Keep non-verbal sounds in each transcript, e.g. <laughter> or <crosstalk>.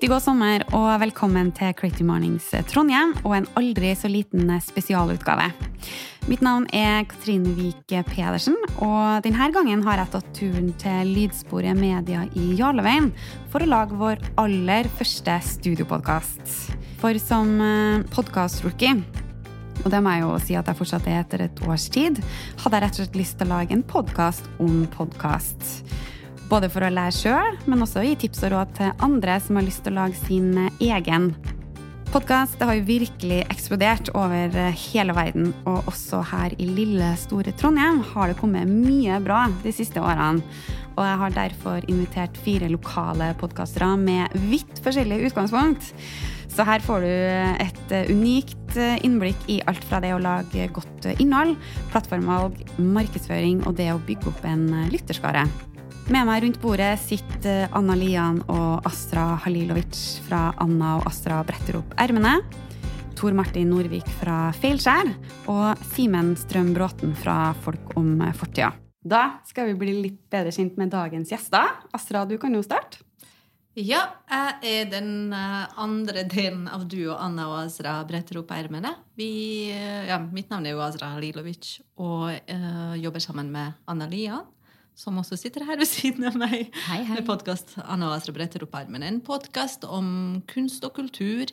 Riktig god sommer og velkommen til Creative Mornings Trondheim og en aldri så liten spesialutgave. Mitt navn er Katrine Vik Pedersen, og denne gangen har jeg tatt turen til Lydsporet Media i Jarleveien for å lage vår aller første studiopodkast. For som podkast-rookie og det må jeg jo si at jeg fortsatt er etter et års tid, hadde jeg rett og slett lyst til å lage en podkast om podkast. Både for å lære sjøl, men også gi tips og råd til andre som har lyst til å lage sin egen podkast. har jo virkelig eksplodert over hele verden, og også her i lille, store Trondheim har det kommet mye bra de siste årene. Og jeg har derfor invitert fire lokale podkastere med vidt forskjellig utgangspunkt. Så her får du et unikt innblikk i alt fra det å lage godt innhold, plattformvalg, markedsføring og det å bygge opp en lytterskare. Med meg rundt bordet sitter Anna Lian og Astra Halilovic fra Anna og Astra bretter opp ermene. Tor Martin Norvik fra Feilskjær og Simen Strøm Bråten fra Folk om fortida. Da skal vi bli litt bedre kjent med dagens gjester. Astra, du kan jo starte. Ja, jeg er den andre delen av du og Anna og Azra bretter opp ermene. Ja, mitt navn er jo Azra Halilovic og uh, jobber sammen med Anna Lian, som også sitter her ved siden av meg. Hei, hei. Med podkast Anna-Astra bretter opp armen'. En podkast om kunst og kultur.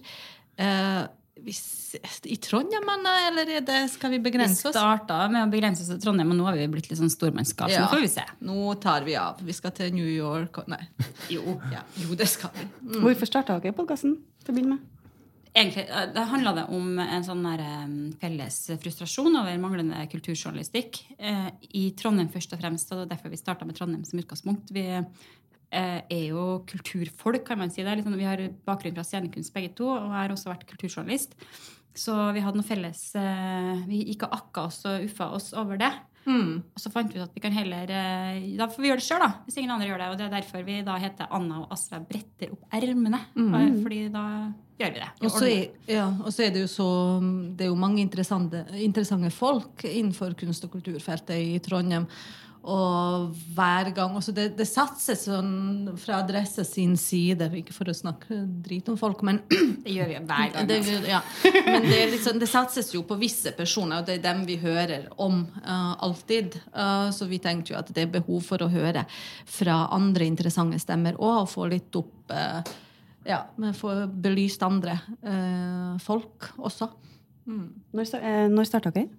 Uh, i Trondheim, Anna, eller er det, skal vi begrense oss? Vi starta med å begrense oss til Trondheim, og nå har vi blitt litt sånn stormannskap. Så nå får vi se. Nå tar vi av. Vi skal til New York og Nei. <laughs> Jo. Ja, jo, det skal vi. Mm. Hvorfor starta dere podkasten til å begynne med? Egentlig eh, det handla det om en sånn der, felles frustrasjon over manglende kulturjournalistikk eh, i Trondheim først og fremst. Og det er derfor vi starta med Trondheim som utgangspunkt. Vi eh, er jo kulturfolk, kan man si. det. Liksom, vi har bakgrunn fra scenekunst begge to, og har også vært kulturjournalist. Så vi hadde noe felles eh, Vi gikk og akka oss og uffa oss over det. Mm. Og så fant vi ut at vi kan heller eh, Da får vi gjøre det sjøl, da. Hvis ingen andre gjør det. Og det er derfor vi da heter Anna og Astra bretter opp ermene. Mm. Fordi da gjør vi det. Og så er, ja, er det jo så Det er jo mange interessante, interessante folk innenfor kunst- og kulturfeltet i Trondheim. Og hver gang også det, det satses sånn fra Adresse sin side, ikke for å snakke drit om folk, men <clears throat> det gjør vi hver gang. det, altså. ja. Men det, er liksom, det satses jo på visse personer, og det er dem vi hører om uh, alltid. Uh, så vi tenkte jo at det er behov for å høre fra andre interessante stemmer og få litt opp uh, Ja, få belyst andre eh, folk også. Når, sta- eh, når starta dere?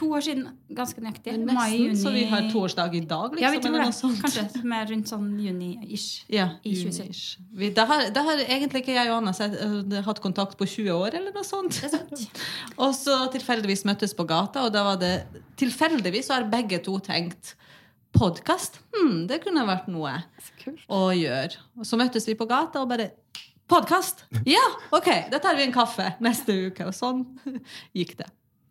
To år siden, ganske nøyaktig. Nesten, Mai, juni så vi har toårsdag i dag, liksom. Ja, vi tror eller det. sånt. Kanskje mer rundt sånn juni-ish. Ja, I juni-ish Vi, da, har, det, har egentlig ikke jeg og Anna sett, eh, hatt kontakt på 20 år, eller noe sånt. Det. <laughs> Og så tilfeldigvis møttes på gata, og da var det Tilfeldigvis så har begge to tenkt podkast. Hm, det kunne vært noe å gjøre. Og så møttes vi på gata og bare Podkast! Ja, OK, da tar vi en kaffe neste uke. Og sånn <laughs> gikk det.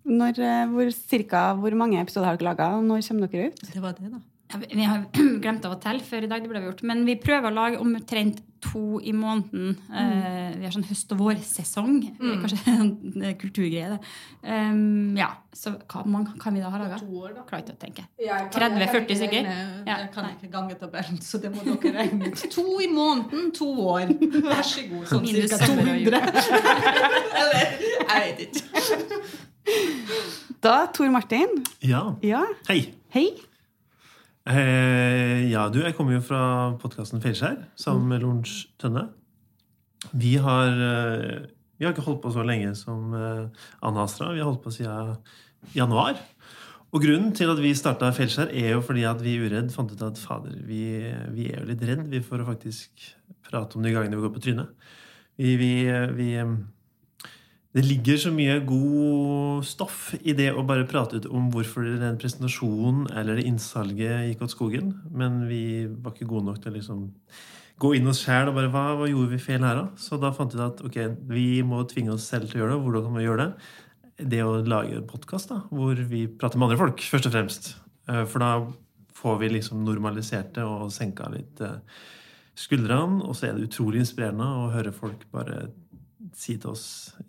Når, eh, hvor, cirka, hvor mange episoder har dere laga, og når kommer dere ut? Det var det, da. Ja, vi- har <clears throat> glemt av å telle før i dag, det ble gjort. Men vi prøver å lage omtrent to i måneden. Eh, vi har sånn høst- og vårsesong. Det er Kanskje <laughs> en eh, kulturgreie, det. Um, ja, så hva mange kan vi da ha laga? Klarer ikke å tenke. 30-40 jeg stykker? Jeg kan ikke gange tabellen, så det må dere regne ut. To i måneden, to år. Vær så god. Sånn Minus cirka sommer og jul. 200. Eller jeg vet ikke. Da, Tor Martin. Ja. Ja, Hei. hei. Eh, ja, du, jeg kommer jo fra podkasten Feilskjær sammen med Lorentz Tønne. Vi har, eh, vi har ikke holdt på så lenge som eh, Anna Astra. Vi har holdt på siden januar. Og grunnen til at vi starta Feilskjær, er jo fordi at vi Uredd fant ut at fader, vi, vi er jo litt redd vi for å faktisk prate om de gangene vi går på trynet. Vi, vi, vi Det ligger så mye god stoff i det å bare prate ut om hvorfor den presentasjonen eller det innsalget gikk åt skogen. Men vi var ikke gode nok til å liksom gå inn oss sjæl og bare hva, hva gjorde vi feil her, da? Så da fant vi at ok, vi må tvinge oss selv til å gjøre det. Hvordan kan vi gjøre det? Det å lage en podkast hvor vi prater med andre folk, først og fremst. Eh, For da får vi liksom normalisert det og senka litt eh, skuldrene. Og så er det utrolig inspirerende å høre folk bare si til oss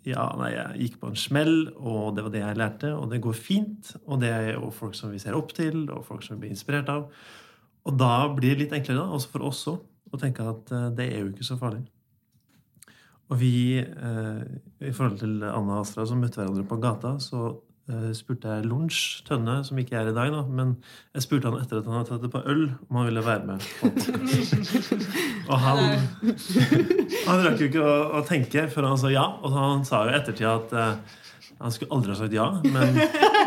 ja, nei, jeg gikk på en smell, og det var det jeg lærte, og det går fint. Og det er jo folk som vi ser opp til, og folk som vi blir inspirert av. Og da blir det litt enklere, da, også for oss òg, å tenke at eh, det er jo ikke så farlig. Og vi, eh, i forhold til Anna og Astra som møtte hverandre på gata, så spurte jeg Lunsj Tønne, som ikke er i dag, da, men jeg spurte han etter at han hadde tatt et par øl, om han ville være med. <laughs> og han, <laughs> han rakk jo ikke å, å tenke før han sa ja, og han sa jo i ettertid at uh, han skulle aldri ha sagt ja, men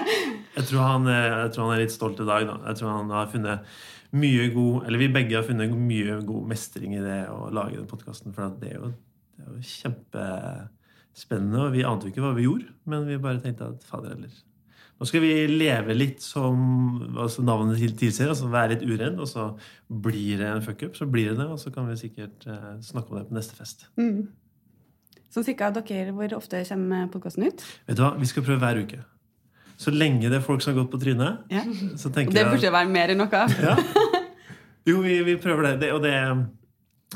<laughs> jeg tror, han jeg tror han er litt stolt i dag. da. Jeg tror han har funnet mye god Eller vi begge har funnet mye god mestring i det å lage den podkasten. For det er jo, det er jo kjempespennende. Og vi ante jo ikke hva vi gjorde, men vi bare tenkte at fader heller. Nå skal vi leve litt som altså navnet til- tilsier, altså være litt uredd. Og så blir det en fuckup, så blir det det. Og så kan vi sikkert eh, snakke om det på neste fest. Så cirka dere, hvor ofte kommer podkasten ut? Vet du hva, Vi skal prøve hver uke. Så lenge det er folk som har gått på trynet, Ja. så tenker jeg... Det jeg burde være mer enn noe. Ja. Jo, vi, vi prøver det. det, og det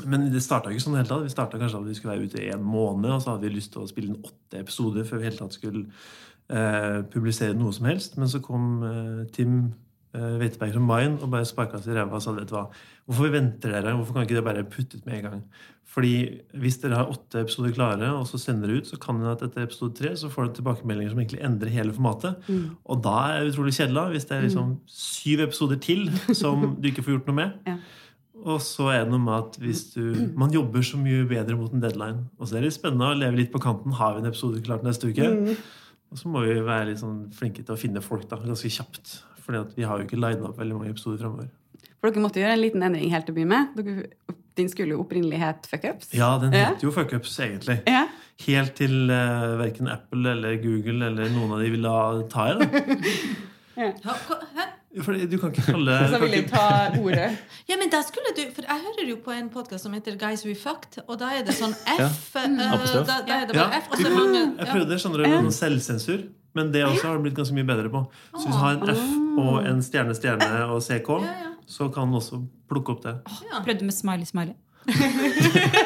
men det starta ikke sånn hele tatt. Vi starta kanskje at vi skulle være ute i en måned, og så hadde vi lyst til å spille inn åtte episoder før vi hele tatt skulle eh, publisere noe som helst. Men så kom eh, Tim eh, Weiteberg fra Main og bare sparka oss i ræva og sa vet du hva, hvorfor venter dere? Hvorfor kan ikke dere bare putte ut med en gang? Fordi hvis dere har åtte episoder klare, og så sender dere ut, så kan det at etter episode tre så får dere tilbakemeldinger som egentlig endrer hele formatet. Og da er det utrolig kjedelig, hvis det er liksom syv episoder til som du ikke får gjort noe med. Ja. Og så er det noe med at hvis du Man jobber så mye bedre mot en deadline. Og så er det spennende å leve litt på kanten. Har vi en episode klart neste uke? Og så må vi være litt sånn flinke til å finne folk da, ganske kjapt. Fordi vi har jo ikke lina opp veldig mange episoder framover. For dere måtte gjøre en liten endring helt til å begynne med. Dere, din skulle jo opprinnelig het Fuckups. Ja, den Ja. heter jo fuckups, egentlig. Ja. Helt til uh, verken Apple eller Google eller noen av de ville ta i det. <laughs> Ja, Fordi du kan ikke kalle Så vil jeg ta ordet. Ja, men da skulle du, for Jeg hører jo på en podkast som heter Guys We Fucked, og da er det sånn Ja. F. eh, Apostrof. da, da er det Ja, bare F. Og vi så prøvde, jeg ja. prøvde skjønner du, noen selvsensur, men det også har du blitt ganske mye bedre på. Så hvis du har en F og en stjerne, stjerne og CK, Ja, ja. så kan du også plukke opp det. Ja. Prøvde med smiley, smiley. <laughs>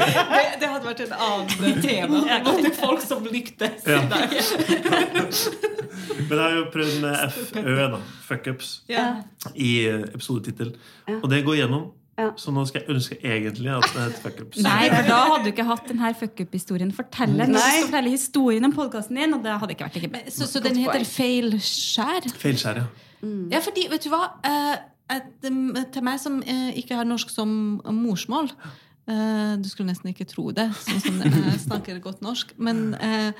Det, det hadde vært en annen tema. Måtte folk som lyktes. Ja. Men jeg har jo prøvd med FØ, da. Fuckups, Ja. i episodetittel. Og det går gjennom. Ja. Så nå skal jeg ønske egentlig at det heter Fuckups. Nei, for da hadde du ikke hatt denne fuckup-historien Fortell den. Du Nei. skal fortelle historien om podkasten din, og det hadde ikke vært like. Så, så den heter Feilskjær? Feilskjær, ja. Ja, fordi, vet du hva eh, um, Til meg som eh, ikke har norsk som morsmål eh, Du skulle nesten ikke tro det, sånn som jeg <laughs> snakker godt norsk. Men eh,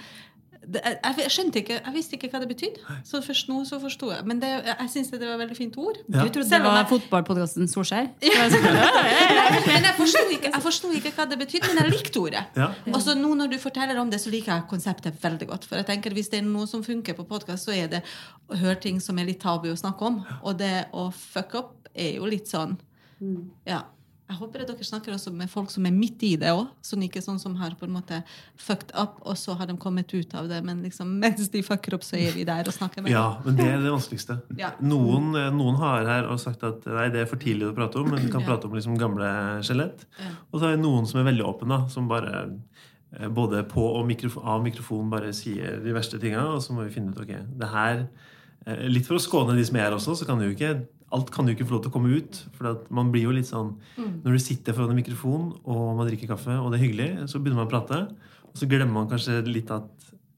det, jeg, jeg skjønte ikke, jeg visste ikke hva det betydde. Så først nå så forsto jeg. Men det, jeg syns det var et veldig fint ord. Ja. Du trodde det var fotballpodkasten Solskjær? <laughs> Men jeg forsto ikke, ikke hva det betydde, men jeg likte ordet. Ja. Og så nå når du forteller om det, så liker jeg konseptet veldig godt. For jeg tenker Hvis det er noe som funker på podkast, så er det å høre ting som er litt tabu å snakke om. Og det å fuck up er jo litt sånn Ja. Jeg håper at dere snakker også med folk som er midt i det òg. som ikke sånn som har på en måte fucked up, og så har de kommet ut av det. Men liksom, <laughs> mens de fucker opp, så er vi der og snakker med dem. Ja, men det er det vanskeligste. Ja. Noen, eh, noen har her og sagt at nei, det er for tidlig å prate om, men vi kan Ja. prate om liksom gamle skjelett. Ja. Og så er det noen som er veldig åpne, som bare eh, både på og mikrofon, av mikrofon bare sier de verste tinga, og så må vi finne ut ok, det her eh, Litt for å skåne de som er her også, så kan det jo ikke Alt kan jo ikke få lov til å komme ut. For at man blir jo litt sånn Når du sitter foran en mikrofon og man drikker kaffe, og det er hyggelig, så begynner man å prate, og så glemmer man kanskje litt at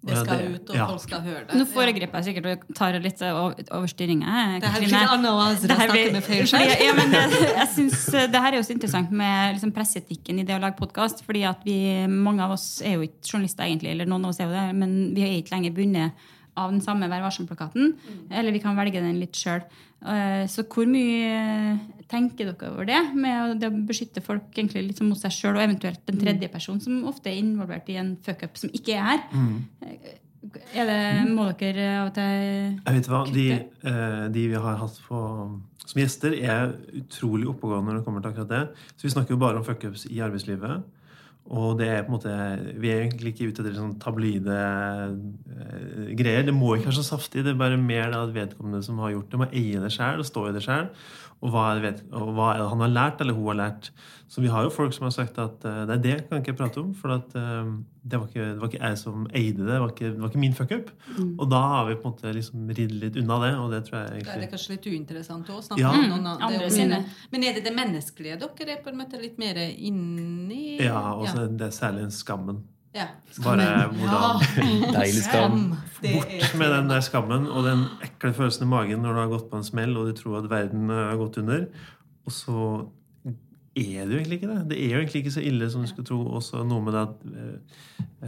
Det ja, skal ut, og ja. folk skal høre det. Nå foregriper jeg sikkert og tar litt overstyringa. jeg, Det her blir annet å snakke Det her med Ja, men det, jeg synes eh, det her er jo så interessant med liksom presseetikken i det å lage podkast. fordi at vi, mange av oss er jo ikke journalister, egentlig, eller noen av oss er jo det, men vi er ikke lenger bundet av den samme Vær varsom-plakaten. Eller vi kan velge den litt sjøl. Så hvor mye tenker dere over det? Med å- det å beskytte folk egentlig litt mot seg sjøl, og eventuelt den tredje personen som ofte er involvert i en fuck-up som ikke er her? Er det, må dere av og til Jeg vet hva, de, eh, de vi har hatt på, som gjester, er utrolig oppegående når det kommer til akkurat det. Så vi snakker jo bare om fuckups i arbeidslivet. Og det er på en måte, vi er egentlig ikke ute etter sånn tabloide eh, greier. Det må ikke være så saftig. Det er bare mer at vedkommende som har gjort det, må eie det sjøl og stå i det sjøl. Og hva, er vet, og hva er det han har lært, eller hun har lært. Så vi har jo folk som har sagt at nei, det kan jeg ikke prate om, for at, uh, det, var ikke, det, var ikke, jeg som eide det. Det var ikke, det var ikke min fuckup. Mm. Og da har vi på en måte liksom ridd litt unna det, og det tror jeg egentlig Det er kanskje litt uinteressant å snakke Ja. om noen av Andre det. sine. Men er det det menneskelige dere er på en måte litt mer inni? Ja, og ja. det er særlig den skammen. Ja. Bare hvordan <laughs> Deilig skam. Er med den der skammen og den ekle følelsen i magen når du har gått på en smell og du tror at verden har gått under. Og så er det jo egentlig ikke det. Det er jo egentlig ikke så ille som du skulle tro. Også noe med det at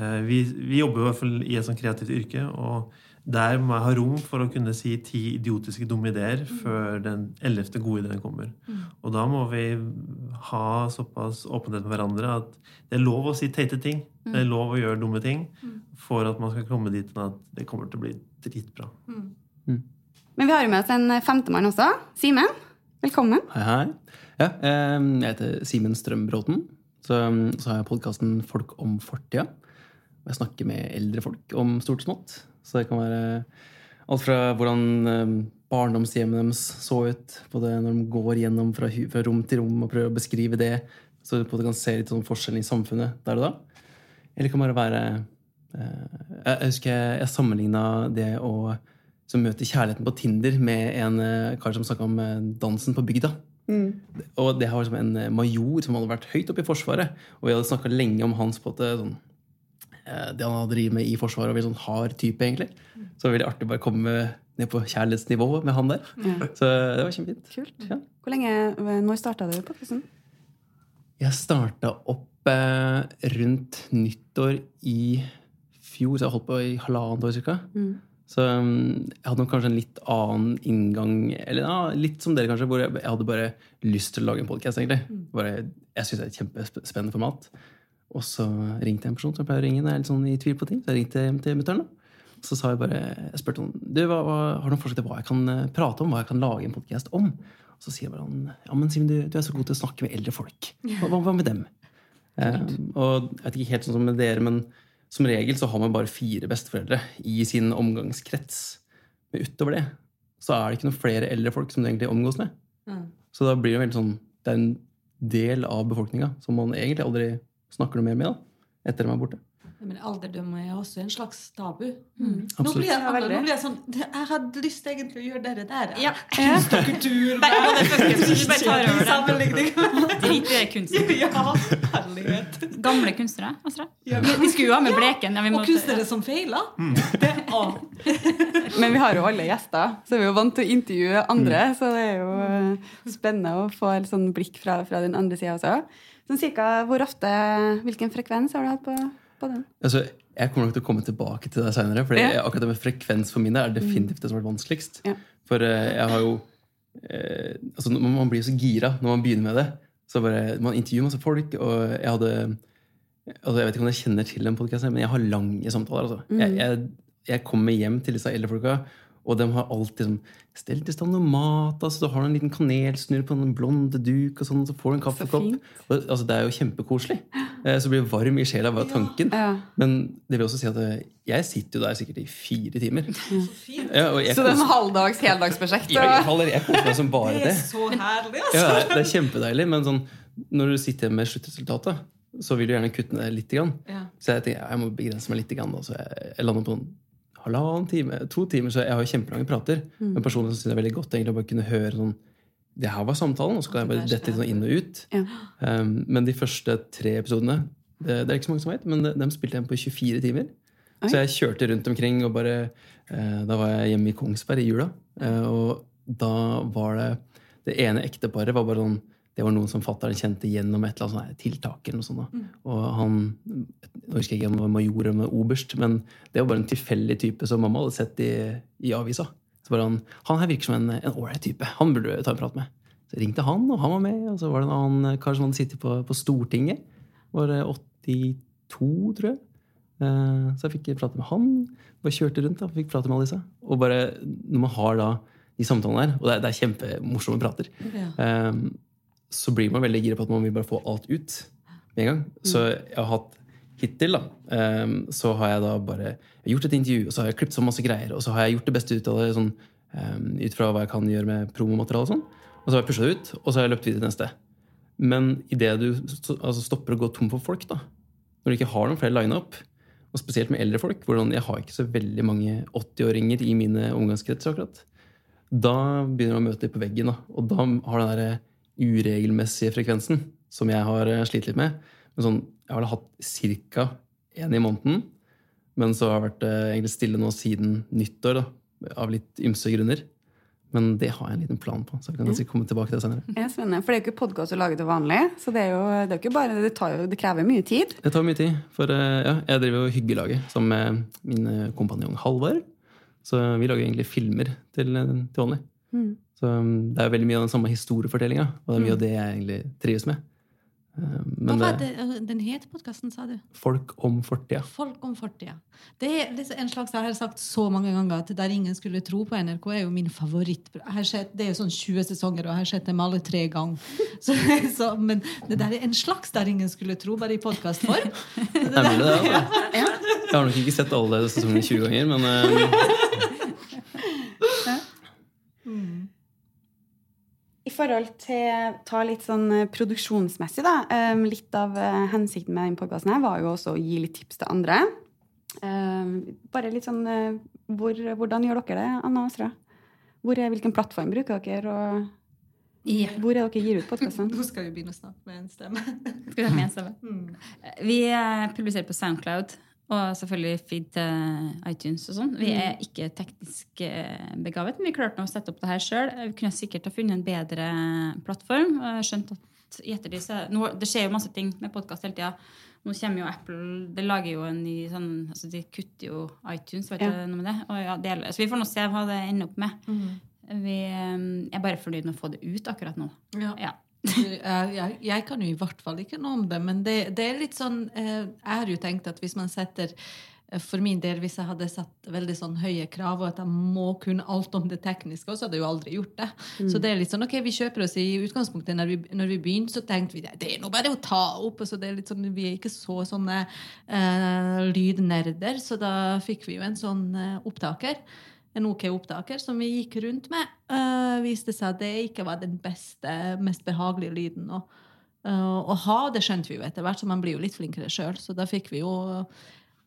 eh, vi, vi jobber jo i hvert fall i et sånt kreativt yrke, og der må jeg ha rom for å kunne si ti idiotiske dumme ideer før den ellevte gode ideen kommer. Og da må vi ha såpass åpenhet med hverandre at det er lov å si teite ting. Det er lov å gjøre dumme ting for at man skal komme dit at det kommer til å bli dritbra. Men vi har jo med oss en femtemann også. Simen, velkommen. Hei, hei. Ja, jeg heter Simen Strømbråten. Så, så har jeg podkasten Folk om fortida. Jeg snakker med eldre folk om stort og smått. Så det kan være alt fra hvordan eh, barndomshjemmet deres så ut, både når de går gjennom fra, fra rom til rom og prøver å beskrive det, så du kan se litt sånn forskjellen i samfunnet der og da. Eller det kan bare være eh, Jeg husker jeg, jeg sammenligna det å som møter kjærligheten på Tinder med en eh, kar som snakka om dansen på bygda. Og det var liksom en major som hadde vært høyt oppe i Forsvaret. Og vi hadde snakka lenge om hans på at sånn, det han driver med i Forsvaret. Og veldig sånn hard type, egentlig. Så det var veldig artig å bare komme ned på kjærlighetsnivå med han der. Ja. Så det var kjempefint. Kult. Ja. Hvor lenge, Når starta du podkasten? Jeg starta opp eh, rundt nyttår i fjor, så jeg holdt på i halvannet år cirka. Så um, jeg hadde nok kanskje en litt annen inngang, eller ja, litt som dere kanskje, hvor jeg, jeg hadde bare lyst til å lage en podkast, egentlig. Bare, jeg syns det er et kjempespennende format. Og så ringte jeg en person som jeg pleier å ringe når jeg er litt sånn i tvil på ting. Så jeg ringte hjem til mutter'n. Så sa jeg bare, jeg spurte om du, hva, har du noen forslag til hva jeg kan eh, prate om, hva jeg kan lage en podkast om. Og så sier bare han ja, men Simen, du, du er så god til å snakke med eldre folk. Hva, hva, med dem? <laughs> Eh, og jeg vet ikke helt sånn som med dere, men som regel så har man bare fire besteforeldre i sin omgangskrets. Men utover det så er det ikke noen flere eldre folk som du egentlig omgås med. Så da blir det veldig sånn Det er en del av befolkninga som man egentlig aldri snakker du mer med da, etter de er borte. Men alderdom er også en slags tabu. Nå blir jeg, nå blir jeg sånn Jeg hadde lyst egentlig å gjøre dere der. Ja. Kunst og kultur. Ja, det er fuckings, bare tar over. Sammenligning. Drit i det. Ja, herlighet. Gamle kunstnere. Altså. Vi, vi skulle jo ha med Bleken. Ja, vi Og kunstnere som feiler. Det, å, <laughs> Men vi har jo alle gjester, så vi er jo vant til å intervjue andre. Så det er jo eh, spennende å få et sånn blikk fra, fra den andre sida også. Sånn cirka hvor ofte Hvilken frekvens har du hatt på, på den? Altså, jeg kommer nok til å komme tilbake til det seinere. For Ja. akkurat det med frekvens for min del er definitivt det som har vært vanskeligst. Ja. For eh, jeg har jo eh, altså, Man blir jo så gira når man begynner med det. Så bare, Man intervjuer masse folk, og jeg hadde altså, Jeg vet ikke om dere kjenner til den podkasten, men jeg har lange samtaler. Altså. Jeg, jeg, jeg kommer hjem til disse eldre folka, og de har alltid sånn stelt i stand noe mat. Altså, du har en liten kanelsnurr på en blonde duk, og sånn, så får du en kaffekopp. Og, altså, det er jo kjempekoselig. Eh, Så blir det varm i sjela bare av tanken. Ja. Men det vil også si at eh, jeg sitter jo der sikkert i fire timer. Ja, og jeg Så det er en halvdags heldagsprosjekt? Ja, jeg, jeg koser meg som bare det er det. så herlig, altså. Ja, det er- kjempedeilig, men sånn, når du sitter med sluttresultatet, så vil du gjerne kutte ned litt. Grann. Ja. Så jeg tenker jeg må begrense meg litt. Grann, da, så jeg, jeg lander på en halvannen time, to timer, så jeg har jo kjempelange prater. Men personlig som synes jeg det er veldig godt egentlig å bare kunne høre sånn Det her var samtalen, og så kan jeg bare dette sånn inn og ut. Ja. Um, men de første tre episodene det, det er ikke så mange som vet, men de, de spilte jeg på 24 timer. Oi. Så jeg kjørte rundt omkring, og bare eh, Da var jeg hjemme i Kongsberg i jula. eh, og da var det Det ene ekteparet var bare sånn det var noen som fatter'n kjente gjennom et eller annet tiltak. eller noe sånt. Da. Og han Nå husker jeg ikke om det var major eller oberst, men det var bare en tilfeldig type som mamma hadde sett i, i avisa. Så bare han, han her virker som en en ålreit type. Han burde du ta en prat med. Så jeg ringte han, og han var med. Og så var det en annen kar som hadde sittet på, på Stortinget. Var 82, tror jeg. Eh, Så jeg fikk prate med han. Bare kjørte rundt og fikk prate med alle disse. Og bare når man har da de samtalene der, og det er, det er kjempemorsomme prater, Ja. eh, så blir man veldig gira på at man vil bare få alt ut med en gang. Så jeg har hatt hittil, da, eh, så har jeg da bare gjort et intervju, og så har jeg klippet så masse greier, og så har jeg gjort det beste ut av det sånn, eh, ut fra hva jeg kan gjøre med promomateriale og sånn. Og så har jeg pusha det ut, og så har jeg løpt videre til neste. Men idet du altså stopper å gå tom for folk, da, når du ikke har noen flere line-up, og spesielt med eldre folk hvor sånn, Jeg har ikke så veldig mange 80-åringer i mine omgangskretser, akkurat. Da begynner du å møte dem på veggen, da. og da har den der uregelmessige frekvensen, som jeg har eh, slitt litt med men sånn, Jeg har hatt ca. én i måneden, men så har jeg vært eh, egentlig stille nå siden nyttår, da, av litt ymse grunner. Men det har jeg en liten plan på, så vi kan sikkert komme tilbake til det senere. Ja, spennende, For det er jo ikke podkast å lage til vanlig. Så det er jo, det er bare, det, tar jo, det krever mye tid. Det tar mye tid, for eh, ja, jeg driver jo Hyggelaget sammen med min kompanjong Halvard. Så vi lager egentlig filmer til, til vanlig. Så um, det er veldig mye av den samme historiefortellinga, og det er mye av det jeg egentlig trives med. Men Hva var det, det den het podkasten, sa du? folk om fortida. Folk om fortida. Det er en slags, Jeg har sagt så mange ganger at Der ingen skulle tro på NRK, er jo min favoritt. Det er jo sånn 20 sesonger, og jeg har sett dem alle tre ganger. <laughs> Så, så, men det der er en slags Der ingen skulle tro, bare i podkastform. Det er mulig, det. Altså. <laughs> Jeg har nok ikke sett alle sesongene 20 ganger, men eh, I forhold til ta litt sånn eh, produksjonsmessig, da. eh, Litt av eh, hensikten med denne podkasten her var jo også å gi litt tips til andre. Bare litt sånn hvor, Hvordan gjør dere det, Anna og Astra? Hvor er, hvilken plattform bruker dere, og Ja. hvor er dere gir ut podkasten? <laughs> Nå skal vi begynne å snakke med en stemme. Skal vi ha med en stemme? Vi eh, publiserer på Soundcloud og selvfølgelig feed til iTunes og sånn. Vi er ikke teknisk eh, begavet, men vi klarte å sette opp det her sjøl. Vi kunne sikkert ha funnet en bedre plattform. skjønt at i ettertid Det skjer jo masse ting med podkast hele tida. Nå kommer jo Apple Det lager jo en ny sånn altså De kutter jo iTunes, vet Ja. du noe med det? Og ja, deler. Så vi får nå se hva det ender opp med. Vi eh, er bare fornøyd med å få det ut akkurat nå. Ja. Ja. Jeg, jeg, jeg kan jo i hvert fall ikke noe om det, men det, det er litt sånn eh, Jeg har jo tenkt at hvis man setter eh, for min del, hvis jeg hadde satt veldig sånn høye krav, og at jeg må kunne alt om det tekniske, så hadde jeg jo aldri gjort det. Så det er litt sånn, ok, vi kjøper oss i utgangspunktet når vi, når vi begynte, så tenkte vi det, det er nå bare å ta opp. så det er litt sånn, Vi er ikke så sånne eh, lydnerder, så da fikk vi jo en sånn eh, opptaker en OK opptaker som vi gikk rundt med, uh, viste seg at det ikke var den beste, mest behagelige lyden å, uh, å ha. Det skjønte vi jo etter hvert, så man blir jo litt flinkere sjøl. Så da fikk vi jo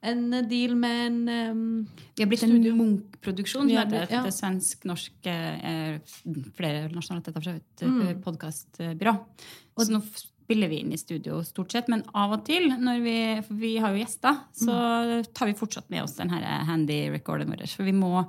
en deal med en um, Vi har blitt en. Munch-produksjon. Som heter ja. et svensk-norsk eh, vidt. Mm. eh, Podkastbyrå. Så nå spiller vi inn i studio stort sett, men av og til, når vi, for vi har jo gjester, så Mm. tar vi fortsatt med oss denne handy-recorden vår. For vi må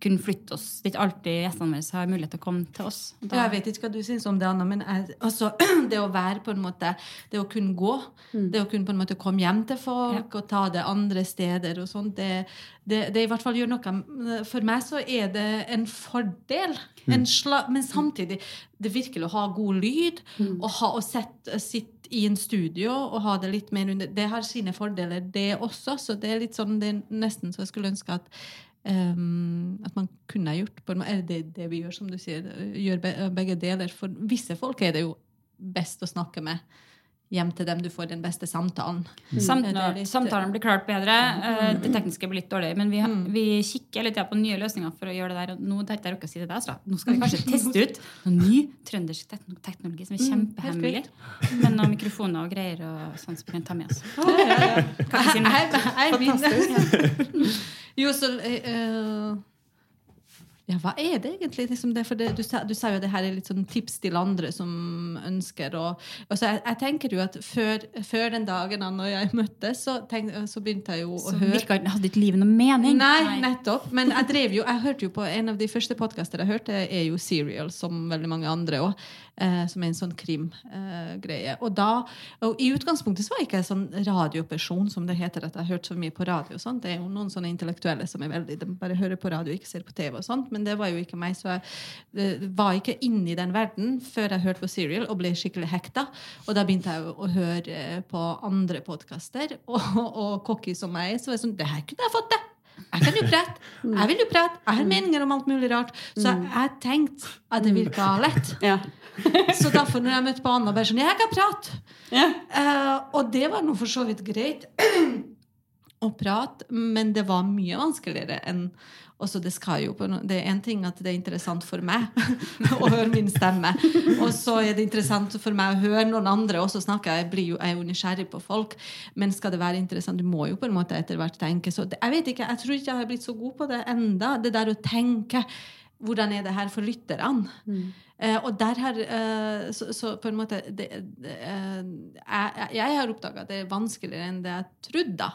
kunne flytte oss. Det er ikke alltid gjestene våre har mulighet til å komme til oss. Da- Jeg vet ikke hva du syns om det, Anna, men jeg, altså, <clears throat> det å være på en måte Det å kunne gå, det å kunne på en måte komme hjem til folk og ta det andre steder og sånt, det, det, det i hvert fall gjør noe For meg så er det en fordel. En sla, men samtidig det virkelig å ha god lyd og, ha, og sette, sitte i en studio og ha det litt mer under Det har sine fordeler, det også. Så det er litt sånn, det er nesten så jeg skulle ønske at Um, at man kunne gjort eller det, det vi gjør, som du sier, gjør begge deler. For visse folk er det jo best å snakke med hjem til dem du får den beste samtalen. Samtalen, Det er litt- samtalen blir klart bedre. eh, Det tekniske blir litt dårligere. Men vi, har, vi kikker tida på nye løsninger for å gjøre det der. Og nå tenkte jeg ikke å si det der, så nå skal vi <laughs> kanskje teste ut noen ny trøndersk teknologi som er kjempehemmelig. Men noen mikrofoner og greier og sånn som vi kan ta med oss. <laughs> Kan ikke si noe. Jeg, jeg Fantastisk. <laughs> jo, så eh, eh, Ja, hva er det egentlig? Liksom det, det, du, sa, du sa jo det her er litt sånn tips til andre som ønsker og, altså, jeg, jeg tenker jo at før, før den dagen da jeg møttes, så, tenk, så begynte jeg jo å Så høre virka hadde ikke livet noen mening. Nei, nettopp. Men jeg drev jo, jeg hørte jo på en av de første podkaster jeg hørte, er jo Serial, som veldig mange andre òg. Eh, som er en sånn krimgreie. og da, og I utgangspunktet så var jeg ikke en sånn radioperson, som det heter. at jeg har hørt så mye på radio og sånt. Det er jo noen sånne intellektuelle som er veldig, de bare hører på radio, ikke ser på TV og sånt. Men det var jo ikke meg, så jeg eh, var ikke inne i den verden før jeg hørte på Serial og ble skikkelig hekta. Og da begynte jeg å høre eh, på andre podkaster, <laughs> og, og cocky som meg, så var jeg sånn Det her kunne jeg fått til! Jeg kan jo prate. Jeg vil jo prate. Jeg har meninger om alt mulig rart. Så jeg tenkte at det virka lett. <laughs> Ja. Så derfor, når jeg møtte på Anna, bare sånn Jeg kan prate! Ja. Uh, og det var nå for så vidt greit. <clears throat> å prate, men det var mye vanskeligere enn også det, skal jo på no det er én ting at det er interessant for meg <laughs> å høre min stemme. Og så er det interessant for meg å høre noen andre også snakke. Jeg blir jo, jeg er jo nysgjerrig på folk. Men skal det være interessant, du må jo på en måte etter hvert tenke. Så det, jeg vet ikke, jeg tror ikke jeg har blitt så god på det enda. Det der å tenke. Hvordan er det her for lytterne? Eh, og der har eh, så, så på en måte det, det, eh, jeg, jeg har oppdaga at det er vanskeligere enn det jeg trodde. da.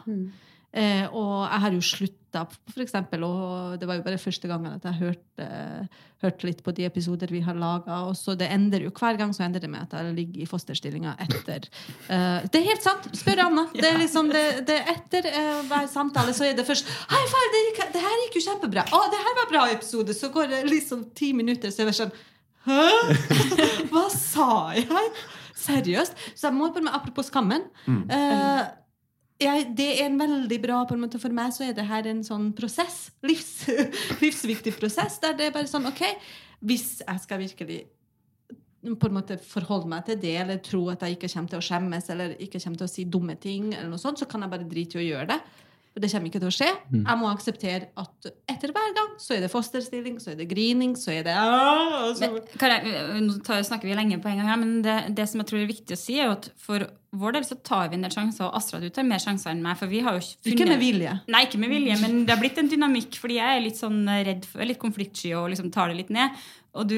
Eh, og jeg har jo slutta, eksempel, og det var jo bare første gangen at jeg hørte, hørte litt på de episoder vi har laga. Hver gang så ender det med at jeg ligger i fosterstillinga etter eh, Det er helt sant! Spør Anna. <laughs> Det er liksom det, det etter eh, hver samtale så er det først Hei, far, det, gikk- det her gikk jo kjempebra! Å, det her var bra episode! Så går det liksom ti minutter, så er det sånn Hæ? <laughs> Hva sa jeg? Seriøst? Så jeg må bare med Apropos skammen. eh, jeg, det er en veldig bra på en måte For meg så er det her en sånn prosess. <laughs> Livs, livsviktig prosess. Der det er bare sånn OK, hvis jeg skal virkelig på en måte forholde meg til det, eller tro at jeg ikke kommer til å skjemmes eller ikke kommer til å si dumme ting, eller noe sånt, så kan jeg bare drite i å gjøre det. For det kommer ikke til å skje. Jeg må akseptere at etter hver gang så er det fosterstilling, så er det grining, så er det ah, så, nå tar, snakker vi lenge på en gang her, men det, det som jeg tror er viktig å si, er at for vår del så tar vi en del sjanser, og Astrid, du tar mer sjanser enn meg. For vi har jo funnet Ikke med vilje. Nei, ikke med vilje, men det har blitt en dynamikk, fordi jeg er litt sånn redd for, litt konfliktsky og liksom tar det litt ned. Og du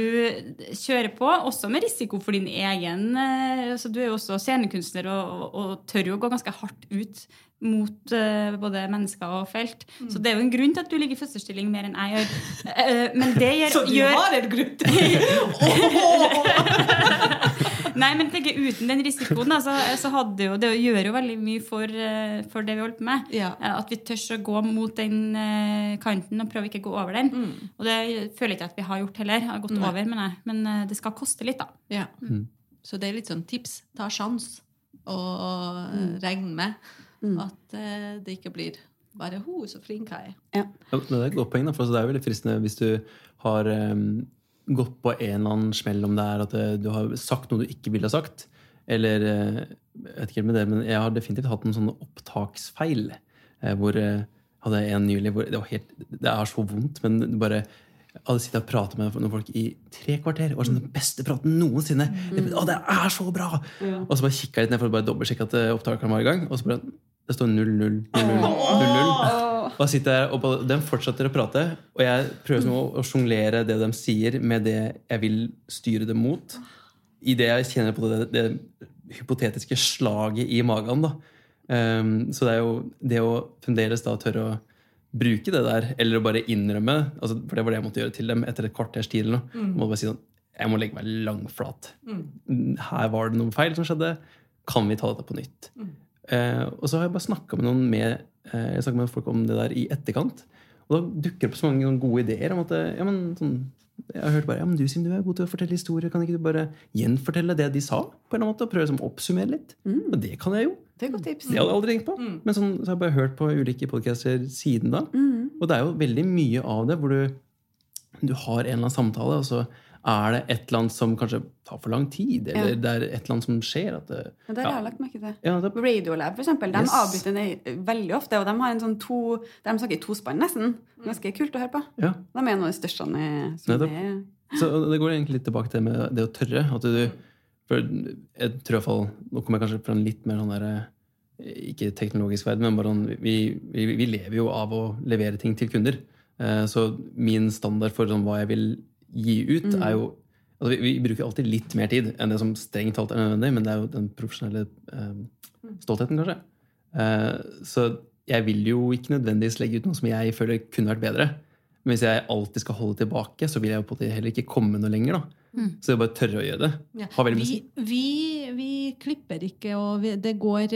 kjører på, også med risiko for din egen eh, altså Du er jo også scenekunstner og, og, og tør jo å gå ganske hardt ut mot uh, både mennesker og felt. Så det er jo en grunn til at du ligger i fosterstilling mer enn jeg gjør. Uh, men det <laughs> gjør, Så du gjør har en grunn til <laughs> Nei, men tenker, uten den risikoen da, så, så hadde jo, det gjør jo veldig mye for, eh, for det vi holder på med. Ja. Eh, At vi tør å gå mot den eh, kanten og prøve ikke å gå over den. Og det føler jeg ikke at vi har gjort heller. Har gått Nei. over, men, jeg, men det skal koste litt, da. Ja. Så det er litt sånn tips. Ta sjans, og regn med at eh, det ikke blir bare 'ho, så flink jeg er'. Ja, det er et godt poeng, da, for altså, det er veldig fristende hvis du har em, gått på en eller annen smell om det er at eh, du har sagt noe du ikke ville ha sagt. Eller eh, jeg vet ikke med det, men jeg har definitivt hatt noen sånne opptaksfeil. Hvor Hvor jeg hadde en nylig hvor det var helt Det er så vondt, men du bare jeg hadde sittet og pratet med noen folk i tre kvarter. Og sånn, den beste praten noensinne! Det, å, det er så bra! Og så bare kikka jeg litt ned for å bare dobbeltsjekke at eh, opptakeren var i gang. Og så bare Det står 0, 0, 0, 0, 0, 0. Og jeg sitter der, og de fortsetter å prate, og jeg prøver sånn å, sjonglere det de sier, med det jeg vil styre dem mot. I det jeg kjenner på det, det hypotetiske slaget i magen. Da. Um, så det er jo det å fremdeles da tørre å bruke det der, eller å bare innrømme altså, For det var det jeg måtte gjøre til dem etter et kvarters tid. eller noe. Må bare si sånn, Jeg må legge meg langflat. Her var det noe feil som skjedde. Kan vi ta dette på nytt? Eh, og så har jeg bare snakka med noen med, eh, med folk om det der i etterkant. Og da dukker det opp så mange gode ideer om at eh, ja, men, sånn, jeg har hørt bare, ja, men du siden du er god til å fortelle historier, kan ikke du bare gjenfortelle det de sa? på en eller annen måte, og Prøve liksom, å oppsummere litt? Og det kan jeg jo. Det er godt tips. Det hadde jeg aldri tenkt på. Men sånn, så har jeg bare hørt på ulike podcaster siden da. Og det er jo veldig mye av det hvor du, du har en eller annen samtale, og så er det et eller annet som kanskje tar for lang tid, eller Ja. det er et eller annet som skjer. At det, Ja, det har jeg lagt merke til. ja, det, Radiolab, for eksempel, de Yes. avbryter det veldig ofte. Og de har en sånn to, de snakker i tospann, nesten. Ganske kult å høre på. ja. De er noen av de største som Nettopp. er Så det går egentlig litt tilbake til det med det å tørre. At du, for jeg tror i hvert fall, Nå kommer jeg kanskje fra en litt mer sånn der, ikke teknologisk verden, men bare sånn, vi, vi, vi lever jo av å levere ting til kunder. Eh, Så min standard for sånn, hva jeg vil gi ut, er jo altså vi, vi bruker alltid litt mer tid enn det som strengt talt er nødvendig, men det er jo den profesjonelle eh, stoltheten, kanskje. Eh, så jeg vil jo ikke nødvendigvis legge ut noe som jeg føler kunne vært bedre. Men hvis jeg alltid skal holde tilbake, så vil jeg jo på det heller ikke komme noe lenger. da. Så det er bare tørre å gjøre det. Ja. Vi, vi, vi klipper ikke, og vi, det går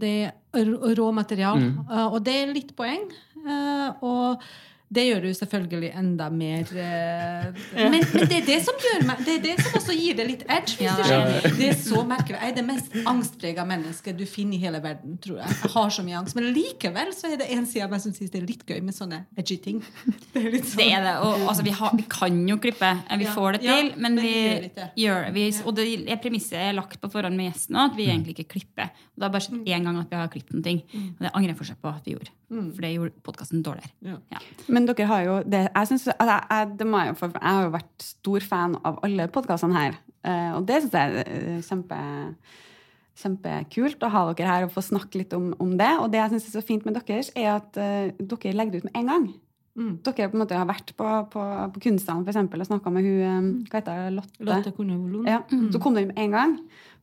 Det er rå material. Mm. Uh, og det er litt poeng. Uh, og Det gjør det jo selvfølgelig enda mer eh, men, men det er det som gjør meg Det er det som også gir det litt edge. Hvis Ja. du. Det er så merkelig. Jeg er det mest angstprega mennesket du finner i hele verden, tror jeg. Jeg har så mye angst. Men likevel så er det en side av meg som syns det er litt gøy med sånne edgy ting. <laughs> Det er litt sånn Det er det. Og altså, vi, har, vi kan jo klippe. Vi Ja. får det til. men men vi gjør det. vi, Og det er premisset er lagt på forhånd med gjesten òg, at vi egentlig ikke klipper. Og det har bare skjedd én gang at vi har klippet noen ting. Og det angrer jeg fortsatt på at vi gjorde. For det gjorde podkasten dårligere. Ja. Men dere har jo det, jeg, synes, altså, jeg, det må jeg, jo få- jeg har jo vært stor fan av alle podkastene her. Eh, og det syns jeg er eh, kjempe, kjempekult å ha dere her og få snakke litt om, om det. Og det jeg syns er så fint med deres, er at uh, dere legger det ut med en gang. Mm. Dere på en måte har vært på, på, på Kunsthallen for eksempel, og snakka med hun eh, hva heter det, Lotte. Lotte Kornevolon. Ja, Så kom dere med en gang.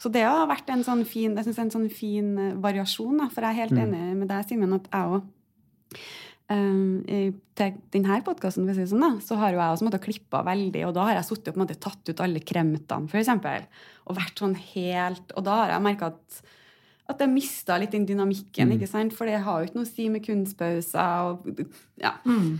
Så det har vært en sånn fin, jeg synes en sånn fin variasjon. Da, for jeg er helt enig med deg, Simen, at jeg òg til denne podkasten si sånn, da, så har jo jeg også måttet klippa veldig, og da har jeg suttet og på en måte tatt ut alle kremtene, eksempel, og vært sånn helt Og da har jeg merka at at jeg mista litt den dynamikken. ikke sant? For det har jo ikke noe å si med kunstpauser. Og, ja.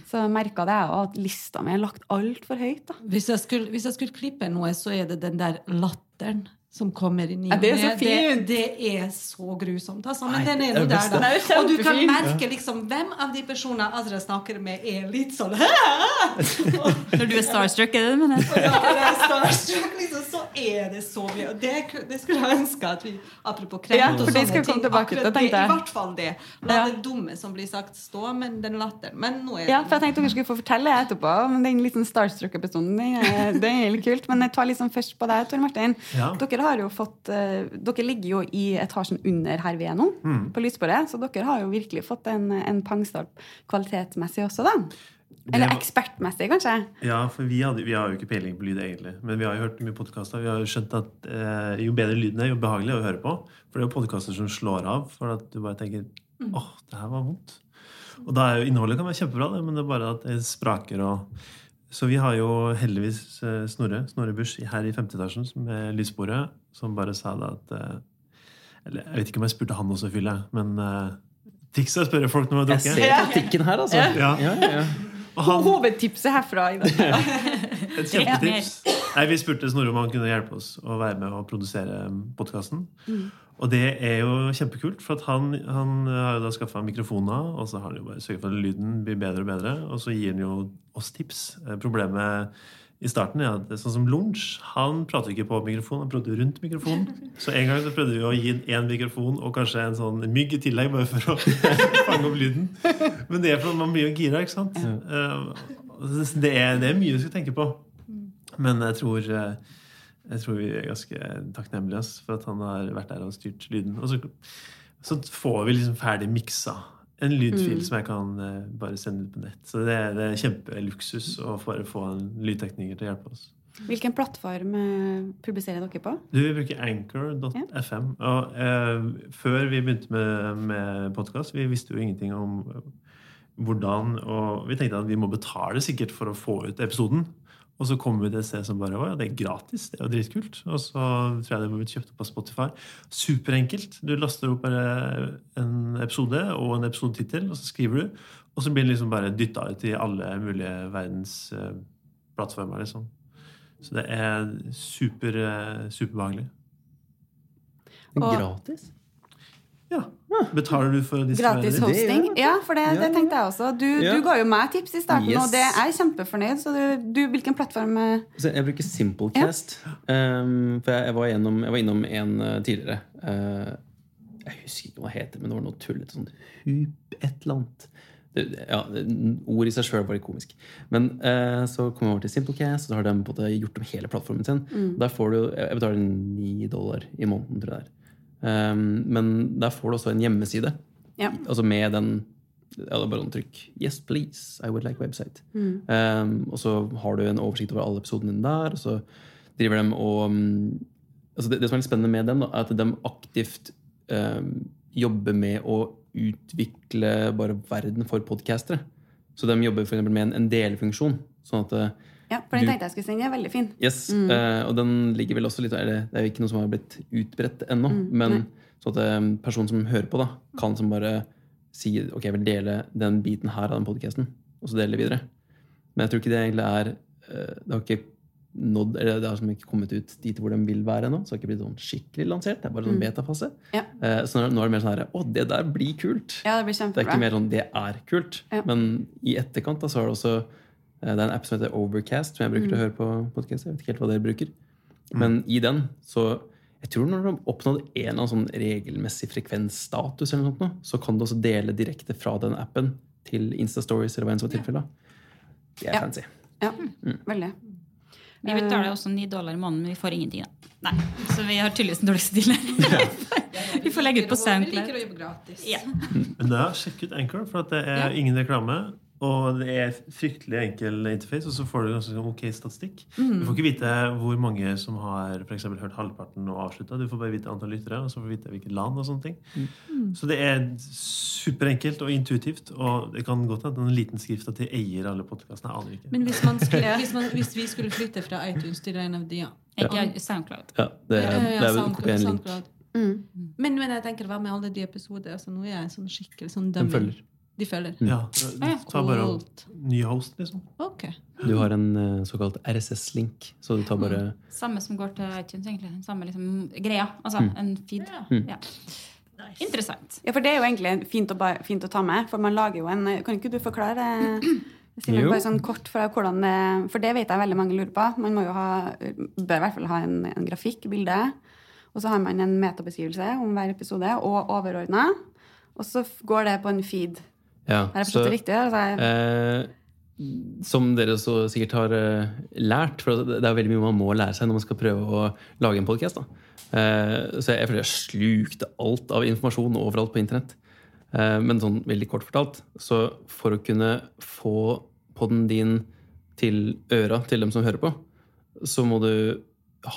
Så merka det jeg òg, at lista mi er lagt altfor høyt. da. Hvis jeg, skulle, hvis jeg skulle klippe noe, så er det den der latteren som kommer inn i Ja, det er så det, fint. det er så grusomt, altså. Men Nei, den er nå der, da. Og du kan merke liksom hvem av de personene Azra snakker med, er litt sånn Når du er starstruck, er det det du mener? Ja, når jeg er starstruck, liksom, så er det så mye. Og det, det skulle jeg ønske at vi Apropos kreft Ja, og sånne ting, tilbake akkurat det. I hvert fall det. La Ja. det dumme som blir sagt, stå, men den latteren. Men nå er Ja, for jeg tenkte dere skulle få fortelle det etterpå. Men den litt sånn Starstruck-episoden det er litt kult. Men jeg tar liksom først på deg, Tor Martin. Ja. Dere har jo fått eh, Dere ligger jo i etasjen under her vi er nå, på Lysbordet. Så dere har jo virkelig fått en, en pangstart kvalitetsmessig også, da. Eller var- ekspertmessig, kanskje. Ja, for vi, hadde, vi har jo ikke peiling på lyd, egentlig. Men vi har jo hørt mye podkaster. Vi har jo skjønt at eh, jo bedre lyden er, jo behageligere å høre på. For det er jo podkaster som slår av. For at du bare tenker åh, det her var vondt. Og da er jo innholdet kan være kjempebra, det, men det er bare at det spraker og Så vi har jo heldigvis eh, Snorre Snorre Busch her i femte etasjen med lysbordet, som bare sa det at eh, Eller jeg vet ikke om jeg spurte han også, Fylle, men uh, Triks er å spørre folk når de har drukket. Jeg ser taktikken her, altså. Ja. Ja, ja, ja. Og han, Hovedtipset herfra. i dag. <laughs> Et kjempetips. Nei, Vi spurte Snorre om han kunne hjelpe oss å være med og produsere podkasten. Og det er jo kjempekult, for at han, han har jo da skaffa mikrofoner, og så har han jo bare sørga for at lyden blir bedre og bedre, og så gir han jo oss tips. Eh, Problemet i starten er at sånn som Lunsj, han prater ikke på mikrofon, han prater rundt mikrofonen. Så en gang så prøvde vi å gi én mikrofon og kanskje en sånn mygg i tillegg, bare for å <laughs> fange opp lyden. Men det er fordi man blir jo gira, ikke sant? Eh, Det er, det er mye du skal tenke på. Men jeg tror, eh, jeg tror vi er ganske takknemlige for at han har vært der og styrt lyden. Og så, så får vi liksom ferdig miksa en lydfil som jeg kan eh, bare sende ut på nett. Så det, det er kjempeluksus å bare få en lydtekniker til å hjelpe oss. Hvilken plattform eh, publiserer dere på? Du, Vi bruker anchor.fm. Og eh, før vi begynte med, med podkast, vi visste jo ingenting om hvordan Og vi tenkte at vi må betale sikkert for å få ut episoden. Og så kommer vi til et sted som bare ja, det er gratis. Det er jo dritkult. Og så tror jeg det må blitt kjøpt opp av Spotify. Superenkelt. Du laster opp bare en episode og en episodetittel, og så skriver du. Og så blir den liksom bare dytta ut i alle mulige verdens eh, plattformer, liksom. Så det er super, eh, superbehagelig. Men Og- Gratis? Ja. Betaler du for å distribuere Gratis det? hosting? Ja, for det, det tenkte jeg også. Du, Ja. du ga jo meg tips i starten, Yes. og det er jeg kjempefornøyd. Så du, du hvilken plattform eh, Så jeg bruker Simplecast. Um, for jeg, jeg, var gjennom, jeg var innom en uh, tidligere. Uh, jeg husker ikke hva det heter, men det var noe tullete. Sånn hup et eller annet. Det, ja, Ord i seg sjøl var litt komisk. Men uh, så kom jeg over til Simplecast, og så har de gjort om hele plattformen sin. Der får du, Jeg betaler ni dollar i måneden, tror jeg det er. Um, men der får du også en hjemmeside. Ja. Altså med den ja, det er bare sånn trykk 'Yes, please. I would like website'. Um, og så har du en oversikt over alle episodene dine der. Og så driver de og um, altså det, det som er litt spennende med dem, da, er at de aktivt um, jobber med å utvikle bare verden for podkastere. Så de jobber for med en, en delfunksjon. Sånn at uh, Ja, for den tenkte jeg skulle sende. Veldig fin. Yes, eh, og den ligger vel også litt eller, Det er jo ikke noe som har blitt utbredt ennå. men sånn at en person som hører på, da kan som bare si ok, jeg vil dele den biten her av den podkasten. og så dele det videre. Men jeg tror ikke det egentlig er eh, Det har ikke nådd, eller det har som ikke kommet ut dit hvor de vil være ennå. Så det har ikke blitt sånn skikkelig lansert. Det er bare sånn betafase. Ja. Eh, Så nå er det mer sånn her Å, det der blir kult! Ja, det blir kjempebra. Det er ikke mer sånn det er kult. Ja. Men i etterkant da, så har det også eh, Det er en app som heter Overcast, som jeg bruker til å høre på podkast. Jeg vet ikke helt hva dere bruker. Men i den, så Jeg tror når du har oppnådd en eller annen sånn regelmessig frekvensstatus, eller noe sånt, nå, så kan du også dele direkte fra den appen til Instastories eller hva enn som er tilfellet. Det er Ja. fancy. Ja, Mm. veldig. Vi betaler også 9 dollar i måneden, men vi får ingenting. da. Nei, Så vi har tydeligvis den dårligste dealen. <laughs> vi får legge ut på Vi liker å jobbe gratis. Ja. Men da, sjekk ut Anchor, for at det er Ja. ingen reklame. Og det er fryktelig enkel interface, og så får du ganske ok statistikk. Du får ikke vite hvor mange som har for eksempel, hørt halvparten og avslutta. Du får bare vite antall lyttere, og så får du vite hvilket land og sånne ting. Så det er superenkelt og intuitivt, og det kan godt hende en liten skrift at de eier alle podkastene. Jeg aner ikke. Men hvis, man skulle, <laughs> hvis, man, hvis vi skulle flytte fra iTunes til en av de ja. SoundCloud. Ja, det, er, det er vel SoundCloud, en link. Mm. Men, men jeg tenker, hva med alle de episoder? Altså, nå er jeg sånn skikkelig sånn følger. De følger. Ja, Du Ta bare ny host, liksom. Ok. Du har en eh, såkalt RSS-link, så du tar bare Samme som går til iTunes, egentlig. Den samme liksom, greia. Altså Mm. en feed. Mm. Ja. Interessant. Ja, for det er jo egentlig fint å, fint å ta med, for man lager jo en Kan ikke du forklare <clears throat> Simen, bare sånn kort for hvordan det For det vet jeg veldig mange lurer på. Man må jo ha, bør i hvert fall ha en, en grafikk, bilde. Og så har man en metabeskrivelse om hver episode, og overordna. Og så går det på en feed. Ja, Har jeg forstått det riktig? Altså, jeg- Eh, som dere så sikkert har eh, lært, for det er veldig mye man må lære seg når man skal prøve å lage en podkast. Eh, så jeg føler jeg slukte alt av informasjon overalt på internett. Eh, men sånn veldig kort fortalt, så for å kunne få podden din til øra til dem som hører på, så må du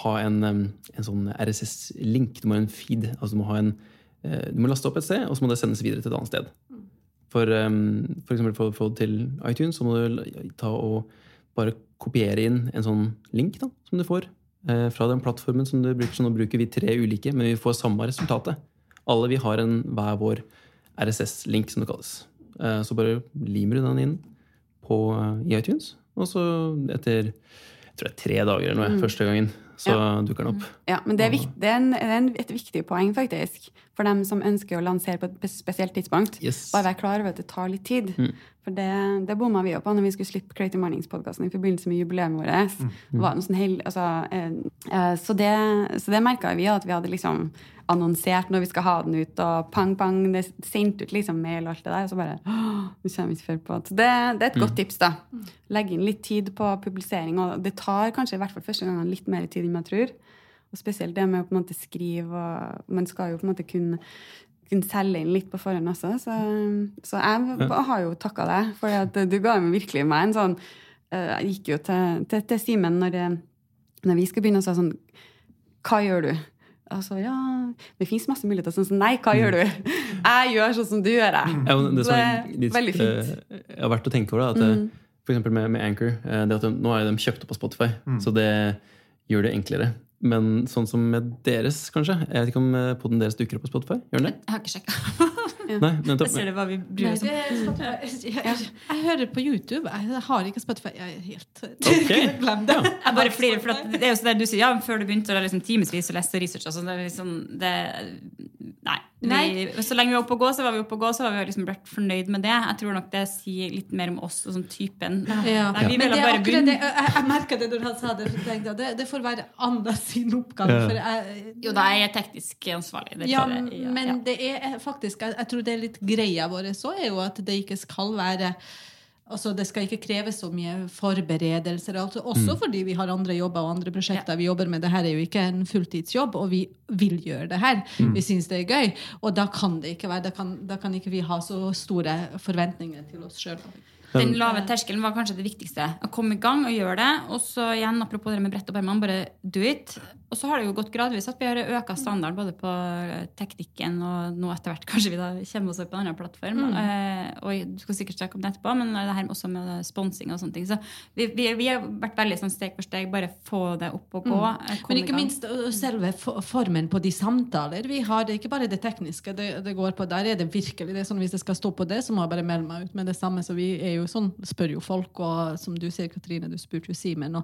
ha en, en sånn RSS-link. Du må ha en feed. altså Du må, ha en, eh, du må laste opp et sted, og så må det sendes videre til et annet sted. For, um, for eksempel for å få det til iTunes, så må du ta og bare kopiere inn en sånn link da, som du får eh, fra den plattformen som du bruker. Så nå bruker vi tre ulike, men vi får samme resultatet. Alle vi har en hver vår RSS-link, som det kalles. Eh, så bare limer du den inn på, eh, i iTunes, og så etter jeg tror det er tre dager eller noe, første gangen, så dukker den opp. Ja, men det er, vikt, det er, en, det er en, et viktig poeng, faktisk. For dem som ønsker å lansere på et spesielt tidspunkt. Yes. Bare vær klar over at det tar litt tid. For det, det bomma vi jo på når vi skulle slippe Creative Mornings-podkasten i forbindelse med jubileet vårt. Mm. sånn hel, altså, eh, eh, så det, så det merka vi at vi hadde liksom annonsert når vi skal ha den ut, og pang, pang, det er sendt ut liksom mail og alt det der. Og så bare Nå kommer vi ikke før på. Så det, det er et godt tips, da. Legge inn litt tid på publisering. Og det tar kanskje i hvert fall første gangen litt mer tid enn man tror. Og spesielt det med å på en måte skrive og Man skal jo på en måte kunne, kunne selge inn litt på forhånd også. Så, så jeg har jo takka deg, for at du ga virkelig meg en sånn eh, Jeg gikk jo til, til, til Simen når, når vi skal begynne, og sa sånn Hva gjør du? Altså, ja, det fins masse muligheter. Sånn som nei, hva gjør du? Jeg gjør sånn som du gjør, jeg. Ja, men det som er Det er litt, veldig fint. Uh, jeg har vært å tenke over det, at eh, for eksempel med, med Anchor eh, det at de, Nå er de kjøpt opp av Spotify, så det gjør det enklere. Men sånn som med deres, kanskje Jeg vet ikke om poden podden deres dukker opp på Spotify? Gjør den det? Jeg har ikke sjekka. <laughs> Nei, men Jeg ser det hva vi bryr oss om. <laughs> Jeg, hører på YouTube. Jeg har ikke Spotify. Jeg er helt Ok. <laughs> Glem det. Jeg bare flirer, for det er jo sånn der du sier, ja, Før du begynte å liksom timevis å lese research og sånn, det er liksom, det, Nei. Nei. Vi, så lenge vi var oppe og gå, så var vi oppe og gå, så var vi liksom blitt fornøyd med det. Jeg tror nok det sier litt mer om oss og sånn typen. Ja. Nei, vi Men det er bare akkurat det, jeg, jeg merka det når han sa det. for jeg Det, det får være Anna sin oppgave. Ja. For jeg, Jo da, er jeg teknisk ansvarlig. Det ja, jeg, ja, men ja. det er faktisk Jeg, jeg tror det er litt greia vår så er jo at det ikke skal være Altså, Det skal ikke kreve så mye forberedelser. Altså, også fordi vi har andre jobber og andre prosjekter vi jobber med. Dette er jo ikke en fulltidsjobb, og vi vil gjøre det her. Vi syns det er gøy. Og da kan det ikke være, da kan, da kan ikke vi ha så store forventninger til oss sjøl. Den lave terskelen var kanskje det viktigste. Å komme i gang og gjøre det. Og så igjen, apropos det med brett og permene, bare do it. Og så har det jo gått gradvis at vi har øka standarden både på teknikken og nå etter hvert kanskje vi da kommer oss opp på en annen plattform. Mm. og du skal sikkert snakke om det etterpå, men det her også med sponsing og sånne ting. Så vi, vi, vi har vært veldig sånn steg for steg, bare få det opp og gå. Mm. komme Men ikke minst selve formen på de samtaler vi har. Det er ikke bare det tekniske det, det går på. Der er det virkelig det er sånn Hvis jeg skal stå på det, så må jeg bare melde meg ut med det samme. Så vi er jo sånn, spør jo folk, og som du sier, Katrine, du spurte jo Simen,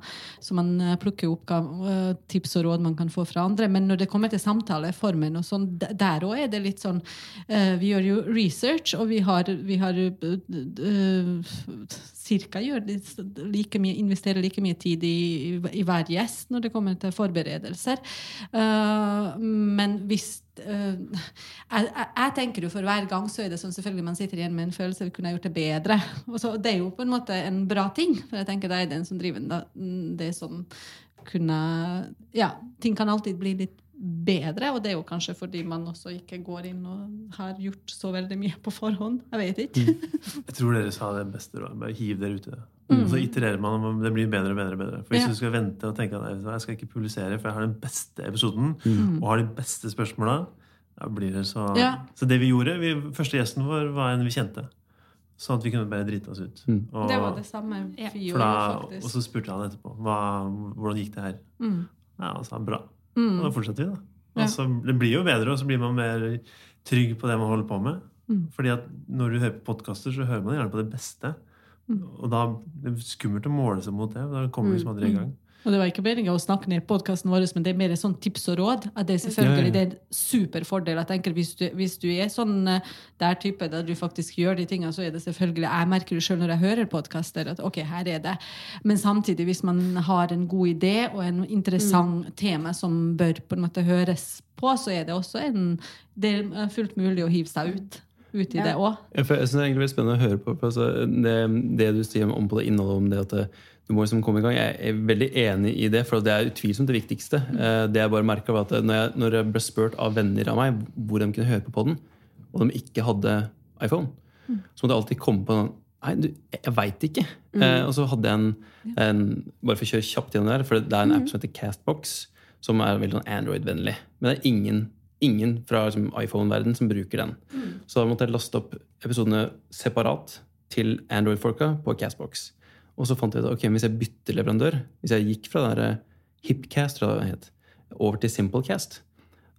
så man eh, plukker jo opp eh, tips og råd man kan få fra andre. Men når det kommer til samtaleformen, og sånn, der òg er det litt sånn eh, Vi gjør jo research, og vi har, vi har cirka gjør like mye, investerer like mye tid i, i hver gjest når det kommer til forberedelser. Uh, men hvis uh, jeg, jeg, jeg tenker jo for hver gang så er det sånn selvfølgelig man sitter igjen med en følelse vi kunne gjort det bedre. <laughs> Og så, det er jo på en måte en bra ting, for jeg tenker det er den som driver da, det som kunne Ja, ting kan alltid bli litt bedre, og det er jo kanskje fordi man også ikke går inn og har gjort så veldig mye på forhånd. Jeg vet ikke. Jeg tror dere sa det beste rådet. Bare hiv dere uti det. Og så itererer man og det blir bedre og bedre. og bedre. For Hvis Ja. du skal vente og tenke at "Nei, vet du hva, jeg skal ikke publisere, for jeg har den beste episoden og har de beste spørsmåla, da blir det så Ja. Så det vi gjorde vi, Første gjesten vår var en vi kjente. Sånn at vi kunne bare drite oss ut. Og, Det var det samme vi gjorde, da, gjorde, og så spurte han etterpå hva, hvordan gikk det her. Mm. Ja, Han sa bra. Mm. Og da fortsetter vi, da. Ja. Og det blir jo bedre, og så blir man mer trygg på det man holder på med. Mm. Fordi at når du hører på podkaster, så hører man gjerne på det beste. Mm. Og da det er skummelt å måle seg mot det. Da kommer vi liksom aldri i gang. Og det var ikke meninga å snakke ned podkasten vår, men det er mer sånn tips og råd. At det er selvfølgelig Ja, ja. det er en superfordel. Jeg tenker hvis du, hvis du er sånn eh, der type der du faktisk gjør de tingene, så er det selvfølgelig Jeg merker det sjøl når jeg hører podkaster, at ok, her er det. Men samtidig, hvis man har en god idé og en interessant tema som bør på en måte høres på, så er det også en Det er fullt mulig å hive seg ut, ut i Ja. det òg. Ja, for jeg synes det er egentlig spennende å høre på. Altså, det, det du sier om på det innholdet om det at det, du må liksom komme i gang, jeg er veldig enig i det. For det er utvilsomt det viktigste. Eh, Det jeg bare merket var at når jeg, når jeg ble spurt av venner av meg hvor de kunne høre på podden, og de ikke hadde iPhone, så måtte jeg alltid komme på noen Nei, du, jeg veit ikke. Eh, og så hadde jeg en, en Bare for å kjøre kjapt gjennom der, for det er en app som heter Castbox, som er veldig sånn Android-vennlig. Men det er ingen, ingen fra liksom, iPhone-verden som bruker den. Så da måtte jeg laste opp episodene separat til Android-folka på Castbox. Og så fant jeg ut ok, hvis jeg bytter leverandør, hvis jeg gikk fra der Hipcast tror jeg det het, over til Simplecast,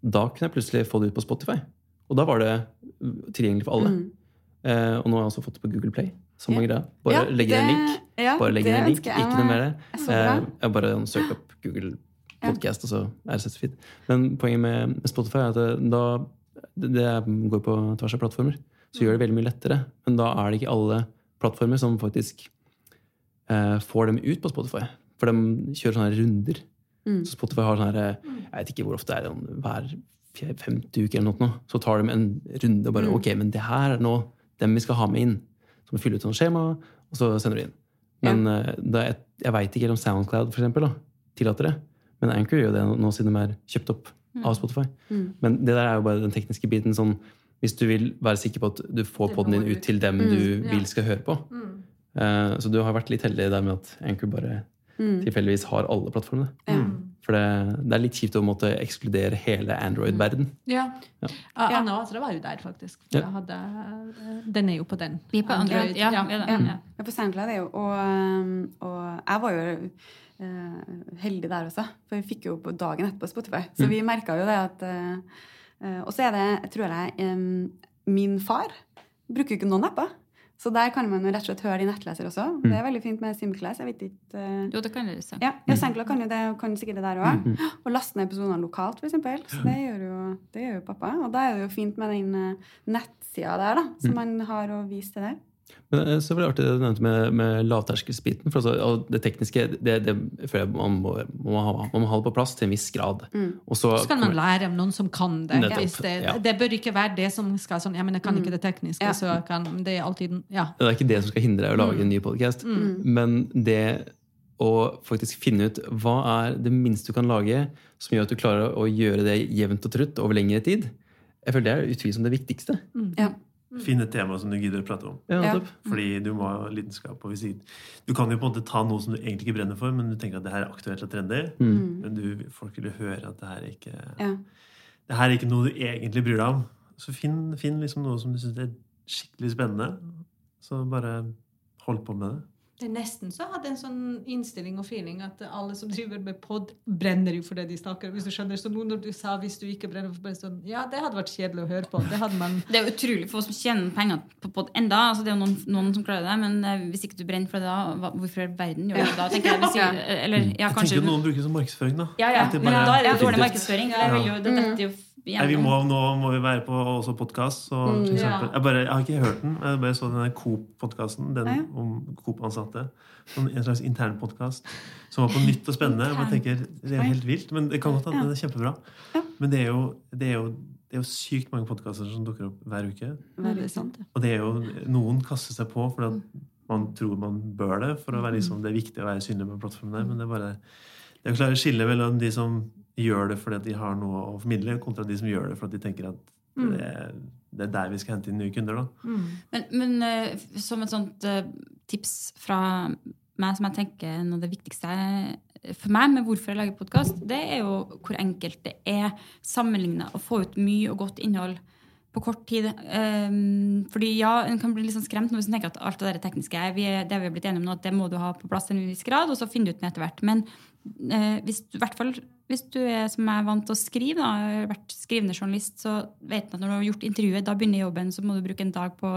da kunne jeg plutselig få det ut på Spotify. Og da var det tilgjengelig for alle. Eh, og nå har jeg også fått det på Google Play. Samme Ja. greia. Bare Ja, legge inn en link. ja, Bare legge inn en link, ikke noe mer. Eh, jeg bare søkte opp Google Podcast, og så er det så fint. Men poenget med Spotify er at det, da, det går på tvers av plattformer. Så gjør det veldig mye lettere. Men da er det ikke alle plattformer som faktisk eh, får dem ut på Spotify. For de kjører sånne runder. Mm. Så Spotify har sånne her, Jeg vet ikke hvor ofte det er, sånn hver femte uke eller noe. Så tar de en runde og bare Mm. Ok, men det her er nå dem vi skal ha med inn. Så må vi fylle ut sånn skjema, og så sender du inn. Men ja. da, jeg, jeg veit ikke om Soundcloud for eksempel, da, tillater det. Men Anchor gjør det nå siden de er kjøpt opp av Spotify. Mm. Men det der er jo bare den tekniske biten. sånn, Hvis du vil være sikker på at du får poden din ut til dem du ja. vil skal høre på. Eh, så du har vært litt heldig der med at Anchor bare Mm. tilfeldigvis har alle plattformene. Ja. For det, det er litt kjipt å måtte ekskludere hele Android-verden. Ja. Ja. Ah, Anna Atra var jo der, faktisk. For Ja. jeg hadde, eh, den er jo på den. Vi er på Android. Ja, Ja. det. Ja. Ja. Ja, på SoundCloud er jo og, um, og jeg var jo eh, heldig der også, for vi fikk jo på dagen etterpå Spotify. Så vi merka jo det at eh, eh, Og så er det, tror jeg, min far bruker jo ikke noen apper. Så der kan man jo rett og slett høre i nettleser også. Det er veldig fint med Simclass. Jeg vet ikke uh... Jo, det kan dere se. ja, ja SoundCloud kan jo det, kan sikkert det der òg. Og laste ned episodene lokalt, f.eks. Så det gjør, jo, det gjør jo pappa. Og da er det jo fint med den eh, nettsida der, da, som man har å vise til der. Men eh, så var det artig det du nevnte med, med lavterskelsbiten. For altså, og det tekniske det, det føler jeg man må, må ha, man må ha det på plass til en viss grad. Og så, Så kan man lære av noen som kan det. Det, ja. det bør ikke være det som skal sånn Ja, men jeg kan ikke det tekniske, Ja. så kan Det er alltid Ja. Det er ikke det som skal hindre deg å lage en ny podkast. Men det å faktisk finne ut hva er det minste du kan lage som gjør at du klarer å gjøre det jevnt og trutt over lengre tid, jeg føler det er utvilsomt det viktigste. Ja. Finn et tema som du gidder å prate om. Ja, Ja. Fordi du må ha lidenskap. Og visit. du kan jo på en måte ta noe som du egentlig ikke brenner for, men du tenker at det her er aktuelt og trendy. Men du, folk vil jo høre at det her er ikke Ja. det her er ikke noe du egentlig bryr deg om. Så finn, finn liksom noe som du syns er skikkelig spennende. Så bare hold på med det. Det er nesten så jeg hadde en sånn innstilling og feeling at alle som driver med pod, brenner jo for det de snakker om. hvis du skjønner. Så nå når du sa 'hvis du ikke brenner for det', sånn, Ja, det hadde vært kjedelig å høre på. Det hadde man Det er utrolig få som tjener penger på pod enda. Altså, det er jo noen, noen som klarer det, men eh, hvis ikke du brenner for det da, hvorfor i verden gjør du det da? tenker jeg. Hvis, ikke- eller, ja, Jeg tenker noen bruker det som markedsføring, da. ja, ja, men da er det jo dårlig markedsføring. Det, er jo, det detter Nei, vi må, nå må vi være på også podkast. Mm, ja. jeg, jeg har ikke hørt den. Jeg bare så den Coop-podkasten. Den om Coop-ansatte. Sånn En slags intern podkast som var på nytt og spennende. Man tenker, Det er helt vilt, men det kan godt hende det er kjempebra. Men det er jo, det er jo, det er jo sykt mange podkaster som dukker opp hver uke. Sant. Og det er jo, noen kaster seg på fordi at man tror man bør det. For å være liksom, det er viktig å være synlig på plattformen der. Men det er bare det er å klare å skille mellom de som gjør det fordi de har noe å formidle, kontra de som gjør det fordi de tenker at det, er- det er der vi skal hente inn nye kunder. da. Men, men eh, som et sånt eh, tips fra meg som jeg tenker er noe av det viktigste for meg med hvorfor jeg lager podkast, det er jo hvor enkelt det er sammenligna å få ut mye og godt innhold på kort tid. Um, fordi ja, En kan bli litt sånn skremt når en tenker at alt det der tekniske er, vi, det vi har blitt enige om nå, at det må du ha på plass til en viss grad, og så finner du ut med etter hvert. Men hvis du, i hvert fall hvis du er som er vant til å skrive, da, har vært skrivende journalist, så vet du at når du har gjort intervjuet, da begynner jobben, så må du bruke en dag på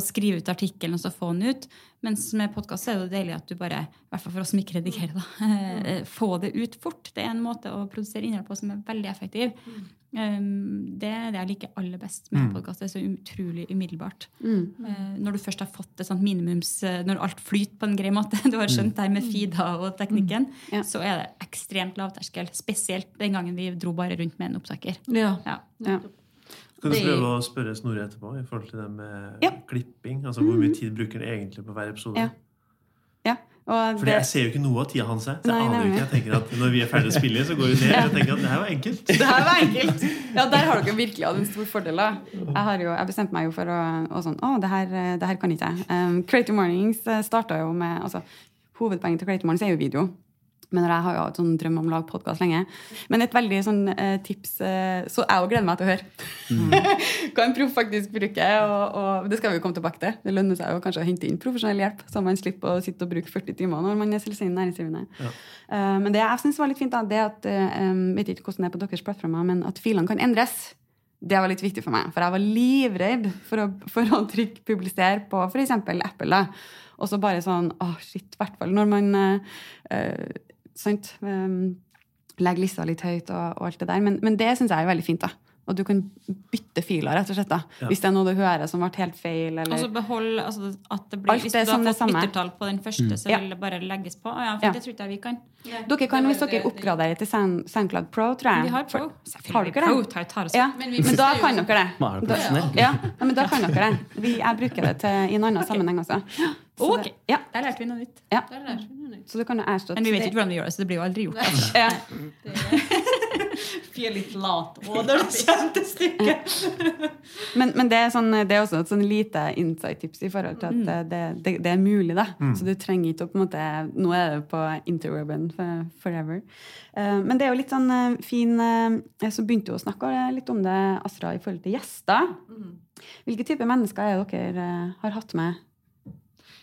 å skrive ut artikkelen og så få den ut. Mens med podkast er det deilig at du bare, i hvert fall for oss som ikke redigerer, da, eh, <laughs> få det ut fort. Det er en måte å produsere innhold på som er veldig effektiv. Um, det er det jeg liker aller best med Mm. podkast. Det er så utrolig umiddelbart. Mm. Eh, når du først har fått det sånn minimums eh, Når alt flyter på en grei måte, <laughs> du har skjønt det her med feeda og teknikken, Ja. så er det ekstremt lavterskel. Spesielt den gangen vi dro bare rundt med en opptaker. Ja. Ja. Ja. Skal du prøve å spørre Snorre etterpå i forhold til det med Ja. klipping? Altså Hvor mye tid bruker han egentlig på hver episode? Ja. Ja. For jeg ser jo ikke noe av tida hans. jeg Nei, aner jo ikke. Jeg tenker at Når vi er ferdig å spille, så går vi ned. Jeg tenker at det her var enkelt. det her var enkelt! Ja, der har dere virkelig hatt en stor fordel. Jeg, har jo, jeg bestemte meg jo for å og sånn, Å, det her, eh, det her kan ikke jeg. Um, Creative Mornings starta jo med altså, Hovedpoenget til Creative Mornings er jo video. Men jeg har jo hatt sånn drøm om å lage podkast lenge. Men et veldig sånn eh, tips eh, Så jeg òg gleder meg til å høre. <laughs> hva en proff faktisk bruker. Og, og det skal vi jo komme tilbake til. Det lønner seg jo kanskje å hente inn profesjonell hjelp, så man slipper å sitte og bruke 40 timer når man er selvstendig næringsdrivende. Ja. Eh, men det jeg syns var litt fint, da, det at um, vet ikke hvordan det er på deres plattformer, men at filene kan endres. Det var litt viktig for meg, for jeg var livredd for å, for å trykke 'publiser' på f.eks. Apple. da. Og så bare sånn Å, shit. I hvert fall når man eh, Sant? Um, legger lista litt høyt og, og alt det der. Men, men det syns jeg er veldig fint. da. Og du kan bytte filer, rett og slett. da. Ja. Hvis det er noe du hører som ble helt feil. Eller... Og så behold altså, at det blir, Alt Hvis det du har fått yttertall på den første, så Ja. vil det bare legges på. Å Ja, for Ja. det tror ikke jeg vi kan. dere kan, hvis dere oppgraderer til SoundCloud Pro, tror jeg. Vi har Pro. For- Har dere det? Pro tar, tar Ja, Men men, da jo- kan dere det. Det Da, ja, ja, men da kan dere det. Vi, jeg bruker det til, i en annen sammenheng også. Så Ok. det, ja, Der lærte vi noe nytt. ja. Der lærte vi noe nytt. Så du kan jo erstatte Men vi vet ikke hvordan vi gjør det, så det blir jo aldri gjort. Altså. ja. Vi er litt late òg når det kommer til stykket. Men, men det, er sånn, det er også et sånn lite insight-tips i forhold til at det, det, det, det er mulig, da. Så du trenger ikke å på en måte Nå er det på interurban forever. Eh, men det er jo litt sånn eh, fin eh, Så begynte du å snakke litt om det, Astra, i forhold til gjester. Hvilke typer mennesker er det dere har hatt med?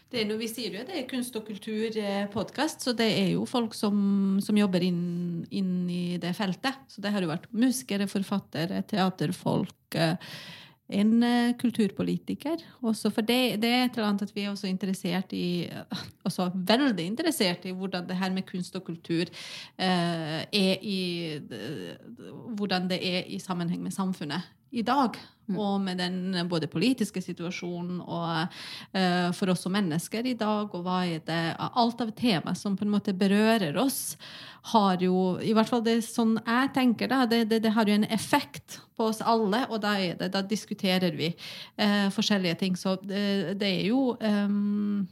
Det er noe vi sier jo, det er kunst- og kulturpodkast, så det er jo folk som, som jobber inn, inn i det feltet. Så det har jo vært musikere, forfattere, teaterfolk, eh, en eh, kulturpolitiker. Også for det, det er et eller annet at vi er også interessert i eh, <laughs> også veldig interessert i hvordan det her med kunst og kultur eh, er i Hvordan det er i sammenheng med samfunnet i dag. Og med den både politiske situasjonen og uh, for oss som mennesker i dag, og hva er det Alt av tema som på en måte berører oss, har jo I hvert fall det sånn jeg tenker, da. Det, det, det har jo en effekt på oss alle, og da, det, da diskuterer vi uh, forskjellige ting. Så det, er jo ehm,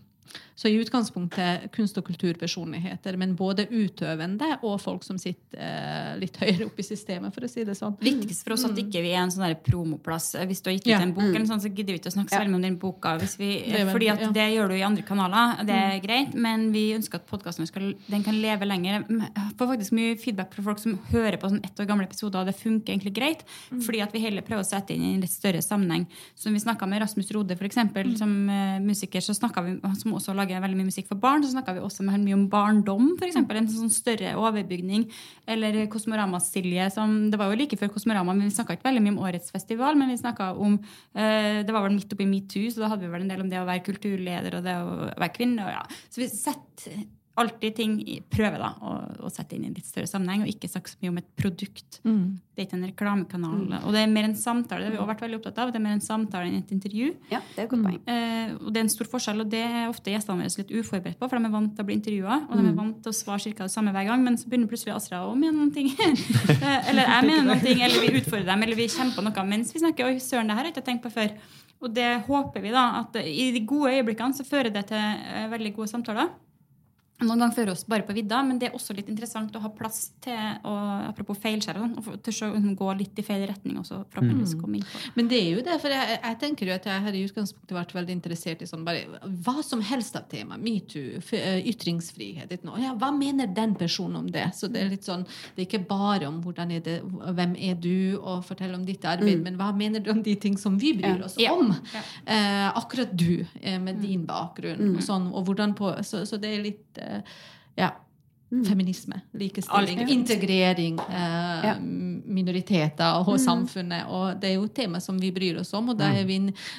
så i utgangspunktet kunst- og kulturpersonligheter, men både utøvende og folk som sitter eh, litt høyere oppe i systemet, for å si det sånn. Viktigst for oss at ikke vi er en sånn promoplass. Hvis du har gitt ut Ja. en bok, sånn, så gidder vi ikke å snakke så veldig mye om den boka. Hvis vi, Det fordi at ja. det gjør du i andre kanaler. Det er greit, men vi ønsker at podkasten kan leve lenger. Jeg får faktisk mye feedback fra folk som hører på sånn ett år gamle episoder, og det funker egentlig greit. Fordi at vi heller prøver å sette inn i en litt større sammenheng. Som vi snakka med Rasmus Rode, eksempel, som uh, musiker, så vi, som også lager lager veldig mye musikk for barn, så snakka vi også mye om barndom, f.eks. En sånn større overbygning. Eller Kosmorama-Silje, som Det var jo like før Kosmorama, men vi snakka ikke veldig mye om årets festival. Men vi snakka om eh, Det var vel midt oppi metoo, så da hadde vi vel en del om det å være kulturleder og det å være kvinne. Og ja. Så vi setter alltid ting prøve da, å, å sette inn i en litt større sammenheng, og ikke snakke så mye om et produkt. Mm. Det er ikke en reklamekanal. Og det er mer en samtale. Det har vi også vært veldig opptatt av. Det er mer en samtale enn et intervju. Ja, det er et godt poeng. Eh, og det er en stor forskjell, og det er ofte gjestene våre litt uforberedt på, for de er vant til å bli intervjua, og de er vant til å svare cirka det samme hver gang, men så begynner plutselig Asra å mene noen ting. <laughs> Eh, eller jeg mener noen ting, eller vi utfordrer dem, eller vi kjemper noe mens vi snakker. Oi, søren, det her har jeg ikke tenkt på før. Og det håper vi, da, at i de gode øyeblikkene så fører det til eh, veldig gode samtaler. Noen ganger fører oss bare på vidda, men det er også litt interessant å ha plass til å, apropos feilskjær, og sånn, å liksom gå litt i feil retning også, forhåpentligvis komme inn på. Men det er jo det, for jeg, jeg tenker jo at jeg har i utgangspunktet vært veldig interessert i sånn bare hva som helst av tema. Metoo, ytringsfrihet. nå. Ja, hva mener den personen om det? Så det er litt sånn, det er ikke bare om hvordan er det, hvem er du, og fortell om ditt arbeid, men hva mener du om de ting som vi bryr oss Ja. om? Ja. Eh, akkurat du, eh, med din bakgrunn, og sånn, og hvordan på Så, så det er litt eh, ja. Feminisme, likestilling, integrering, eh, Ja. minoriteter og samfunnet. Og det er jo tema som vi bryr oss om, og da, vi,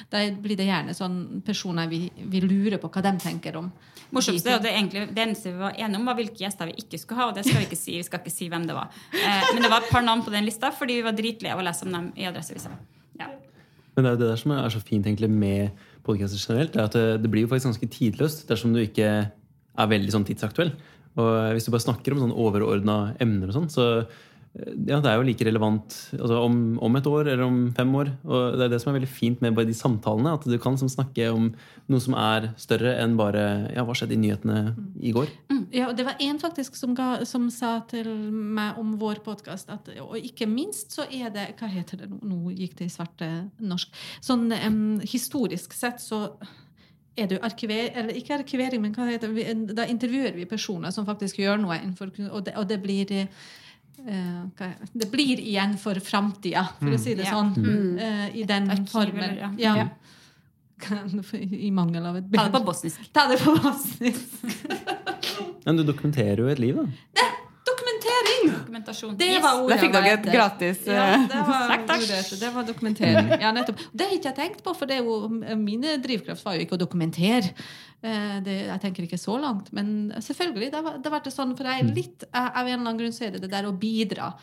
da blir det gjerne sånn personer vi, vi lurer på hva de tenker om. Morsomste er det, egentlig, det eneste vi var enige om, var hvilke gjester vi ikke skulle ha. Og det skal vi ikke si. Vi skal ikke si hvem det var. Eh, men det var et par navn på den lista fordi vi var dritlige av å lese om dem i Adresseavisa. Ja. Men det er jo det der som er så fint egentlig med podkaster generelt, det er at det, det blir jo faktisk ganske tidløst dersom du ikke er veldig sånn tidsaktuell. Og hvis du bare snakker om sånn overordna emner og sånn, så eh, ja, det er jo like relevant altså om, om et år eller om fem år. Og det er det som er veldig fint med bare de samtalene, at du kan snakke om noe som er større enn bare ja, hva skjedde i nyhetene i går. Ja, og det var en faktisk som, ga, som sa til meg om vår podkast at Og ikke minst så er det Hva heter det nå? Nå gikk det i svarte norsk. Sånn um, historisk sett så er det jo arkiver, eller ikke arkivering, men hva heter det? Da intervjuer vi personer som faktisk gjør noe innenfor Og det, og det blir uh, hva det blir igjen for framtida, for å si det sånn. Uh, I den arkiv, formen. eller- Ja. ja. <laughs> I mangel av et Ta det på bosnisk. Ta det på bosnisk. <laughs> Men du dokumenterer jo et liv, da. Dokumentasjon. Det Yes. var ordet Der fikk dere et gratis, Ja, eh, det var, ordet, det var dokumentering. Ja, nettopp. Det har ikke jeg tenkt på, for det er jo, mine drivkraft var jo ikke å dokumentere. Eh, Det, jeg tenker ikke så langt. Men selvfølgelig, det, det har vært sånn, for jeg er litt, av en eller annen grunn så er det det der å bidra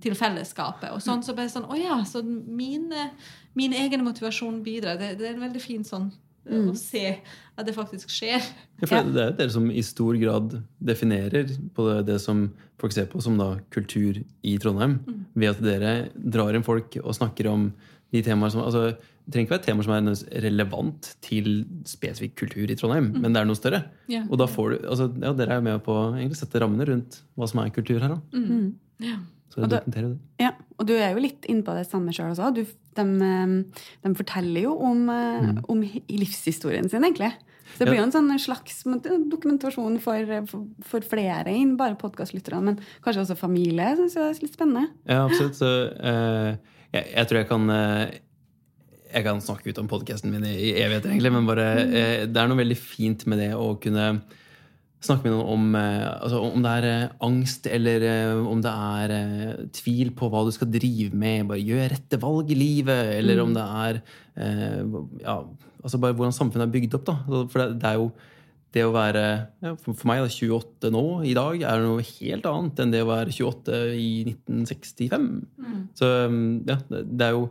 til fellesskapet. Og sånn, så bare sånn, å ja, så min, eh, min egen motivasjon bidrar. Det, det er en veldig fin sånn mm. å se at det faktisk skjer. Ja, for Det er jo dere som i stor grad definerer på det, det som folk ser på som da kultur i Trondheim, ved at dere drar inn folk og snakker om de temaer som altså, Det trenger ikke være temaer som er relevant til spesifikk kultur i Trondheim, men det er noe større. Yeah. Og da får du, altså, ja, Dere er jo med på å sette rammene rundt hva som er kultur her. da. Ja. Så Og det det- Ja, og du er jo litt inne på det samme sjøl også. Du, de, eh, de forteller jo om, mm. om livshistorien sin, egentlig. Så det blir jo en sånn slags dokumentasjon for, for, for flere enn bare podkastlytterne, men kanskje også familie. Syns jeg er litt spennende. Ja, absolutt. Så uh, jeg, jeg tror jeg kan uh, Jeg kan snakke ut om podkasten min i, evigheter, egentlig, men bare eh, det er noe veldig fint med det å kunne snakke med noen om altså om det er angst, eller om det er tvil på hva du skal drive med. Bare gjør rette valg i livet. Eller om det er ja, altså bare hvordan samfunnet er bygd opp. Da. For det, det er jo det å være ja, for meg meg da, 28 nå i dag er noe helt annet enn det å være 28 i 1965. Så um, ja, det det er jo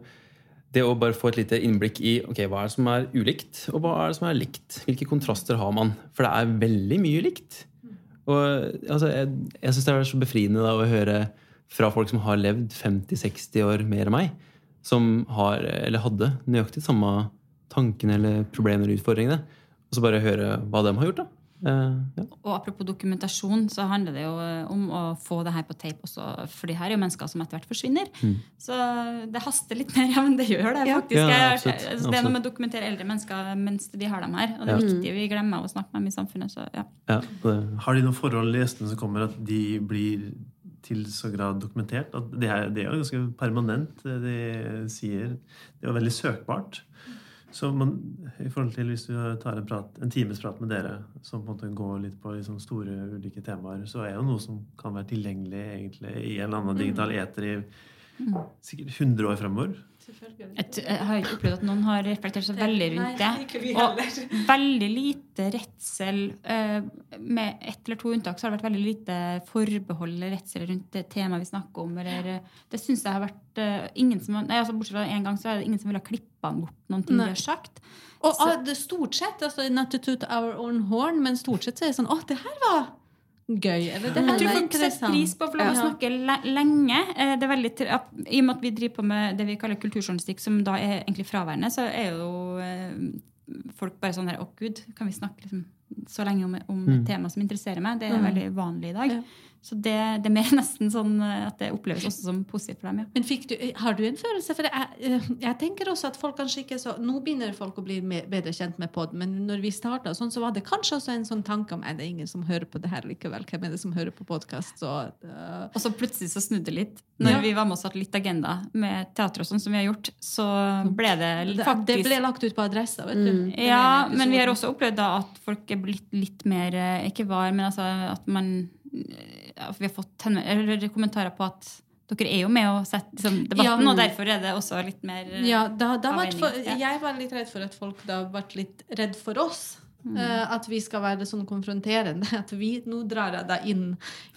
det å bare få et lite innblikk i ok, hva er det som er ulikt, og hva er det som er likt. Hvilke kontraster har man? For det er veldig mye likt. Og altså, jeg, jeg syns det er så befriende da, å høre fra folk som har levd 50-60 år mer enn meg, som har, eller hadde nøyaktig samme tankene eller problemene eller utfordringene, og så bare høre hva de har gjort. da. Eh, ja. Og apropos dokumentasjon, så handler det jo eh, om å få det her på tape også. For de her er jo mennesker som etter hvert forsvinner. Så det haster litt mer. <laughs> Ja, men det gjør det Ja. faktisk. Ja, Jeg- absolutt. altså, det er noe med å dokumentere eldre mennesker mens de har dem her. Og det er viktig. Vi glemmer å snakke med dem i samfunnet. Så ja. Ja, det, Har de noen forhold i gjestene som kommer, at de blir til så grad dokumentert? At det, her, det er jo ganske permanent, det de sier. Det er jo veldig søkbart. Så man, i forhold til hvis du tar en, prat, en times prat med dere som på en måte går litt på liksom store ulike temaer, så er jo noe som kan være tilgjengelig egentlig i en eller annen digital eter i sikkert 100 år fremover. Jeg, jeg har ikke opplevd at noen har reflektert så veldig rundt det. Og veldig lite redsel. eh, Med ett eller to unntak så har det vært veldig lite forbehold eller redsel rundt det temaet vi snakker om. Eller, eh, det synes jeg har vært eh, ingen som, nei, altså Bortsett fra en gang så er det ingen som ville ha klippa bort noen ting vi har sagt. Og Så- ah, det stort sett, altså not to toot our own horn, men stort sett så er det sånn Å, det her var gøy. Eller det Jeg tror folk setter interessant. pris på for få lov å Ja. snakke le lenge. Eh, Det er veldig, I og med at vi driver på med det vi kaller kulturjournalistikk, som da er egentlig fraværende, så er jo eh, folk bare sånn der Å, gud, kan vi snakke liksom så lenge om, om et tema som interesserer meg? Det er veldig vanlig i dag. Ja. Så det, det er mer <laughs> nesten sånn eh, at det oppleves også som positivt for dem. ja. Men fikk du, har du en følelse? For jeg, eh, jeg tenker også at folk kanskje ikke er så Nå begynner folk å bli med, bedre kjent med pod, men når vi starta sånn, så var det kanskje også en sånn tanke om er det ingen som hører på det her likevel. Hvem er det som hører på podkast? Og så plutselig så snudde det litt. Når Ja. vi var med oss litt agenda med teater og sånn som vi har gjort, så ble det det, faktisk det ble lagt ut på adressa, vet du. Mm. Ja, men vi har også opplevd da at folk er blitt litt mer eh, Ikke var, men altså at man Vi har fått kommentarer på at dere er jo med og setter liksom, debatten, Ja. og derfor er det også litt mer Ja, da, da avveining, for. Jeg var litt redd for at folk da ble litt redd for oss. Mm. Eh, at vi skal være sånn konfronterende. <laughs> At vi, nå drar jeg deg inn,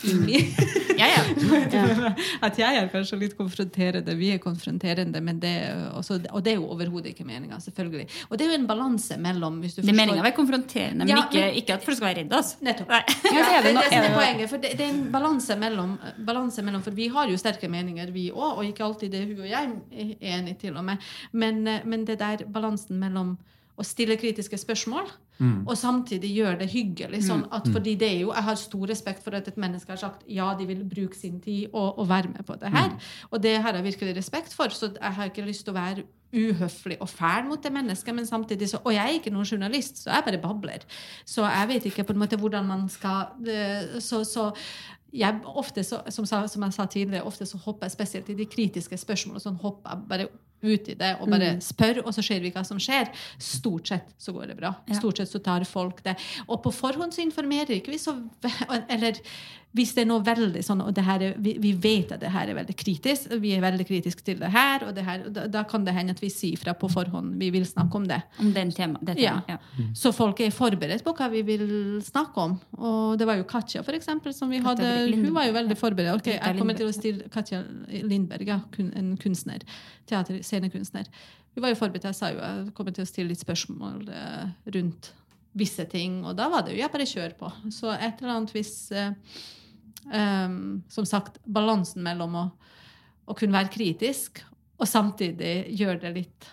inn i <laughs> Ja, ja. <laughs> At jeg er kanskje litt konfronterende. Vi er konfronterende, men det, også, og det er jo overhodet ikke meninga, selvfølgelig. Og det er jo en balanse mellom hvis du Det er meninga å være konfronterende, men, Ja, ikke, men- ikke at folk skal være redde. oss. Nettopp. Ja, Ja, så det det er det som er poenget. For det, det er en balanse mellom, balanse mellom For vi har jo sterke meninger, vi òg, og ikke alltid det hun og jeg er enig til og med. Men, eh, men det der balansen mellom å stille kritiske spørsmål og samtidig gjøre det hyggelig. Sånn at, fordi det er jo, Jeg har stor respekt for at et menneske har sagt ja, de vil bruke sin tid og, og være med på det her. Og det har jeg virkelig respekt for. Så jeg har ikke lyst til å være uhøflig og fæl mot det mennesket, men samtidig så Og jeg er ikke noen journalist, så jeg bare babler. Så jeg vet ikke på en måte hvordan man skal eh, Så, så jeg ofte, så, som, sa- som jeg sa tidligere, ofte så hopper jeg spesielt i de kritiske spørsmålene. Sånn hopper jeg bare ut i det og bare spør, og så ser vi hva som skjer. Stort sett så går det bra. Stort sett så tar folk det. Og på forhånd så informerer ikke vi så <laughs> Eller hvis det er noe veldig sånn og det her er, vi, vi vet at det her er veldig kritisk, vi er veldig kritiske til det her, og det her, da, da kan det hende at vi sier fra på forhånd vi vil snakke om det. Om den tema, det Ja. temaet. Ja. Så folk er forberedt på hva vi vil snakke om. Og det var jo Katja, for eksempel, som vi Katja hadde Lindberg. Hun var jo veldig forberedt. Ok, jeg kommer til å stille Katja Lindberg, ja, en kunstner. Teater, scenekunstner. Hun var jo forberedt. Jeg sa jo jeg kommer til å stille litt spørsmål eh, rundt visse ting, og da var det jo ja, bare kjør på. Så et eller annet hvis em, Som sagt, balansen mellom å, å kunne være kritisk og samtidig gjøre det litt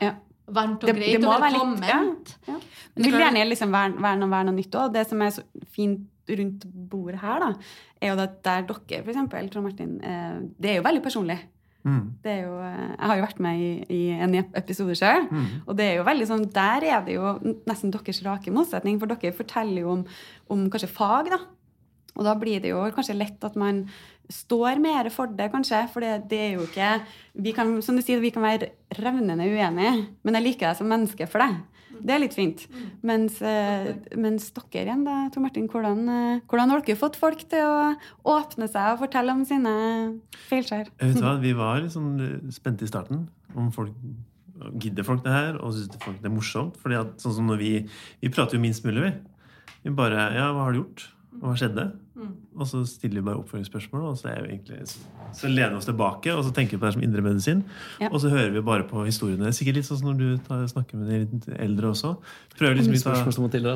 Ja. varmt og Det- greit det må og være litt- ja. Ja. Men vil er gjerne liksom være, være, noe, være noe nytt òg. Det som er så fint rundt bordet her, da, er jo at der dere, for eksempel, Trond Martin, eh, det er jo veldig personlig. Mm. Det er jo, eh, jeg har jo vært med i, i en episode sjøl, Mm. og det er jo veldig sånn, der er det jo nesten deres rake motsetning, for dere forteller jo om, om kanskje fag, da. Og da blir det jo kanskje lett at man står mer for det, kanskje. For det, det er jo ikke vi kan, Som du sier, vi kan være revnende uenige, men jeg liker deg som menneske for det. Det er litt fint. Mens, eh, mens dere igjen, da, Tor Martin, hvordan, eh, hvordan har dere fått folk til å åpne seg og fortelle om sine feilskjær? Hva, Vi var litt sånn spente i starten om folk gidder folk det her, og syns folk det er morsomt. Fordi at sånn som når vi, vi prater jo minst mulig, vi. Vi bare Ja, hva har du gjort? Og hva skjedde? Og så stiller vi bare oppfølgingsspørsmål, og så er vi egentlig så lener vi oss tilbake og så tenker vi på det som indremedisin. Ja. Og så hører vi bare på historiene. Sikkert litt sånn som når du tar, snakker med de litt eldre også. Prøver liksom å ta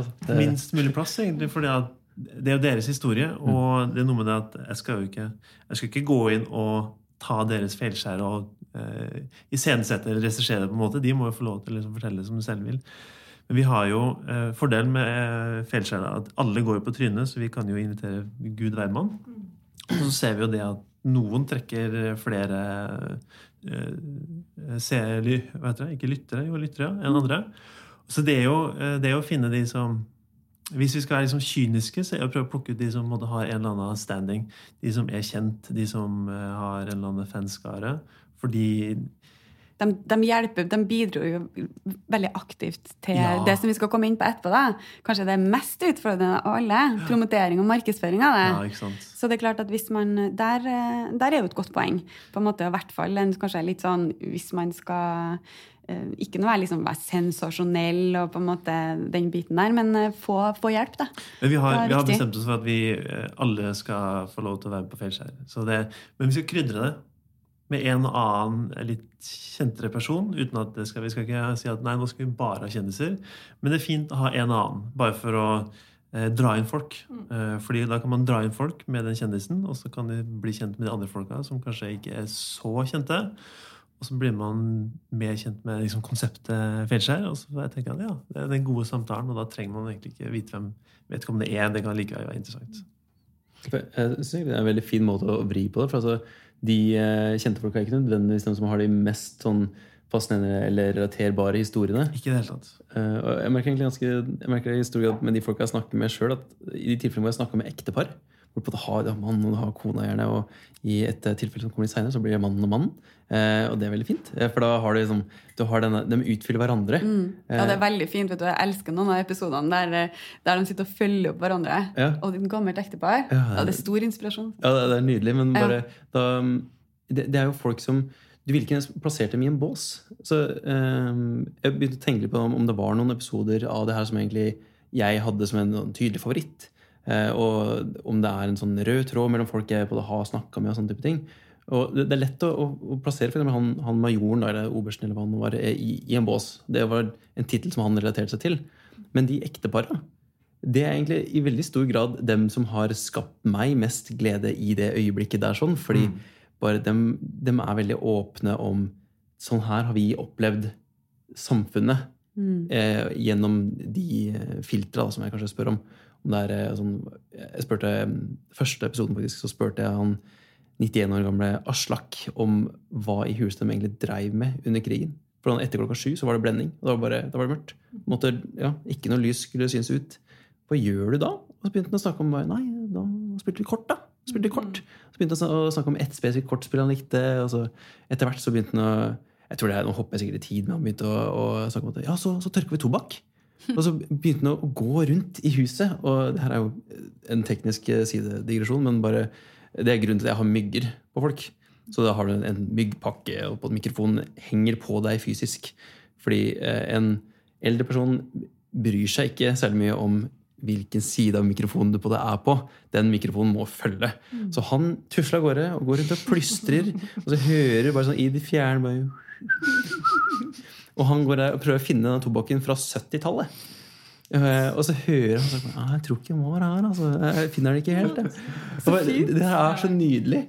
altså. Minst mulig plass, egentlig. For det er jo deres historie, og det er noe med det at jeg skal jo ikke Jeg skal ikke gå inn og ta deres feilskjær og eh, iscenesette eller regissere det på en måte. De må jo få lov til å liksom fortelle som de selv vil. Men vi har jo eh, fordelen med eh, feilskjær at alle går på trynet, så vi kan jo invitere Gud hvermann. Og så ser vi jo det at noen trekker flere eh, se, ly, hva heter det? Ikke lyttere, jo lyttere enn andre. Så det er jo eh, det er å finne de som Hvis vi skal være liksom kyniske, så er det å prøve å plukke ut de som måtte ha en eller annen standing. De som er kjent, de som eh, har en eller annen fanskare. Fordi de, de, hjelper, de bidro jo veldig aktivt til Ja. det som vi skal komme inn på etterpå. da. Kanskje det mest utfordrende av alle. Promotering og markedsføring av det. Ja. Så det er klart at hvis man, der, eh, der er jo et godt poeng. på en måte, i hvert fall kanskje litt sånn, Hvis man skal eh, ikke noe være, liksom, være sensasjonell og på en måte den biten der, men eh, få, få hjelp, da. Men vi har, er vi har bestemt oss for at vi alle skal få lov til å være med på Feilskjær. Men vi skal krydre det med en annen litt kjentere person. uten at det skal, Vi skal ikke si at nei, nå skal vi bare ha kjendiser. Men det er fint å ha en annen, bare for å eh, dra inn folk. Eh, fordi da kan man dra inn folk med den kjendisen, og så kan de bli kjent med de andre folka som kanskje ikke er så kjente. Og så blir man mer kjent med liksom, konseptet Fjellskjær. Og så jeg tenker jeg, ja, det er den gode samtalen, og da trenger man egentlig ikke vite hvem vedkommende er. Det kan likevel være interessant. Jeg synes det er en veldig fin måte å vri på det. For altså, de eh, kjente folka er ikke nødvendigvis de som har de mest sånn fascinerende eller relaterbare historiene. Ikke det hele tatt. Eh, jeg merker egentlig ganske, jeg merker i stor grad med de folka jeg snakker med sjøl, at i de tilfellene hvor jeg snakker med ektepar, hvor du har det har mann og det har kona gjerne, og i et eh, tilfelle som kommer litt seinere, så blir det mannen og mannen. Eh, og det er veldig fint. Eh, for da har du liksom, du har denne, de utfyller hverandre. Ja, det er veldig fint. vet du. Jeg elsker noen av episodene der, eh, der de sitter og følger opp hverandre. Ja. Og et gammelt ektepar. Ja, Ja, det er stor inspirasjon. Ja, det er nydelig, men bare da, det, det er jo folk som Du ville ikke plassert dem i en bås. Så eh, jeg begynte å tenke på om, om det var noen episoder av det her som egentlig jeg hadde som en tydelig favoritt. Eh, og om det er en sånn rød tråd mellom folk jeg både har snakka med og sånne type ting. Og det, er lett å, å, plassere for han, han majoren eller obersten eller hva han var, i, i en bås. Det var en tittel som han relaterte seg til. Men de ektepara, det er egentlig i veldig stor grad dem som har skapt meg mest glede i det øyeblikket der. sånn, Fordi bare dem, dem er veldig åpne om Sånn her har vi opplevd samfunnet eh, gjennom de eh, filtra som jeg kanskje spør om. Om det er, eh, sånn, jeg spurte, Første episoden faktisk, så spurte jeg han 91 år gamle Aslak om hva i huset de egentlig dreiv med under krigen. For etter klokka sju så var det blending, og da var, bare, det mørkt. Måtte, ja, ikke noe lys skulle synes ut. Hva gjør du da? Og så begynte han å snakke om nei, da spilte vi kort, da. Spilte kort. Så begynte han å snakke om ett spesifikt kortspill han likte. og så Etter hvert så begynte han å jeg tror det er, Nå hopper jeg sikkert i tid, men han begynte å, å snakke om at ja, så, så tørker vi tobakk. Og så begynte han å gå rundt i huset. Og det her er jo en teknisk sidedigresjon, men bare, det er grunnen til at jeg har mygger på folk. Så da har du en, myggpakke, og på mikrofonen henger på deg fysisk. Fordi eh, en eldre person bryr seg ikke særlig mye om hvilken side av mikrofonen du på det er på. Den mikrofonen må følge. Så han tusler av gårde og går rundt og plystrer. Og så hører bare sånn i det fjerne bare Og han går der og prøver å finne den tobakken fra 70-tallet. Eh, og så hører han sånn «Ah, Jeg tror ikke den var her. Altså. Jeg finner den ikke helt. jeg». Det, det her er så nydelig.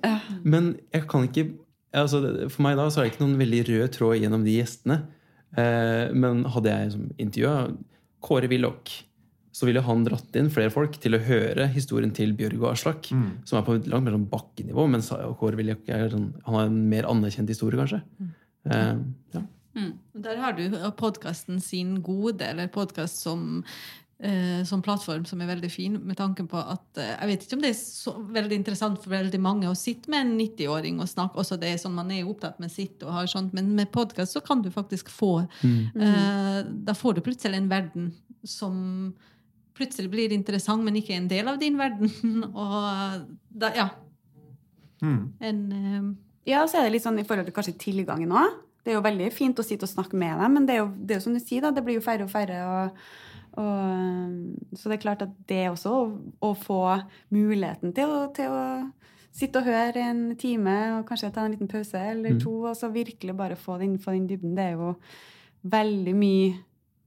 Men jeg kan ikke altså, For meg da så er det ikke noen veldig rød tråd gjennom de gjestene. Eh, men hadde jeg som intervjua Kåre Willoch, så ville han dratt inn flere folk til å høre historien til Bjørg og Aslak, som er på et langt mer sånn bakkenivå. Mens Kåre Willoch er sånn, han har en mer anerkjent historie, kanskje. Eh, ja. Der har du podkasten sin gode, eller podkast som, eh, som plattform som er veldig fin, med tanken på at eh, Jeg vet ikke om det er så veldig interessant for veldig mange å sitte med en 90-åring og snakke. Også det er sånn Man er jo opptatt med sitt og har sånt, men med podkast så kan du faktisk få eh, Da får du plutselig en verden som plutselig blir interessant, men ikke en del av din verden. <laughs> Og da, ja. Mm. En uh, Ja, så er det litt sånn i forhold til kanskje tilgangen òg. Det er jo veldig fint å sitte og snakke med dem, men det er jo, det er jo som du sier, da, det blir jo færre og færre. og, og Så det er klart at det også, å, å få muligheten til å, til å sitte og høre en time, og kanskje ta en liten pause eller to, og så virkelig bare få det innenfor den dybden, det er jo veldig mye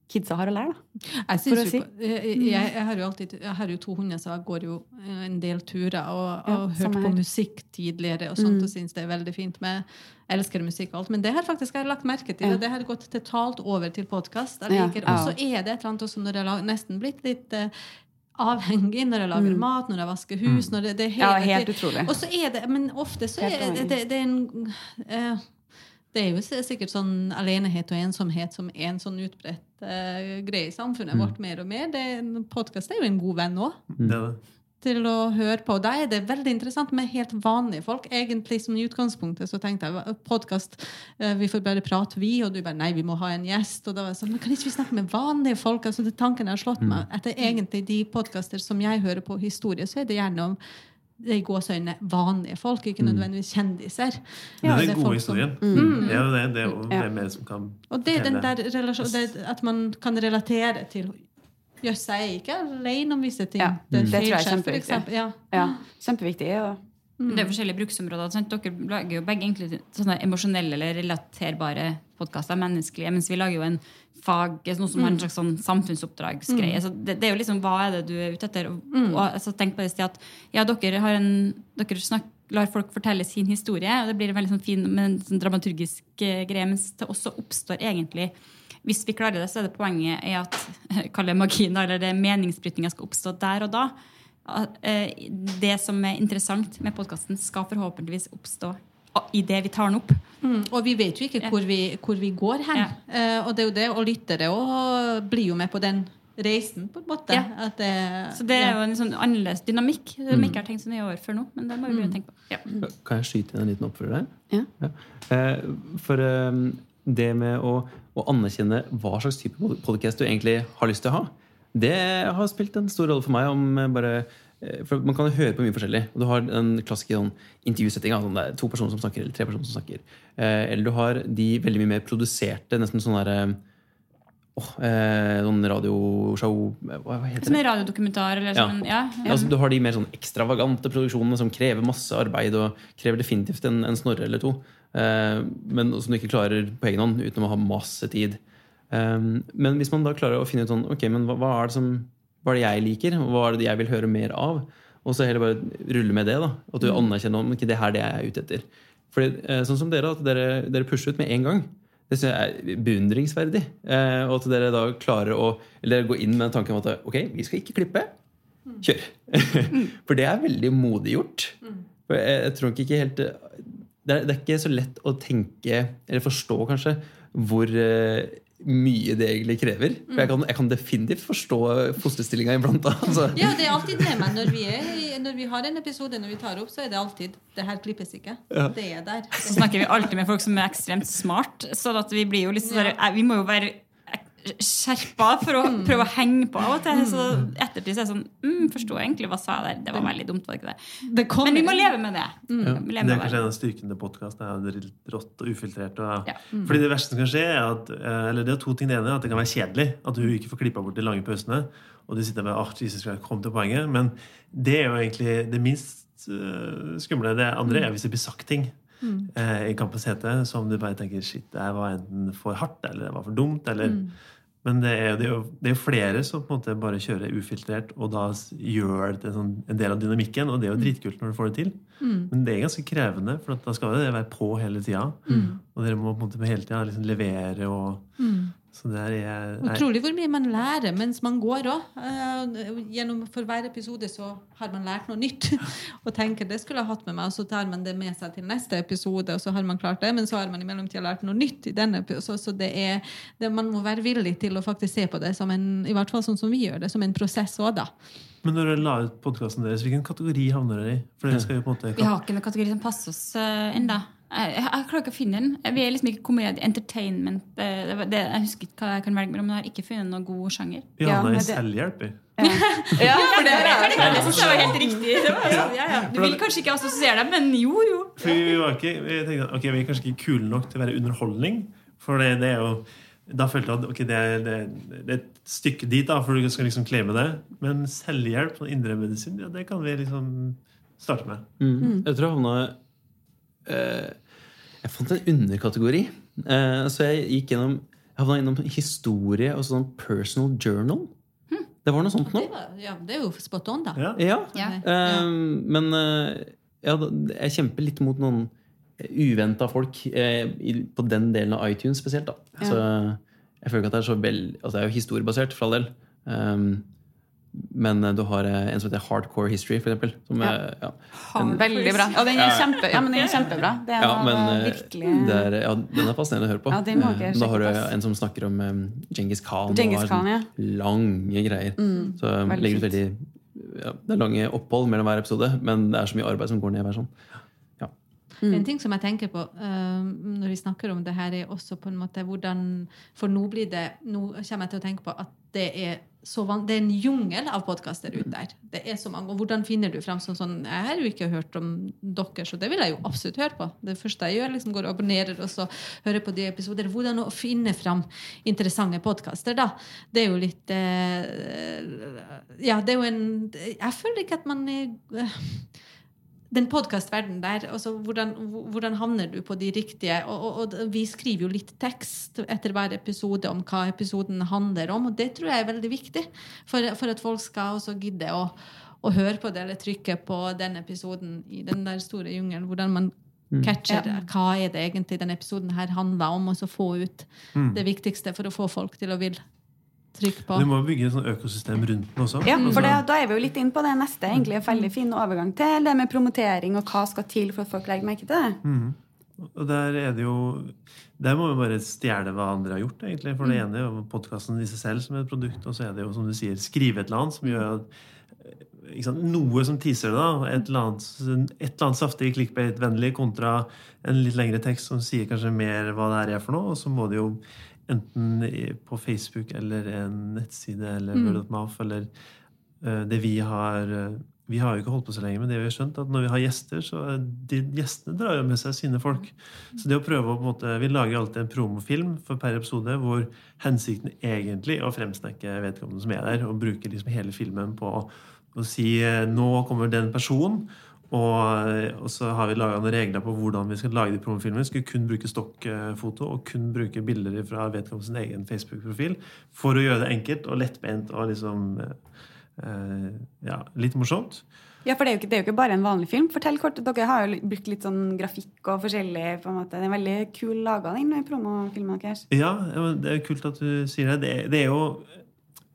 kidsa har å lære, da. Jeg, For å si. på- jeg, jeg, jeg har jo alltid Jeg har jo to hunder, så jeg går jo eh, en del turer og, Ja, hørt på musikk tidligere og sånt, og syns det er veldig fint. med Jeg elsker musikk og alt, men det her faktisk har jeg lagt merke til, Ja. og det har gått totalt over til podkast. Ja, Og ja. så er det et eller annet også når jeg har nesten blitt litt uh, avhengig når jeg lager mat, når jeg vasker hus når det, det er Ja, helt utrolig. Og så er det, Men ofte så Helt er det, det, det er en eh, det er jo sikkert sånn alenehet og ensomhet som er en sånn utbredt uh, greie i samfunnet vårt mer og mer. Det- podkast er jo en god venn òg. Det er til å høre på. Da er det veldig interessant med helt vanlige folk. Egentlig som i utgangspunktet så tenkte jeg podkast, vi får bare prate, vi. Og du bare nei, vi må ha en gjest. Og da var jeg sånn, men kan ikke vi snakke med vanlige folk? Altså det Tanken har slått meg. Etter egentlig de podkaster som jeg hører på historie, så er det gjerne om det i gåseøynene vanlige folk, ikke nødvendigvis kjendiser. Ja, det er det den gode historien. som- mm, mm, ja, det, det er jo Ja. hvem som kan Og det er den der relasjon, det at man kan relatere til Jøss, jeg er ikke alene om visse ting. Ja, Det, det tror jeg er kjempeviktig. Ja. Ja, kjempeviktig. Ja. Det er forskjellige bruksområder. Sant? Dere lager jo begge egentlig sånne emosjonelle eller relaterbare podkaster, menneskelige, mens vi lager jo en fag, noe som har en slags sånn samfunnsoppdragsgreie. Så det, det er jo liksom hva er det du er ute etter? Og, og altså, tenk på det sted at ja, dere har en dere snakker, lar folk fortelle sin historie, og det blir en veldig sånn fin men sånn dramaturgisk eh, greie, mens det også oppstår egentlig hvis vi klarer det, så er det poenget i at <laughs> kall det magien, eller det meningsbrytninga skal oppstå der og da. Eh, Det som er interessant med podkasten, skal forhåpentligvis oppstå i det vi tar den opp. Mm, og vi vet jo ikke Ja. hvor, vi, hvor vi går hen. Ja. Eh, og det er jo det, og lyttere og blir jo med på den reisen, på en måte. Ja. At det, Så det er ja. jo en sånn annerledes dynamikk som vi ikke har tenkt så mye over før nå. Men det må vi mm. tenke på. Ja. Kan jeg skyte inn en liten oppfølger der? Ja. Eh, For eh, det med å, å anerkjenne hva slags type podcast du egentlig har lyst til å ha, det har spilt en stor rolle for meg. om bare for Man kan høre på mye forskjellig. og Du har en klassisk sånn, intervjusetting. Sånn, det er to personer som snakker, eller tre personer som snakker. Eh, Eller du har de veldig mye mer produserte, nesten sånn derre oh, eh, Sånn radioshow Hva, hva heter det? Som en radiodokumentar eller Ja. som ja, Ja, altså, du har de mer sånn ekstravagante produksjonene som krever masse arbeid og krever definitivt en, en snorre eller to. Eh, men som du ikke klarer på egen hånd uten å ha masse tid. Eh, men hvis man da klarer å finne ut sånn, ok, men hva, hva er det som hva er det jeg liker, hva er det jeg vil høre mer av? Og så heller bare rulle med det. da, At du anerkjenner om ikke det her det jeg er ute etter. Fordi, eh, sånn som dere, at dere, dere pusher ut med en gang. Det synes jeg er beundringsverdig. Eh, og at dere da klarer å eller gå inn med tanken om at ok, vi skal ikke klippe. Kjør. <laughs> For det er veldig modig gjort. For jeg, jeg tror ikke helt det er, det er ikke så lett å tenke, eller forstå kanskje, hvor eh, mye det egentlig krever. For jeg kan, jeg kan definitivt forstå fosterstillinga iblant. da, Altså. Ja, det er alltid det, men når vi, er, når vi har en episode når vi tar opp, så er det alltid Det her klippes ikke. Det er der. Så snakker vi alltid med folk som er ekstremt smart. Så at vi blir jo sånn eh, Vi må jo være skjerpa for å prøve å henge på av og til. Så ettertid så er det sånn mm, Forsto jeg egentlig hva sa jeg der? Det var veldig dumt, var det ikke det? Det Men vi må leve med det. Vi må Det er kanskje en av styrkene til podkast. Det er rått og ufiltrert. Og, Ja. Fordi det verste som kan skje, er at eh, Eller det er to ting. Det ene er at det kan være kjedelig. At du ikke får klippa bort de lange pausene. Og du sitter med oh, Jesus, skal jeg komme til poenget. Men det er jo egentlig det minst eh, skumle. Det andre er hvis det blir sagt ting eh, i Kampens hete som du bare tenker shit, det var enten for hardt eller det var for dumt. eller Men det er, det, jo, det er jo flere som på en måte bare kjører ufiltrert, og da gjør det en, sånn, en del av dynamikken. Og det er jo dritkult når du får det til. Men det er ganske krevende, for at da skal det være på hele tida. Og dere må på en måte hele tida liksom levere og det er, er Utrolig hvor mye man lærer mens man går òg. gjennom for hver episode så har man lært noe nytt. <laughs> og tenker det skulle jeg hatt med meg, og så tar man det med seg til neste episode, og så har man klart det, men så har man i mellomtida lært noe nytt i denne episode. Så, så det er, det, man må være villig til å faktisk se på det som en i hvert fall sånn som vi gjør det, som en prosess òg, da. Men når dere la ut podkasten deres, hvilken kategori havner dere i? For dere skal jo på en måte Vi har ikke noen kategori som passer oss uh, ennå. Jeg, jeg, jeg klarer ikke å finne den. Vi er liksom ikke komedie, entertainment. eh, det, det, jeg husker ikke hva jeg kan velge mellom, men jeg har ikke funnet noen god sjanger. Vi Ja, havna men i selvhjelp. i. <laughs> Ja, for det er Det var helt riktig. Det var, ja, ja, ja. Du vil kanskje ikke assosiere deg, men jo, jo. For vi var ikke, vi tenkte at ok, vi er kanskje ikke kule nok til å være underholdning. For det, det er jo Da følte jeg at okay, det, er, det, er- det er et stykke dit, da, for du skal liksom claime det. Men selvhjelp og indremedisin, ja, det kan vi liksom starte med. Mm. Jeg tror jeg havna Jeg fant en underkategori. Eh, så jeg gikk gjennom Jeg havna innom historie og sånn personal journal. Det var noe sånt Det, noe. var, ja, det er jo spot on, da. Ja. Ja. Ja. Uh, men uh, ja, jeg kjemper litt mot noen uventa folk uh, i, på den delen av iTunes spesielt. da. Så jeg føler ikke at det er så vel, altså det er jo historiebasert, for all del. Um, men eh, du har eh, en som heter Hardcore History, eksempel. Ja. eh, ja. Veldig bra. Og den er, kjempe, ja, men den er kjempebra. Det Ja, men virkelig det er, ja, den er fascinerende å høre på. Ja, den må Eh, da har du en som snakker om um, Genghis Khan. Genghis og Khan, ja. Lange greier. så um, veldig legger ut veldig ja, det er lange opphold mellom hver episode, men det er så mye arbeid som går ned hver sånn. Ja. En ting som jeg tenker på uh, når vi snakker om det her, er også på en måte hvordan For nå blir det Nå kommer jeg til å tenke på at det er så det er en jungel av podkaster ute der. Det er så mange, og Hvordan finner du fram sånn, sånn Jeg har jo ikke hørt om dere, så det vil jeg jo absolutt høre på. Det første jeg gjør, liksom går og abonnerer og så hører på de episoder. Hvordan å finne fram interessante podkaster, da. Det er jo litt eh, Ja, det er jo en Jeg føler ikke at man er eh, den podkastverdenen der, altså hvordan, hvordan, havner du på de riktige og, og, og, vi skriver jo litt tekst etter hver episode om hva episoden handler om, og det tror jeg er veldig viktig for, for at folk skal også gidde å, å, høre på det eller trykke på den episoden i den der store jungelen. Hvordan man catcher ja. hva er det egentlig den episoden her handler om, og så få ut mm. det viktigste for å få folk til å vil trykk på. Du må bygge et sånt økosystem rundt den også. Ja, for det, da er vi jo litt inn på det neste. egentlig en Veldig fin overgang til det med promotering og hva skal til for at folk legger merke til det. Mm. Og der er det jo Der må vi bare stjele hva andre har gjort, egentlig. For det mm. ene er jo podkasten i seg selv som et produkt, og så er det jo, som du sier, skrive et eller annet som gjør at sant, noe som teaser det. da, Et eller annet, et eller annet saftig clickbait-vennlig kontra en litt lengre tekst som sier kanskje mer hva det her er for noe. Og så må det jo enten på Facebook eller en nettside eller mm. Word.maf eller uh, det vi har uh, Vi har jo ikke holdt på så lenge, men det vi har skjønt at når vi har gjester, så de gjestene drar jo med seg sine folk. Så det å prøve å på en måte, Vi lager alltid en promofilm for per episode hvor hensikten egentlig er å fremsnakke vedkommende som er der, og bruke liksom hele filmen på å si eh, nå kommer den personen. Og, og, så har vi laga noen regler på hvordan vi skal lage de promofilmene. Vi skal kun bruke stokkfoto og kun bruke bilder fra vedkommendes egen Facebook-profil for å gjøre det enkelt og lettbeint og liksom eh, ja, litt morsomt. Ja, for det er, jo ikke, det er, jo ikke, bare en vanlig film. Fortell kort, Dere har jo brukt litt sånn grafikk og forskjellig. på en måte. Det er veldig kul laga, den promofilmen deres. Ja, det er jo kult at du sier det. Det, det er jo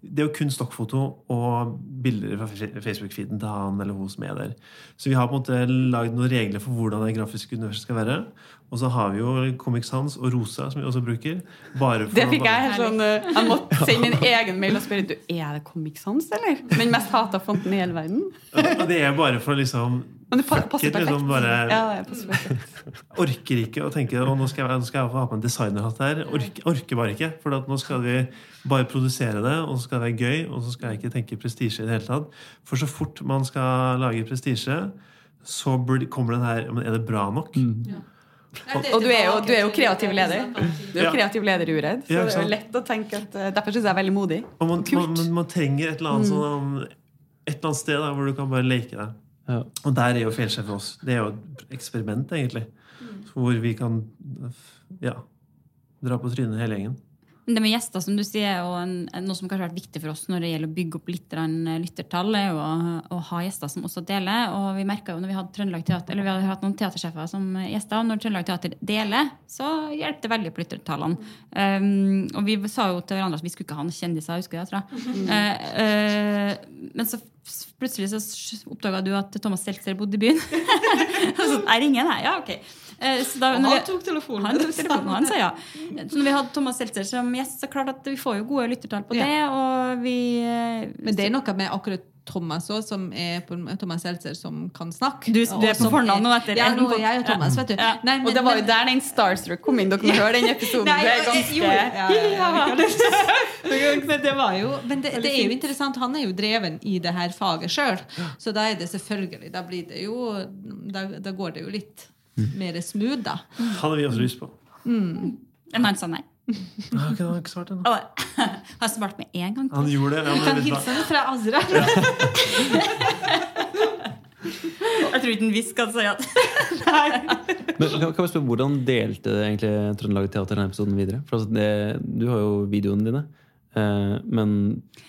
det er jo kun stokkfoto og bilder fra Facebook-feeden til han eller hun som er der. Så vi har på en måte lagd noen regler for hvordan det grafiske universet skal være. Og så har vi jo Comic Sans og Rosa, som vi også bruker. det fikk jeg helt sånn eh, Jeg måtte <laughs> sende min egen mail og spørre du, er det Comic Sans, eller? Den mest hata fonten i hele verden. Og det er bare for liksom men det passer perfekt. Liksom bare, ja, det passer perfekt. orker ikke å tenke å nå skal jeg, nå skal jeg ha på en designerhatt her. Orker, orker bare ikke. For nå skal vi bare produsere det, og så skal det være gøy, og så skal jeg ikke tenke prestisje i det hele tatt. For så fort man skal lage prestisje, så kommer den her Men er det bra nok? Mm. Ja. Og du er, jo, du er jo kreativ leder. Du er jo kreativ leder uredd. Så det er lett å tenke at eh, Derfor syns jeg er veldig modig. Og man, man, man, trenger et eller annet, mm. sånn, et eller annet sted der, hvor du kan bare leke deg. Ja. Og der er jo Fjellsjef for oss. Det er jo et eksperiment, egentlig. Hvor vi kan ja, dra på trynet hele gjengen. Det med gjester, som du sier, og en, noe som kanskje har vært viktig for oss når det gjelder å bygge opp litt lyttertall, er jo å, å, ha gjester som også deler. Og vi merka jo når vi hadde Trøndelag Teater, eller vi hadde hatt noen teatersjefer som gjester, og når Trøndelag Teater deler, så hjelper det veldig på lyttertallene. Um, og vi sa jo til hverandre at vi skulle ikke ha noen kjendiser, husker jeg, tror jeg. Uh, uh, men så plutselig så oppdaga du at Thomas Seltzer bodde i byen. <laughs> så er ingen her, Ja, ok. Eh, da, og han tok telefonen. Han tok telefonen, han sa ja. Så når vi hadde Thomas Seltzer som gjest, så klart at vi får jo gode lyttertall på det. Ja. og vi... Eh, Men det er noe med akkurat Thomas også, som er på Thomas Seltzer, som kan snakke. Du, du er på fornavn nå etter Ja, nå er jeg og Thomas, vet du. Ja. Nei, men, og det var jo der den Starstruck kom inn. Dere må høre den episoden. Nei, det er ganske jo, ja, <laughs> Men det var jo Men det, det, er jo interessant. Han er jo dreven i det her faget sjøl, så da er det selvfølgelig Da blir det jo Da, da går det jo litt mer smooth, da. Hadde vi også lyst på. Mm. Men han sa nei. Han har ikke svart ennå. <laughs> Har svart med en gang. Han gjorde det. Ja, kan hilse fra Azra. <laughs> Jeg tror ikke han visste si at <laughs> Nei. Men kan vi spørre, Hvordan delte egentlig Trøndelag Teater denne episoden videre? For altså det, Du har jo videoene dine. Eh, men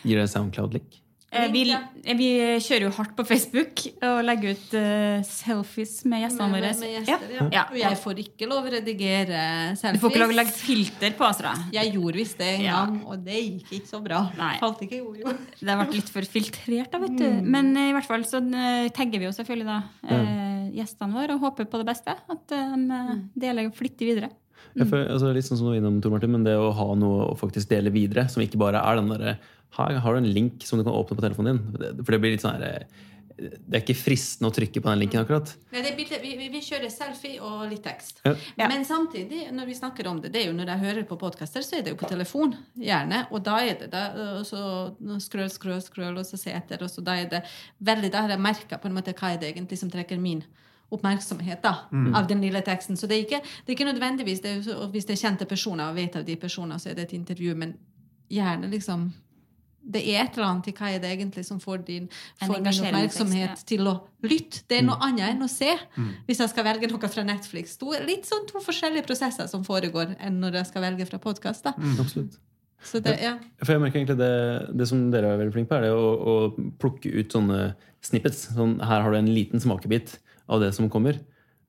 gir det SoundCloud-link? Eh, vi, eh, vi, kjører jo hardt på Facebook og legger ut uh, selfies med gjestene våre. Med, med gjester, ja. Ja. Og jeg får ikke lov å redigere selfies. Du får ikke lov å legge filter på oss, da. Jeg gjorde visst det en ja. gang, og det gikk ikke så bra. Nei. Falt ikke jo, jo. Det har vært litt for filtrert, da, vet du. Mm. Men uh, i hvert fall så uh, tagger vi jo selvfølgelig da gjestene våre og håper på det beste. At de deler flittig videre. Mm. Føler, altså, litt sånn som du var innom, Tor Martin, men det å ha noe å faktisk dele videre, som ikke bare er den derre her har du en link som du kan åpne på telefonen din. For det blir litt sånn her, eh, Det er ikke fristende å trykke på den linken, akkurat. Nei, det er bilde, vi, vi, kjører selfie og litt tekst. Ja. Men samtidig, når vi snakker om det, det er jo når jeg hører på podkaster, så er det jo på telefon. Gjerne. Og da er det da, og så skrøl, skrøl, skrøl, og så se etter. Og så da er det veldig, da har jeg merka på en måte hva er det egentlig som trekker min oppmerksomhet da, av den lille teksten. Så det er ikke, det er ikke nødvendigvis det er, Hvis det er kjente personer og vet av de personene, så er det et intervju. Men gjerne liksom det er et eller annet i hva er det egentlig som får din, får min oppmerksomhet ja. til å lytte. Det er noe annet enn å se. Hvis jeg skal velge noe fra Netflix. To, litt sånn to forskjellige prosesser som foregår enn når jeg skal velge fra podkast. Absolutt. Det, ja. For jeg merker egentlig det, det som dere er veldig flinke på, er det å, å plukke ut sånne snippets. Sånn, her har du en liten smakebit av det som kommer.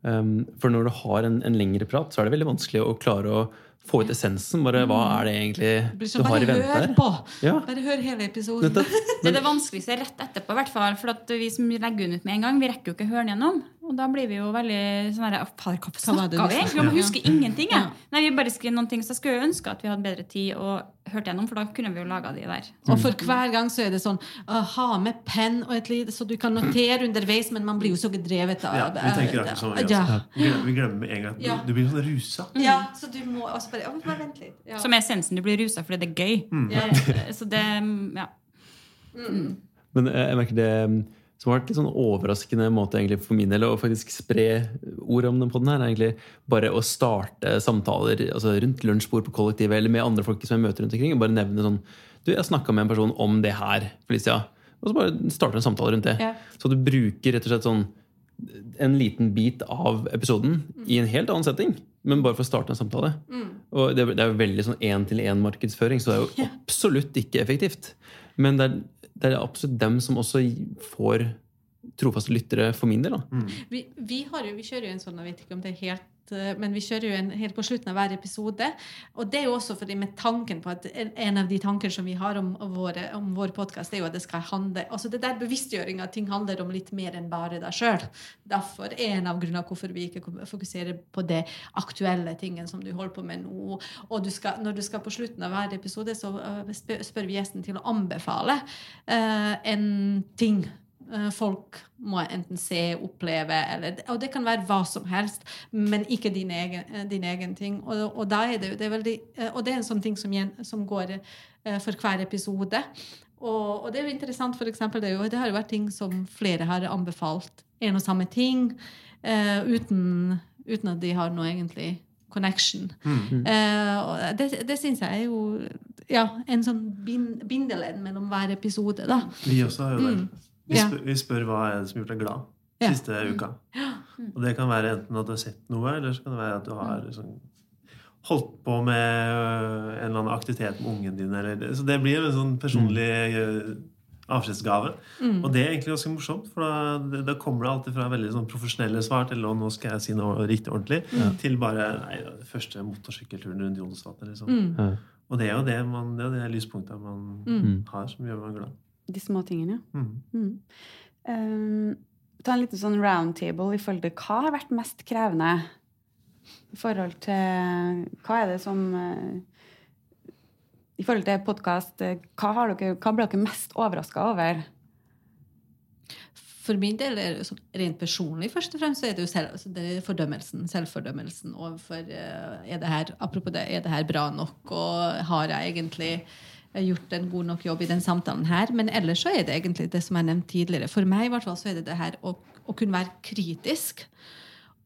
Um, for når du har en, en lengre prat, så er det veldig vanskelig å klare å få ut essensen. Bare hva er det egentlig du har i bare vente hør her? på! Ja. Bare hør hele episoden. <laughs> Det er det vanskeligste rett etterpå, i hvert fall. For at vi som legger den ut med en gang, vi rekker jo ikke å høre den gjennom. Og da blir vi jo veldig sånn snakka vi egentlig om? Jeg husker ingenting, jeg. Ja. Nei, vi bare skrev noen ting, så jeg skulle jo ønske at vi hadde bedre tid og hørt gjennom, for da kunne vi jo laga de der. Og for hver gang så er det sånn Ha med penn og et lite, så du kan notere underveis, men man blir jo så gedrevet av Ja, vi tenker akkurat sånn. Ja. Vi glemmer- med en gang. Du blir sånn rusa. ja, så du må også bare, bare vent litt. Ja. Som er essensen. Du blir rusa fordi det er gøy. Ja. Eh, Så det Ja. Men eh, jeg merker det mm, som har vært litt sånn overraskende måte egentlig for min del å faktisk spre ord om den podden her, er egentlig bare å starte samtaler altså rundt lunsjbord på kollektivet eller med andre folk som jeg møter rundt omkring. og Bare nevne sånn Du, jeg snakka med en person om det her for litt siden. Og så bare starte en samtale rundt det. Ja. Så du bruker rett og slett sånn en liten bit av episoden i en helt annen setting, men bare for å starte en samtale. Og det, er- det er jo veldig sånn én-til-én-markedsføring, så det er jo <laughs> absolutt ikke effektivt. Men det er, det er absolutt dem som også får trofaste lyttere, for min del. da. Vi, vi, har jo, vi kjører jo en sånn, jeg vet ikke om det er helt men vi kjører jo en helt på slutten av hver episode. Og det er jo også fordi med tanken på at en, av de tanker som vi har om, våre, om vår podkast, er jo at det skal handle altså det der bevisstgjøring at ting handler om litt mer enn bare deg sjøl. Derfor er en av grunnene hvorfor vi ikke fokuserer på det aktuelle tingen som du holder på med nå. Og du skal, når du skal på slutten av hver episode, så eh, spør, vi gjesten til å anbefale eh, en ting eh, folk må enten se, oppleve, eller, og det kan være hva som helst, men ikke din egen, eh, din egen ting. Og, og, er det, det er veldig, eh, og det er en sånn ting som, som går eh, for hver episode. Og, og det er jo interessant, for eksempel, det, jo, det har jo vært ting som flere har anbefalt. En og samme ting, uh, uten, uten at de har noe egentlig connection. Eh, og det det syns jeg er jo ja, en sånn bind, bindeledd mellom hver episode. da. Vi også har jo det. Vi spør, vi spør hva er det som har gjort deg glad Ja. siste uka. Og det kan være enten at du har sett noe, eller så kan det være at du har sånn, holdt på med øh, en eller annen aktivitet med ungen din. Eller, så det blir en sånn personlig øh, avskjedsgave. Og det er egentlig ganske morsomt, for da, da kommer det alltid fra veldig sånn profesjonelle svar til «Å, nå skal jeg si noe riktig ordentlig, til bare nei, første motorsykkelturen rundt Jonsvatnet. Liksom. Ja. Og det er jo det, man, det, er det lyspunktet man har, som gjør meg glad. De små tingene, ja. Mm. Mm. Um, ta en liten sånn roundtable i forhold til hva har vært mest krevende i forhold til Hva er det som eh, I forhold til podkast, hva, hva ble dere mest overraska over? For min del er det sånn, rent personlig først og fremst så er det jo selv, altså det er fordømmelsen, selvfordømmelsen overfor eh, er det her, Apropos det, er det her bra nok, og har jeg egentlig eh, gjort en god nok jobb i den samtalen her? Men ellers så er det egentlig det som jeg nevnte tidligere. For meg i hvert fall så er det det her å, å kunne være kritisk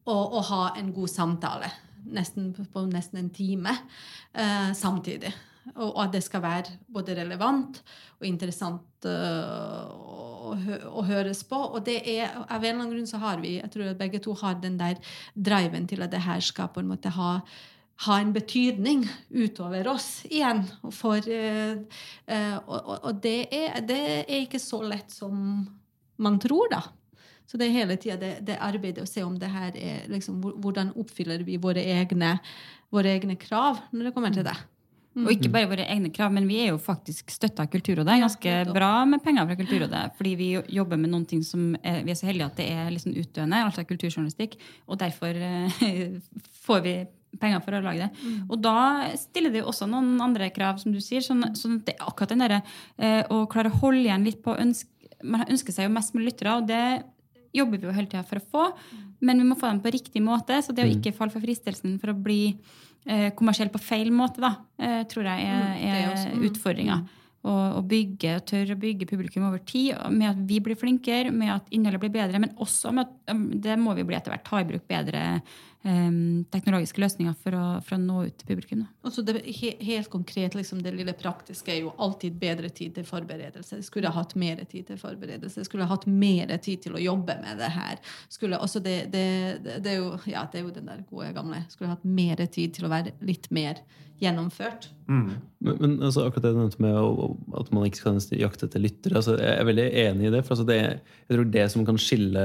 og, og ha en god samtale. Nesten på nesten en time eh, samtidig. Og, og at det skal være både relevant og interessant eh, å, å høres på. Og det er, av en eller annen grunn så har vi, jeg tror at begge to har den der driven til at det her skal på en måte ha ha en betydning utover oss igjen. For, eh, eh, og og, det, er, det er ikke så lett som man tror, da. Så det er hele tida det, det arbeidet å se om det her er liksom, Hvordan oppfyller vi våre egne, våre egne krav når det kommer til det? Og ikke bare våre egne krav, men vi er jo faktisk støtta av Kulturrådet. Ganske bra med penger fra Kulturrådet. Fordi vi jobber med noen ting som er, vi er så heldige at det er liksom utdøende, altså kulturjournalistikk. Og derfor eh, <laughs> får vi penger for å lage det. Og da stiller det jo også noen andre krav, som du sier. Sånn, sånn at det er akkurat den derre eh, å klare å holde igjen litt på ønske, Man ønsker seg jo mest mulig lyttere, og det jobber vi jo hele tida for å få. Men vi må få dem på riktig måte, så det å ikke falle for fristelsen for å bli eh, kommersiell på feil måte, da, eh, tror jeg er, Mm, er er mm. utfordringa. Å bygge bygge, tørre å bygge publikum over tid, med at vi blir flinkere, med at innholdet blir bedre, men også med at det må vi bli etter hvert. Ta i bruk bedre teknologiske løsninger for å, for å nå ut til publikum. Da. Og det helt konkret, liksom det lille praktiske er jo alltid bedre tid til forberedelse. Jeg skulle ha hatt mer tid til forberedelse. Jeg skulle ha hatt mer tid til å jobbe med det her. Skulle, også det, det, det, det, er jo, ja, det er jo den der gode gamle. Skulle ha hatt mer tid til å være litt mer gjennomført. Mm. Men, men altså, akkurat det du nevnte med at man ikke skal jakte etter lyttere, altså, jeg er veldig enig i det. for altså, det, Jeg tror det som kan skille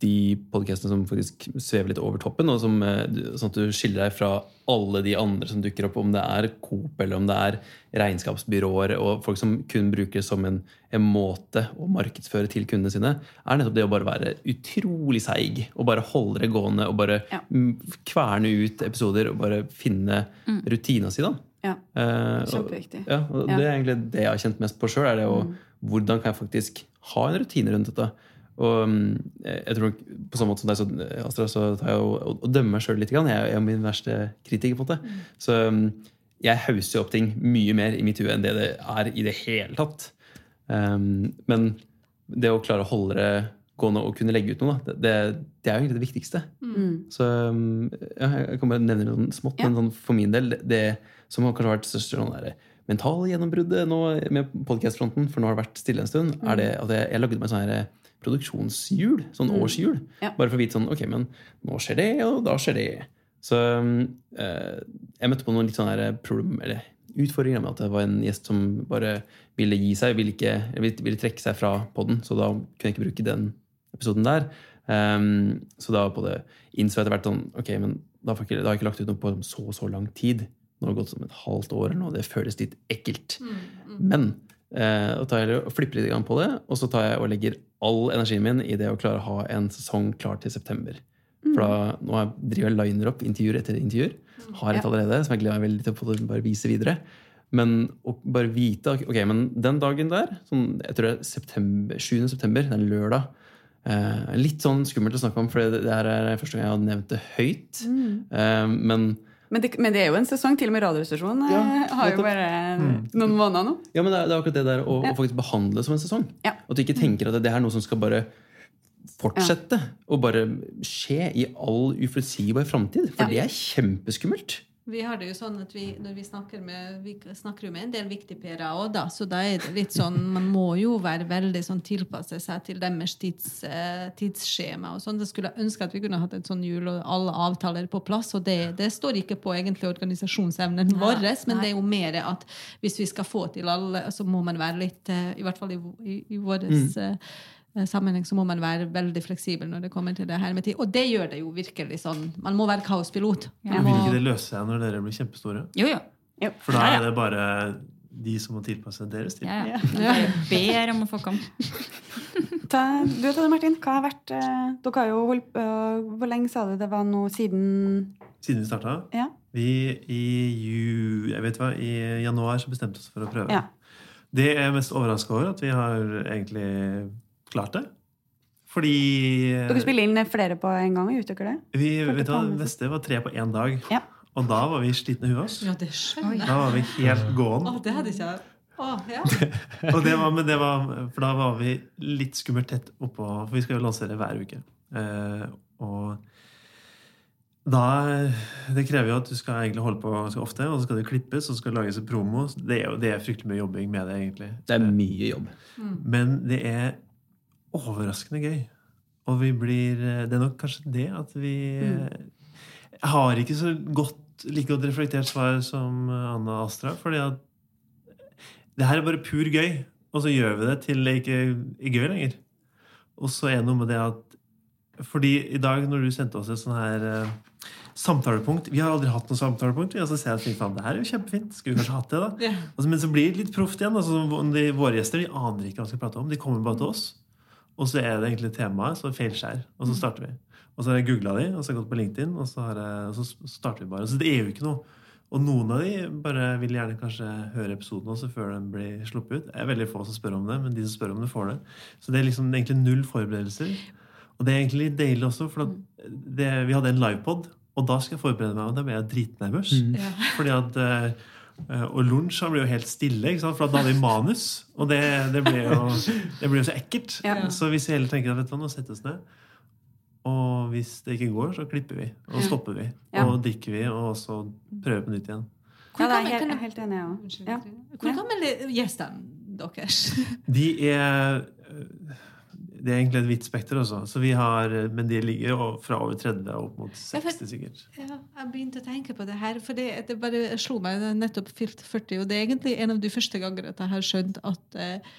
de podkastene som faktisk svever litt over toppen, og som, eh, sånn at du skiller deg fra alle de andre som dukker opp, om det er Coop eller om det er regnskapsbyråer og folk som kun bruker det som en, en måte å markedsføre til kundene sine, er nettopp det å bare være utrolig seig og bare holde det gående og bare Ja. mm, kverne ut episoder og bare finne rutina si, da. Ja. Eh, og- Kjempeviktig. Ja, og Ja. Det er egentlig det jeg har kjent mest på sjøl. Hvordan kan jeg faktisk ha en rutine rundt dette? Og mm, jeg tror nok På samme måte som deg, så, Astra, så tar jeg og, og, dømmer meg sjøl litt. Jeg er min verste kritiker. på en måte. Så mm, jeg hauser opp ting mye mer i mitt hue enn det det er i det hele tatt. Um, men det å klare å holde det gående og kunne legge ut noe, da, det, det er jo egentlig det viktigste. Mm. Så um, ja, jeg kan bare nevne noe smått, men sånn for min del, det, det som har kanskje vært største sånn der, mentale gjennombruddet nå med podcast-fronten, for nå har det vært stille en stund, er det at jeg, jeg lagde meg sånn her produksjonshjul, sånn årshjul. Ja. Bare for å vite sånn, ok, men nå skjer det, og da skjer det. Så eh, jeg møtte på noen litt sånne problem, eller utfordringer med at det var en gjest som bare ville gi seg, ville, ikke, ville, ville trekke seg fra podden, så da kunne jeg ikke bruke den episoden der. Um, så da på det innså jeg etter hvert sånn, ok, men da, får jeg da har jeg ikke lagt ut noe på så så lang tid. Nå har det gått som et halvt år eller noe, det føles litt ekkelt. Men eh, da tar jeg og flipper litt på det, og så tar jeg og legger all energien min i det å klare å ha en sesong klar til september. For da, nå jeg- driver jeg liner opp intervjuer etter intervjuer. Har et Ja. allerede, som jeg gleder meg veldig til å bare vise videre. Men å bare vite ok, men den dagen der, sånn, jeg tror det er september, 7. september, det er en lørdag eh, Litt sånn skummelt å snakke om, for det, her er første gang jeg har nevnt det høyt. Eh, men Men, det, men det er jo en sesong. Til og med Radioresepsjonen eh, Ja, har jo bare bare noen måneder nå. Ja, men det er, det er akkurat det der å, Ja. å faktisk behandle som en sesong. Ja. At du ikke tenker at det er noe som skal bare fortsette og bare skje i all uforutsigbar framtid. For Ja. det er kjempeskummelt. Vi har det jo sånn at vi, når vi snakker med Vi snakker jo med en del viktige PR-er òg, da. Så da er det litt sånn Man må jo være veldig sånn tilpasse seg til deres tids, eh, tidsskjema og sånn. Jeg skulle ønske at vi kunne hatt et sånn jul og alle avtaler på plass. Og det, det står ikke på egentlig organisasjonsevnen vår, men nei. det er jo mer at hvis vi skal få til alle, så må man være litt eh, I hvert fall i, i, i vår eh, sammenheng så må man være veldig fleksibel når det kommer til det her med tid. Og det gjør det jo virkelig sånn. Man må være kaospilot. Ja. Vil ikke det løse seg når dere blir kjempestore? Jo, jo. Jo. For da er det bare de som må tilpasse deres tid. Ja, ja. ja. ber om å få komme. <laughs> Ta, du og det, Martin. Hva har vært eh, Dere har jo holdt på Hvor lenge sa du det var nå siden Siden vi starta. Ja. Vi i ju, jeg vet hva, i januar så bestemte vi oss for å prøve. Ja. Det jeg er mest overraska over, at vi har egentlig klart det. Fordi Dere spiller inn flere på en gang? Dere det? vi, vet du hva. Neste var tre på én dag. Ja. Og da var vi slitne i huet. Ja, det skjønner jeg. Da var vi helt gåen. Oh, det hadde ikke jeg Oh, ja. <laughs> Og det var, men det var, for da var vi litt skummelt tett oppå For vi skal jo lansere hver uke. Eh, og da Det krever jo at du skal egentlig holde på ganske ofte, og så skal det klippes og så skal det lages en promo. Det er jo det er fryktelig mye jobbing med det, egentlig. Det er mye jobb. Men det er overraskende gøy. Og vi blir Det er nok kanskje det at vi mm. har ikke så godt, like godt reflektert svar som Anna Astra, fordi at det her er bare pur gøy, og så gjør vi det til det ikke er gøy lenger. Og så er det noe med det at Fordi i dag, når du sendte oss et sånn her uh, samtalepunkt Vi har aldri hatt noe samtalepunkt. Og så ser jeg at det her er jo kjempefint. Skulle vi kanskje hatt det, da? Ja. Altså, men så blir det litt proft igjen. Altså, de, våre gjester de aner ikke hva de skal prate om. De kommer bare til oss. Og så er det egentlig temaet, så feilskjær. Og så starter vi. Og så har jeg googla de, og så har jeg gått på LinkedIn, og så, har jeg, og så starter vi bare. Så det er jo ikke noe. Og noen av de bare vil gjerne kanskje høre episoden også før den blir sluppet ut. Det er veldig få som spør om det, men de som spør om det, får det. Så det er liksom egentlig null forberedelser. Og det er egentlig litt deilig også, for at det, vi hadde en livepod, og da skal jeg forberede meg, og da ble jeg dritnervøs. Fordi at eh, og lunsj han ble jo helt stille, ikke sant? for da hadde vi manus. Og det, det ble jo det ble jo så ekkelt. Ja. Så hvis vi heller tenker at vet du hva, nå setter vi oss ned, og hvis det ikke går, så klipper vi. Og stopper vi. Ja. Og drikker vi, og så prøver vi på nytt igjen. Ja, det er helt, helt enig, jeg òg. Ja. Hvor gamle er gjestene deres? De er Det er egentlig et vidt spekter, også. Så vi har, men de ligger jo fra over 30 og opp mot 60, sikkert. Ja, jeg begynte å tenke på det her, for det, det bare slo meg nettopp fylt 40, og det er egentlig en av de første ganger at jeg har skjønt at eh,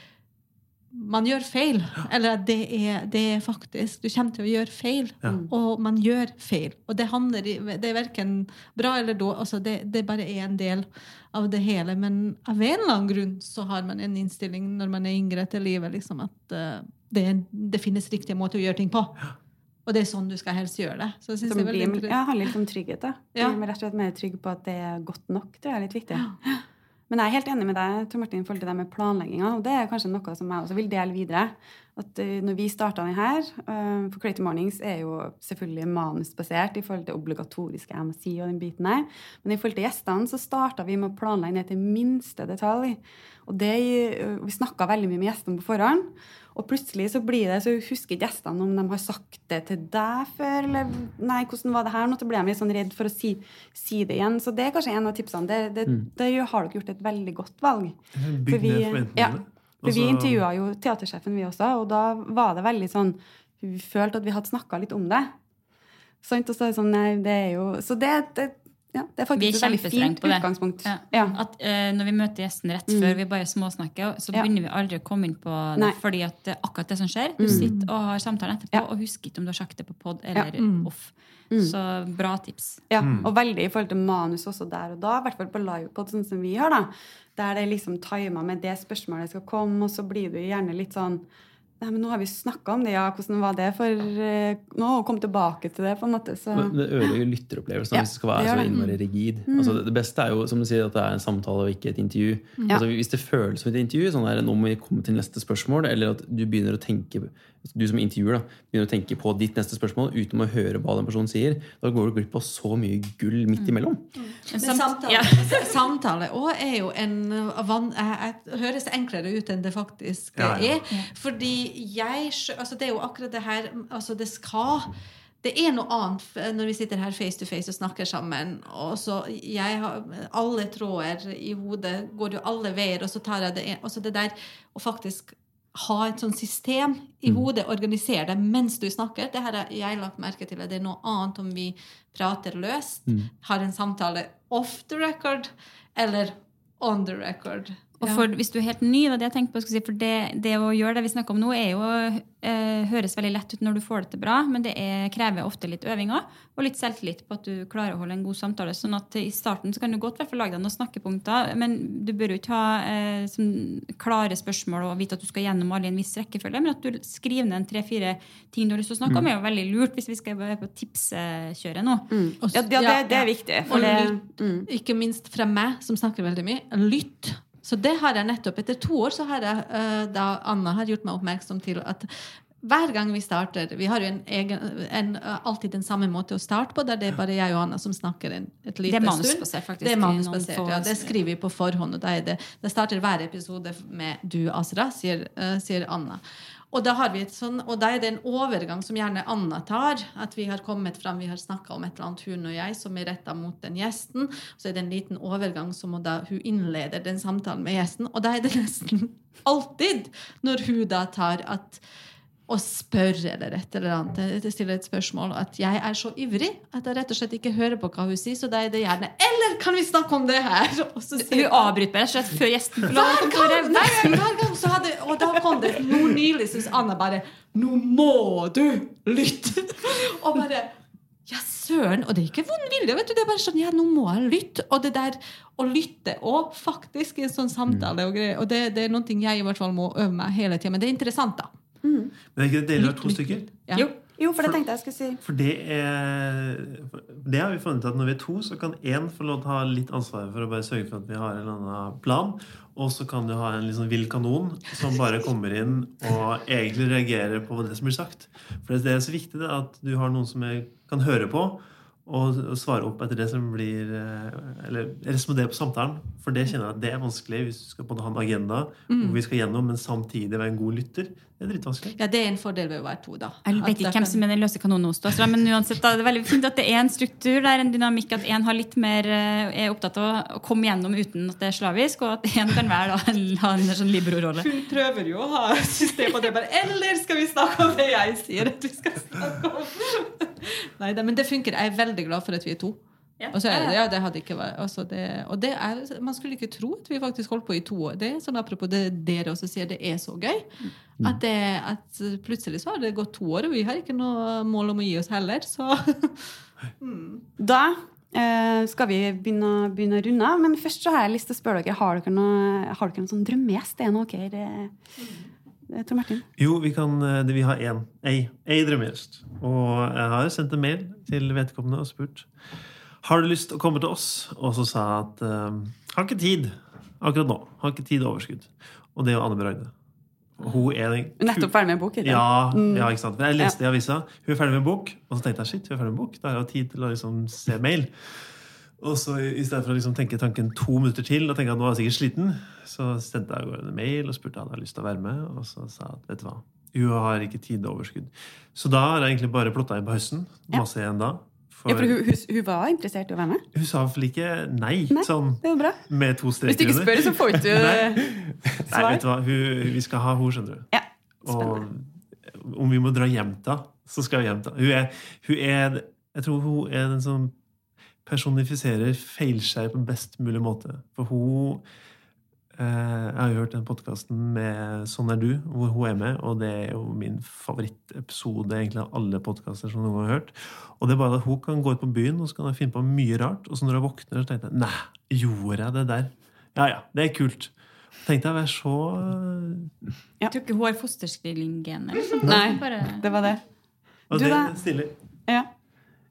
man gjør feil. Eller at det er, det er faktisk Du kommer til å gjøre feil, Ja. og man gjør feil. Og det handler i Det er verken bra eller dårlig. Altså det, det bare er en del av det hele. Men av en eller annen grunn så har man en innstilling når man er yngre til livet, liksom at eh, det, det finnes riktige måter å gjøre ting på. Og det er sånn du skal helst gjøre det. Så jeg det blir, ja, handler litt om trygghet. da. Ja. Blir rett og slett mer trygg på at det er godt nok. Det er litt viktig. Men jeg er helt enig med deg Tor Martin, i forhold til det med planlegginga. Og det er kanskje noe som jeg også vil dele videre. At eh, når vi starta den her, eh, for Creative Mornings er jo selvfølgelig manusbasert i forhold til obligatoriske MSI og den biten her. Men i forhold til gjestene så starta vi med å planlegge ned til minste detalj. Og det, eh, vi snakka veldig mye med gjestene på forhånd. Og plutselig så blir det, så husker gjestene om de har sagt det til deg før, eller nei, hvordan var det her nå? Så blir de litt sånn redd for å si, si det igjen. Så det er kanskje en av tipsene. Det, det, det har dere gjort et veldig godt valg. Bygg ned forventningene. ja, For vi Og intervjua jo teatersjefen, vi også, og da var det veldig sånn Vi følte at vi hadde snakka litt om det. Sant? Og så er det sånn, nei, det er jo Så det, det, ja, det er faktisk et veldig fint utgangspunkt. Ja. Ja. At uh, Når vi møter gjesten rett før vi bare småsnakker, så Ja. begynner vi aldri å komme inn på det. Nei. Fordi at det er akkurat det som skjer. Du sitter og har samtalen etterpå Ja. og husker ikke om du har sagt det på pod eller Mm. off. Så bra tips. Ja, og veldig i forhold til manus også der og da, i hvert fall på livepod, sånn som vi har, da. Der det er liksom tima med det spørsmålet skal komme, og så blir du gjerne litt sånn Nei, men nå har vi snakka om det, ja. Hvordan var det for eh, nå? Å komme tilbake til det, på en måte. Så Det ødelegger lytteropplevelsen Ja, hvis det skal være det så innmari rigid. Altså, det, beste er jo som du sier, at det er en samtale og ikke et intervju. Altså, hvis det føles som et intervju, sånn der, nå må vi komme til neste spørsmål, eller at du begynner å tenke du som intervjuer da, begynner å tenke på ditt neste spørsmål uten å høre hva den personen sier, da går du glipp av så mye gull midt imellom. Mm. Men samt- samtale, ja. <laughs> samtale også er jo en van, eh, høres enklere ut enn det faktisk Ja, ja. er. Fordi jeg altså Det er jo akkurat det her altså Det skal det er noe annet når vi sitter her face to face og snakker sammen. og så jeg har, Alle tråder i hodet går jo alle veier, og så tar jeg det en- så det der å faktisk ha et sånt system i hodet, organisere det mens du snakker. Det har jeg lagt merke til. Det er noe annet om vi prater løst, har en samtale off the record eller on the record. Og Ja. for, hvis du er helt ny, det jeg tenkte på, si, for det, det å gjøre det vi snakker om nå, er jo, eh, høres veldig lett ut når du får det til bra, men det er, krever ofte litt øving òg, og litt selvtillit på at du klarer å holde en god samtale. sånn at i starten så kan du godt lage deg noen snakkepunkter, men du bør jo ikke ha eh, som klare spørsmål og vite at du skal gjennom alle i en viss rekkefølge, men at du skriver ned en tre-fire ting du har lyst til å snakke om, er jo veldig lurt hvis vi skal være på tipskjøret nå. Mm. ja, det, det er viktig. For Og det, lytt, ikke minst fra meg, som snakker veldig mye. Lytt. Så det har jeg nettopp. Etter to år så har jeg, eh, da Anna har gjort meg oppmerksom til at hver gang vi starter Vi har jo en egen, en, eh, alltid den samme måte å starte på, der det er bare jeg og Anna som snakker en, et lite Det er stund. manusbasert, faktisk, Det er manusbasert, ja. Det skriver vi på forhånd. og da det, det starter hver episode med 'du, Asra', sier, eh, sier Anna. Og da, sånn, og da er det en overgang som gjerne Anna tar. At vi har kommet fram, vi har snakka om et eller annet, hun og jeg, som er retta mot den gjesten. Så er det en liten overgang som da hun innleder den samtalen med gjesten. Og da er det nesten <laughs> alltid når hun da tar at og spør eller et eller annet, eh, stiller et spørsmål, at jeg er så ivrig at jeg rett og slett ikke hører på hva hun sier. Så da er det gjerne 'Eller kan vi snakke om det her?' <laughs> Hun avbryter meg rett og slett før gjesten får lov til å Og da kom det noe nylig, syns Anna bare 'Nå må du lytte!' <laughs> Og bare ja, søren! Og det er ikke vond vilje. vet du, Det er bare sånn, ja, nå må jeg lytte. Og det der å lytte òg, faktisk, i en sånn samtale og greier. Og det, det er noe jeg i hvert fall må øve meg hele tida. Men det er interessant, da. Men er ikke det deler av to stykker? Ja. Jo. Jo, for det tenkte jeg skulle si. For det er Det har vi funnet at når vi er to, så kan én få lov til å ha litt ansvaret for å bare sørge for at vi har en eller annen plan. Og så kan du ha en sånn vill kanon som bare kommer inn og egentlig reagerer på det som blir sagt. For det er så viktig det, at du har noen som jeg kan høre på og svare opp etter det som blir eh, Eller respondere på samtalen. For det kjenner jeg at det er vanskelig hvis du skal både ha en agenda hvor vi skal gjennom, men samtidig være en god lytter. Det er dritvanskelig. Ja, det er en fordel ved å være to, da. Jeg vet ikke hvem som er den løse kanonen hos oss, men uansett, da, det er veldig fint at det er en struktur, det er en dynamikk, at en har litt mer, eh, er opptatt av å komme gjennom uten at det er slavisk, og at <laughs> en kan være da, en, ha en sånn libero-rolle. Hun prøver jo å ha system på det, bare Eller skal vi snakke om det jeg sier at vi skal snakke om? <laughs> Nei, det, men det funker. Jeg er veldig glad for at vi er to. Ja. Og så er det, ja, det hadde ikke vært altså det, Og det er, man skulle ikke tro at vi faktisk holdt på i to år. Det er sånn Apropos det dere også sier, det er så gøy. At, det, at plutselig så har det gått to år, og vi har ikke noe mål om å gi oss heller. Så <laughs> Da eh, skal vi begynne, å- begynne å runde av. Men først så har jeg lyst til å spørre dere, har dere noe, har dere noen sånn drømmegjest? Er det noe dere eh, Tor Martin? Jo, vi, kan, eh, det- vi har én. Ei, ei drømmegjest. Og jeg har sendt en mail til vedkommende og spurt Har du lyst til å komme til oss. Og så sa jeg at uh, har ikke tid akkurat nå. Har ikke tid og overskudd. Og det er jo Anne Bragde. Hun er den Nettopp ferdig med en bok? ikke? Ja, ja, ikke sant? Jeg leste i avisa hun er ferdig med en bok, og så tenkte jeg shit, hun er ferdig med en bok. Da har jeg tid til å liksom se mail. Og så i stedet for å liksom tenke tanken to minutter til og tenke at nå er jeg sikkert sliten, så sendte jeg av gårde en mail og spurte om hun hadde lyst til å være med. Og så sa jeg at vet du hva, hun har ikke tid og overskudd. Så da har jeg egentlig bare plotta inn på høsten. Masse igjen da. For Ja, for hun, hun, hun var interessert i å være med? hun sa fall ikke nei, Nei. sånn Det var bra. med to Hvis du ikke spør, så får ikke du <laughs> Nei. Nei, vet du hva, hun, vi skal ha henne, skjønner du. Ja, Og spennende. om vi må dra hjem til henne, så skal vi hjem til henne. Hun er, hun er Jeg tror hun er den som personifiserer feilskjær på best mulig måte. For hun Jeg har jo hørt den podkasten med Sånn er du, hvor hun er med, og det er jo min favorittepisode egentlig av alle podkaster som noen har hørt. Og det er bare at hun kan gå ut på byen og så kan hun finne på mye rart, og så når hun våkner, så tenker jeg Nei, gjorde jeg det der? Ja ja, det er kult. Tenkte jeg å være så Jeg tror ikke hun har fosterstilling-gen. eller sånt. Nei, Bare... det var det. Og Du det da? er. Ja.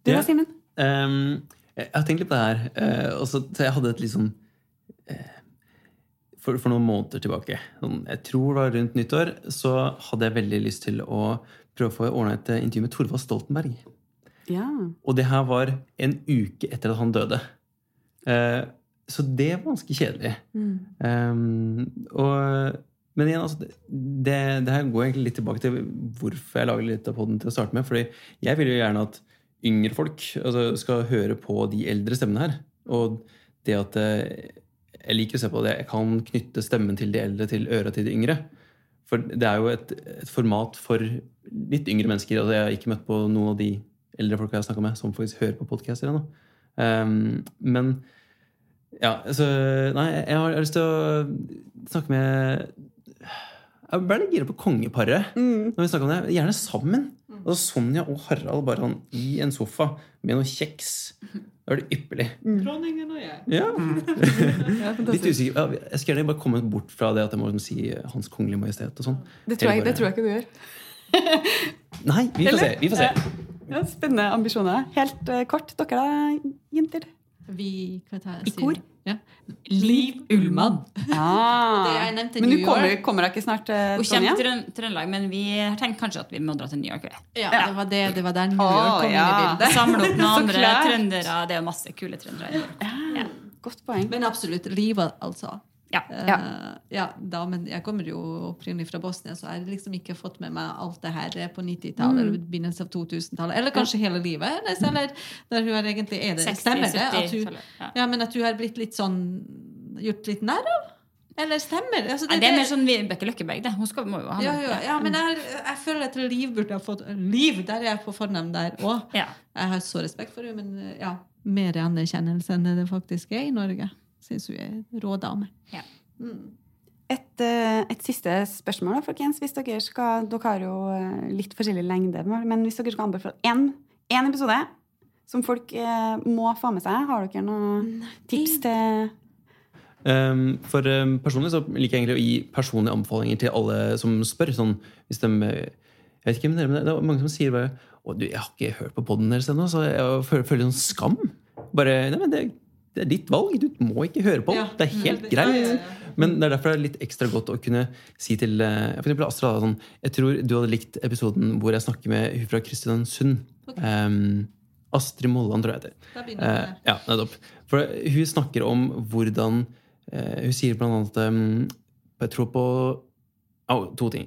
Du Ja. da, Simen? Um, jeg har tenkt litt på det her. Uh, og så så jeg hadde et litt sånn eh, for, for noen måneder tilbake, sånn, jeg tror det var rundt nyttår, så hadde jeg veldig lyst til å prøve å få ordna et eh, intervju med Torvald Stoltenberg. Ja. Og det her var en uke etter at han døde. Eh, så det var ganske kjedelig. Ehm, og, men igjen, altså, det, det, det her går egentlig litt tilbake til hvorfor jeg lager litt av podden til å starte med. fordi jeg vil jo gjerne at yngre folk altså, skal høre på de eldre stemmene her. Og det at eh, jeg liker å se på det, jeg kan knytte stemmen til de eldre til øra til de yngre. For det er jo et, et format for litt yngre mennesker. Altså, jeg har ikke møtt på noen av de eldre folka jeg har snakka med, som faktisk hører på podkaster ennå. Um, men ja, altså Nei, jeg har, jeg har lyst til å snakke med Jeg ble litt gira på kongeparet. Mm. Når vi snakker om det, Gjerne sammen. Og Sonja og Harald bare sånn i en sofa med noe kjeks. Det var det ypperlig. Dronningen og jeg. Ja. <laughs> Ja, Litt usikker. Jeg skal gjerne bare komme bort fra det at jeg må liksom si Hans Kongelige Majestet og sånn. Det tror, jeg, det tror jeg ikke du gjør. Nei, vi får se. Vi får se. Ja, spennende ambisjoner. Helt eh, kort, dere da, jenter? Vi hva tar I kor? Ja. Liv Ullmann. Ah. <laughs> Det jeg nevnte Men du kommer, kommer da ikke snart til Hun kommer til Trøndelag, men vi har tenkt kanskje at vi må dra til New York. Ja, det var, det, det var der New York oh, kom ja. inn i bildet. <laughs> Samle opp noen <laughs> andre klart. trøndere. Det er jo masse kule trøndere. i New York. Ja, godt poeng. Men absolutt. Liv, altså. Ja. Eh, ja, da, men jeg kommer jo opprinnelig fra Bosnia, så jeg har liksom ikke fått med meg alt det her på 90-tallet eller begynnelsen av 2000-tallet. Eller kanskje hele livet. Eller, eller der hun er egentlig er det. 60, Stemmer det? At hun, ja. ja, men at hun har blitt litt sånn Gjort litt narr av? Eller stemmer det? ja, det er mer sånn Vibeke Løkkeberg, det. Hun skal, må jo ha ja, noe. ja, ja, men jeg, jeg føler at Liv burde ha fått Liv, der er jeg på fornavn der òg. Ja. Jeg har så respekt for henne, men ja, mer anerkjennelse enn det faktisk er i Norge. Syns hun er rå dame. Ja. Mm. Et, eh, et siste spørsmål, da, folkens. Hvis dere skal Dere har jo eh, litt forskjellig lengde, men hvis dere skal anbefale én episode som folk eh, må få med seg, har dere noen tips til Um, for um, personlig så liker jeg egentlig å gi personlige anbefalinger til alle som spør. Sånn, hvis de, jeg vet ikke men Det er mange som sier bare å, du, 'Jeg har ikke hørt på poden deres ennå', så jeg føler, føler sånn skam. Bare, nei, men det, det er ditt valg. Du må ikke høre på. Ja. Det er helt greit. Men det er derfor det er litt ekstra godt å kunne si til eh, for eksempel Astrid sånn, Jeg tror du hadde likt episoden hvor jeg snakker med hun fra Kristiansund. Um, Astrid Molland, tror jeg heter. Eh, der. ja, nettopp. For hun snakker om hvordan uh, Hun sier blant annet um, Jeg tror på oh, to ting.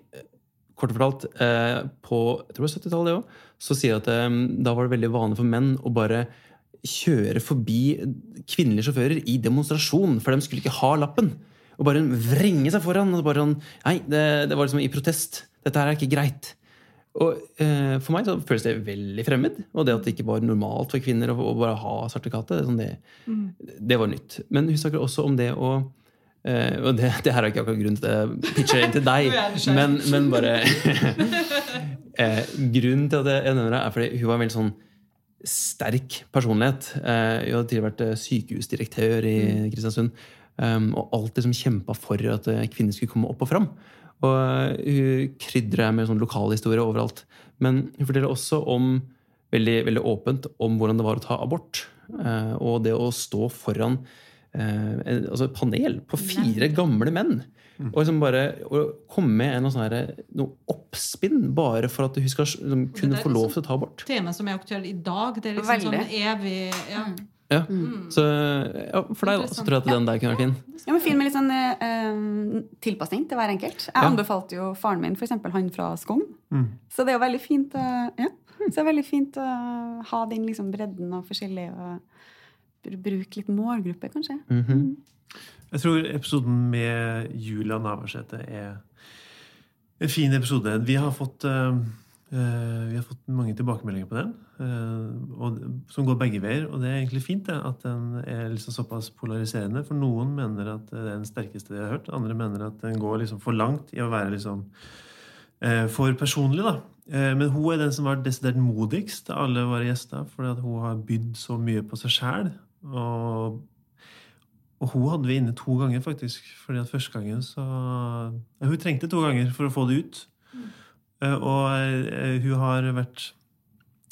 Kort fortalt, uh, på jeg tror 70-tallet det også, så sier hun at um, da var det veldig vanlig for menn å bare kjøre forbi kvinnelige sjåfører i demonstrasjon, for de skulle ikke ha lappen. Og bare vrenge seg foran. Og bare sånn, Nei, det, det var liksom i protest. Dette her er ikke greit. Og eh, For meg så føles det veldig fremmed. Og det at det ikke var normalt for kvinner å, å bare ha sertifikatet, det, er sånn det, det var nytt. Men hun snakker også om det å eh, Og det, det her er ikke akkurat grunnen til å pitche inn til deg, <laughs> men, men bare <laughs> eh, Grunnen til at jeg nevner det, er fordi hun var veldig sånn sterk personlighet. Jeg hun hadde tidligere vært eh, sykehusdirektør i Kristiansund. Um, og alltid som kjempa for at eh, kvinner skulle komme opp og fram. Og eh, hun krydrer med sånn lokalhistorie overalt. Men hun forteller også om veldig, veldig åpent om hvordan det var å ta abort. Eh, og det å stå foran eh, altså et panel på fire gamle menn. Og liksom bare å komme med en sånn her, noe oppspinn bare for at hun skal liksom, kunne få lov liksom- til å ta abort. Tema som er aktuelt i dag. Det er liksom Veldig. sånn evig ja. Ja. Så ja, for deg så tror jeg at den der kunne vært fin. Ja, men Fin med litt sånn eh, tilpasning til hver enkelt. Jeg Ja. anbefalte jo faren min, for eksempel, han fra Skogn. Mm. Så det er jo veldig fint å, ja. Så det er veldig fint å ha den liksom bredden og forskjellige og bruke litt målgruppe, kanskje. Mhm. Jeg tror episoden med Julia Navarsete er en fin episode. Vi har fått, uh, eh, vi har fått mange tilbakemeldinger på den, uh, og, som går begge veier. Og det er egentlig fint det, at den er liksom såpass polariserende. For noen mener at det er den sterkeste de har hørt. Andre mener at den går liksom for langt i å være liksom eh, for personlig. da. Eh, Men hun er den som var desidert modigst av alle våre gjester, fordi hun har bydd så mye på seg sjæl. Og og hun hadde vi inne to ganger, faktisk. fordi at første gangen så ja, Hun trengte to ganger for å få det ut. Mm. Og eh, hun har vært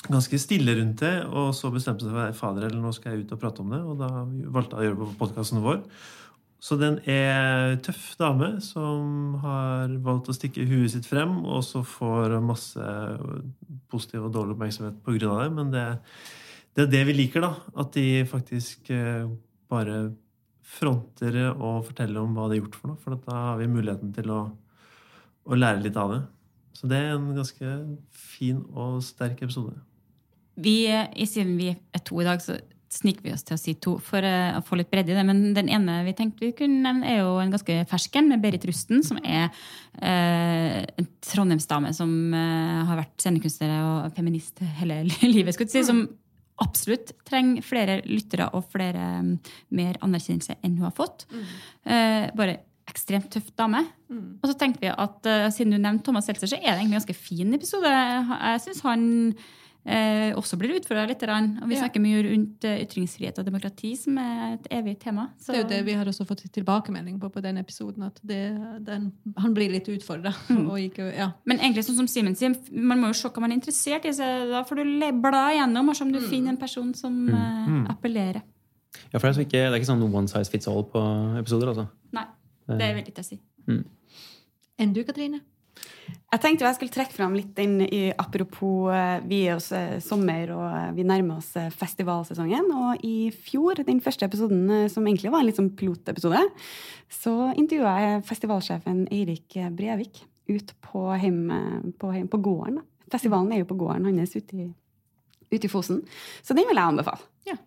ganske stille rundt det, og så bestemte seg for fader, eller nå skal jeg ut og prate om det. Og da valgte jeg å gjøre det på podkasten vår. Så den er tøff dame som har valgt å stikke huet sitt frem, og så får masse positiv og dårlig oppmerksomhet av det. Men det, det er det vi liker, da. At de faktisk eh, bare fronter og forteller om hva de har gjort for noe. For da har vi muligheten til å, å lære litt av det. Så det er en ganske fin og sterk episode. Vi, Siden vi er to i dag, så sniker vi oss til å si to for eh, å få litt bredde i det. Men den ene vi tenkte vi kunne nevne, er jo en ganske fersken med Berit Rusten, som er eh, en trondheimsdame som eh, har vært scenekunstner og feminist hele <laughs> livet. skulle jeg si, som absolutt trenger flere lyttere og flere mm, mer anerkjennelse enn hun har fått. Eh, bare ekstremt tøff dame. Og så tenkte vi at eh, siden du nevnte Thomas Seltzer, så er det egentlig en ganske fin episode. Jeg syns han eh, også blir utfordra litt. Og vi Ja. snakker mye rundt eh, ytringsfrihet og demokrati, som er et evig tema. Så, Det er jo det vi har også fått tilbakemelding på på den episoden. At det, den, han blir litt utfordra. <laughs> Ja. Men egentlig sånn som Simen sier, man må jo se hva man er interessert i. Så da får du bla igjennom, og se om du finner en person som eh, appellerer. Ja, for det er, ikke, det er ikke sånn one size fits all på episoder, altså. Nei, det er veldig til å si. Enn du, Katrine? Jeg tenkte jeg skulle trekke fram litt den i apropos eh, vi er oss eh, sommer og eh, vi nærmer oss festivalsesongen. Og i fjor, den første episoden som egentlig var en litt sånn pilotepisode, så intervjua jeg festivalsjefen Eirik Brevik ut på, heim, på, heim, på gården. Festivalen er jo på gården hans ute i, ute i Fosen. Så den vil jeg anbefale. Ja.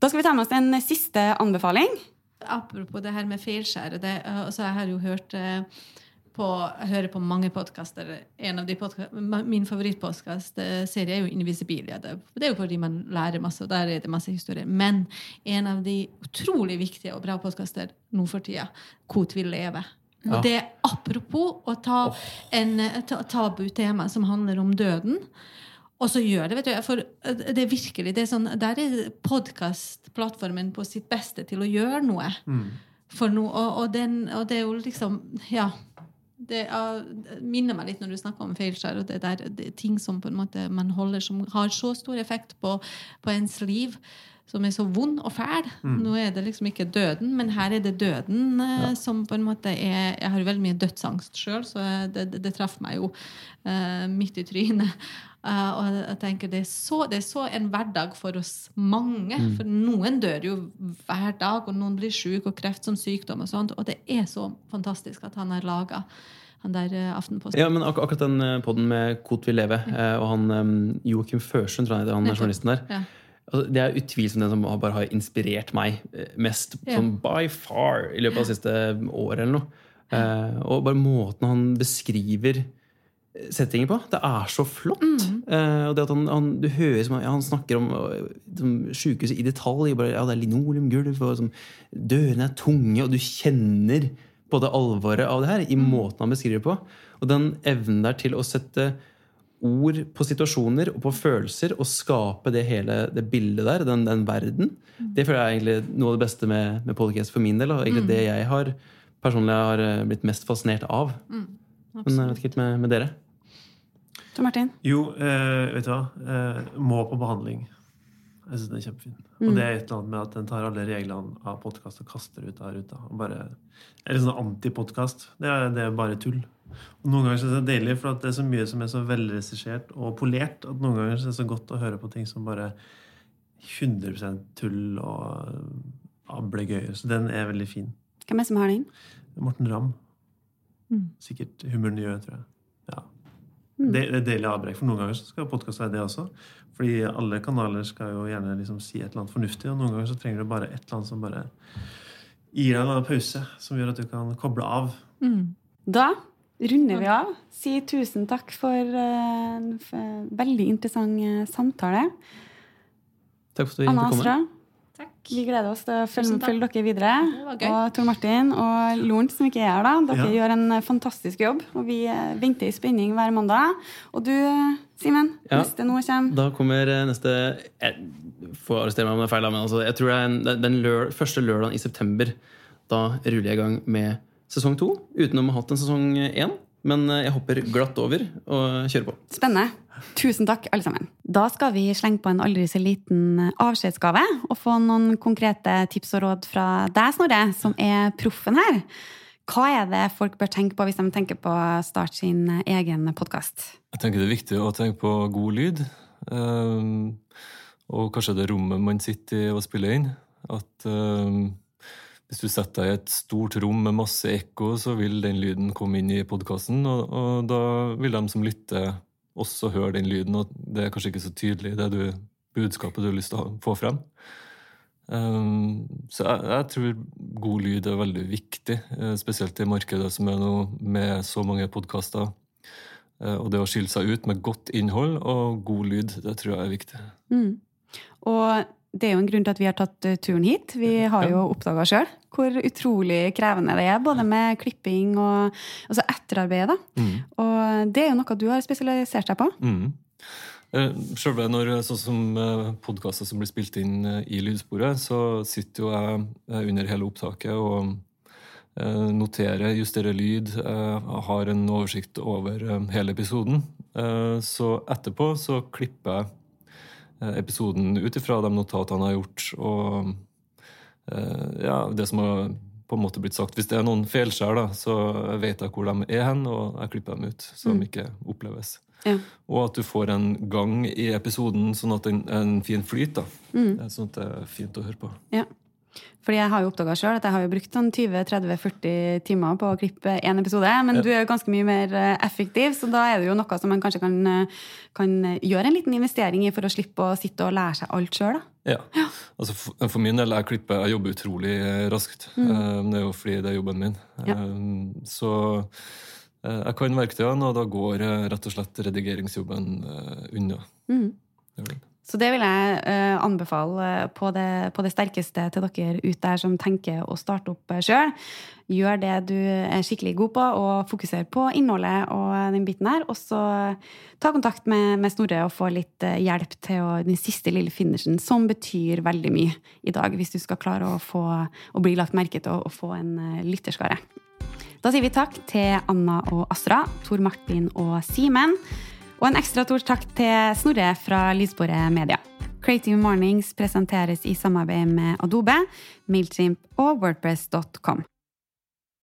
Da skal vi ta med oss en siste anbefaling. Apropos det her med feilskjære. Det, eh, altså jeg har jo hørt på, jeg hører på mange podkaster. En av de Min favorittpodkastserie er jo Invisibilia. Det, det er jo fordi man lærer masse, og der er det masse historier. Men en av de utrolig viktige og bra podkaster nå for tida, Kot vil leve. Og Ja. det er apropos å ta en tabutema tabu tema som handler om døden. Og så gjør det, vet du. For det er virkelig det er sånn, Der er podkastplattformen på sitt beste til å gjøre noe. For noe og, og, den, og det er jo liksom Ja. Det er, minner meg litt når du snakker om feilskjær, og det der det er ting som på en måte man holder som har så stor effekt på, på ens liv som er så vond og fæl. Nå er det liksom ikke døden, men her er det døden ja. som på en måte er Jeg har jo veldig mye dødsangst sjøl, så det, det, det traff meg jo uh, midt i trynet. Eh, og jeg tenker det er, så, det er så en hverdag for oss mange. For noen dør jo hver dag, og noen blir syke, og kreft som sykdom og sånt. Og det er så fantastisk at han har laga han der eh, Aftenposten. Ja, men ak akkurat den poden med Kot vil leve, eh, og han um, Joakim Førsund, tror jeg det er, han er journalisten der. Ja. Altså, det er utvilsomt den som har- bare har inspirert meg eh, mest Ja. sånn by far i løpet av det siste året eller noe. Eh, og bare måten han beskriver eh, settinger på. Det er så flott. Eh, og det at han, han, du hører som han, ja, han snakker om som sykehuset i detalj. Bare, ja, det er linoleumgulv, og som, dørene er tunge, og du kjenner på det alvoret av det her i måten han beskriver det på. Og den evnen der til å sette ord på situasjoner og på følelser og skape det hele det bildet der, den, den verden, det føler jeg er egentlig noe av det beste med, med podcast for min del. Og egentlig det jeg har personlig har eh, blitt mest fascinert av. Men jeg vet ikke helt med, med dere. Tom Martin? Jo, eh, vet du hva? Eh, må på behandling. Jeg syns den er kjempefin. Og det er et eller annet med at den tar alle reglene av podkast og kaster ut av ruta. Og bare, det er litt sånn antipodkast. Det, er- det er bare tull. Og noen ganger synes jeg det er deilig, for at det er så mye som er så velregissert og polert, at noen ganger synes det er så godt å høre på ting som bare 100% tull og ablegøyer. Så den er veldig fin. Hvem er det som har den? Morten Ramm. Sikkert Humor gjør, tror jeg. Ja. Det, det er deilig avbrekk. For noen ganger så skal podkast være det også. Fordi alle kanaler skal jo gjerne liksom si et eller annet fornuftig, og noen ganger så trenger du bare et eller annet som bare gir deg en pause, som gjør at du kan koble av. Da runder vi av. Si tusen takk for eh, en veldig interessant eh, samtale. Takk for at du Anna fikk komme. Takk. vi gleder oss til å følge, følge dere videre. Det var gøy. Og Tor Martin og Lorentz, som ikke er her, da. Dere Ja. gjør en fantastisk jobb. Og vi eh, venter i spenning hver mandag. Og du, eh, Simen, Ja. neste nå kommer Da kommer eh, neste Jeg får arrestere meg om det er feil, men altså, jeg tror det er en, den- den lør, første lørdagen i september. Da ruller jeg i gang med sesong to, utenom å ha hatt en sesong én. Men eh, jeg hopper glatt over og kjører på. Spennende. Tusen takk, alle sammen. Da skal vi slenge på en aldri så liten avskjedsgave og få noen konkrete tips og råd fra deg, Snorre, som er proffen her. Hva er det folk bør tenke på hvis de tenker på å starte sin egen podkast? Jeg tenker det er viktig å tenke på god lyd. ehm, og kanskje det rommet man sitter i og spiller inn. At ehm, hvis du setter deg i et stort rom med masse ekko, så vil den lyden komme inn i podkasten. Og, og da vil de som lytter, også høre den lyden, og det er kanskje ikke så tydelig det du, budskapet du har lyst til å få frem. Um, så jeg, jeg tror god lyd er veldig viktig, eh, spesielt i markedet som er nå med så mange podkaster. Eh, Og det å skille seg ut med godt innhold og god lyd, det tror jeg er viktig. Mm. Og det er jo en grunn til at vi har tatt eh, turen hit. Vi har jo oppdaga sjøl hvor utrolig krevende det er, både med klipping og altså etterarbeid. Mm. Og det er jo noe du har spesialisert deg på. Mm. Eh, Selve når sånn som podkaster som blir spilt inn eh, i lydsporet, så sitter jo jeg eh, under hele opptaket og eh, noterer, justerer lyd, eh, har en oversikt over eh, hele episoden. Eh, Så etterpå så klipper jeg eh, episoden ut ifra de notatene jeg har gjort, og eh, ja, det som har på en måte blitt sagt. Hvis det er noen feilskjær, da, så vet jeg hvor de er hen, og jeg klipper dem ut, så de ikke oppleves. Ja. Og at du får en gang i episoden, sånn at det er en fin flyt. da. Mm. Er Sånn at det er fint å høre på. Ja. Fordi jeg har jo oppdaga sjøl at jeg har jo brukt sånn 20-30-40 timer på å klippe én episode. Men Ja. du er jo ganske mye mer eh, effektiv, så da er det jo noe som man kanskje kan, eh, kan gjøre en liten investering i for å slippe å sitte og lære seg alt sjøl. Ja. Altså for, for min del, jeg klipper, jeg jobber utrolig eh, raskt. Mm. Det er jo fordi det er jobben min. Ja. Eh, Så eh, jeg kan verktøyene, og da går eh, rett og slett redigeringsjobben eh, unna. Mm. Så det vil jeg uh, anbefale eh, på det, på det sterkeste til dere ut der som tenker å starte opp sjøl. Gjør det du er skikkelig god på, og fokuser på innholdet og den biten her. Og så ta kontakt med, med Snorre og få litt eh, hjelp til å, den siste lille finishen, som betyr veldig mye i dag, hvis du skal klare å, få, å bli lagt merke til og, og få en lytterskare. Da sier vi takk til Anna og Astra, Tor Martin og Simen. Og en ekstra stor takk til Snorre fra Lysbordet Media. Creative Mornings presenteres i samarbeid med Adobe, Mailchimp og Wordpress.com.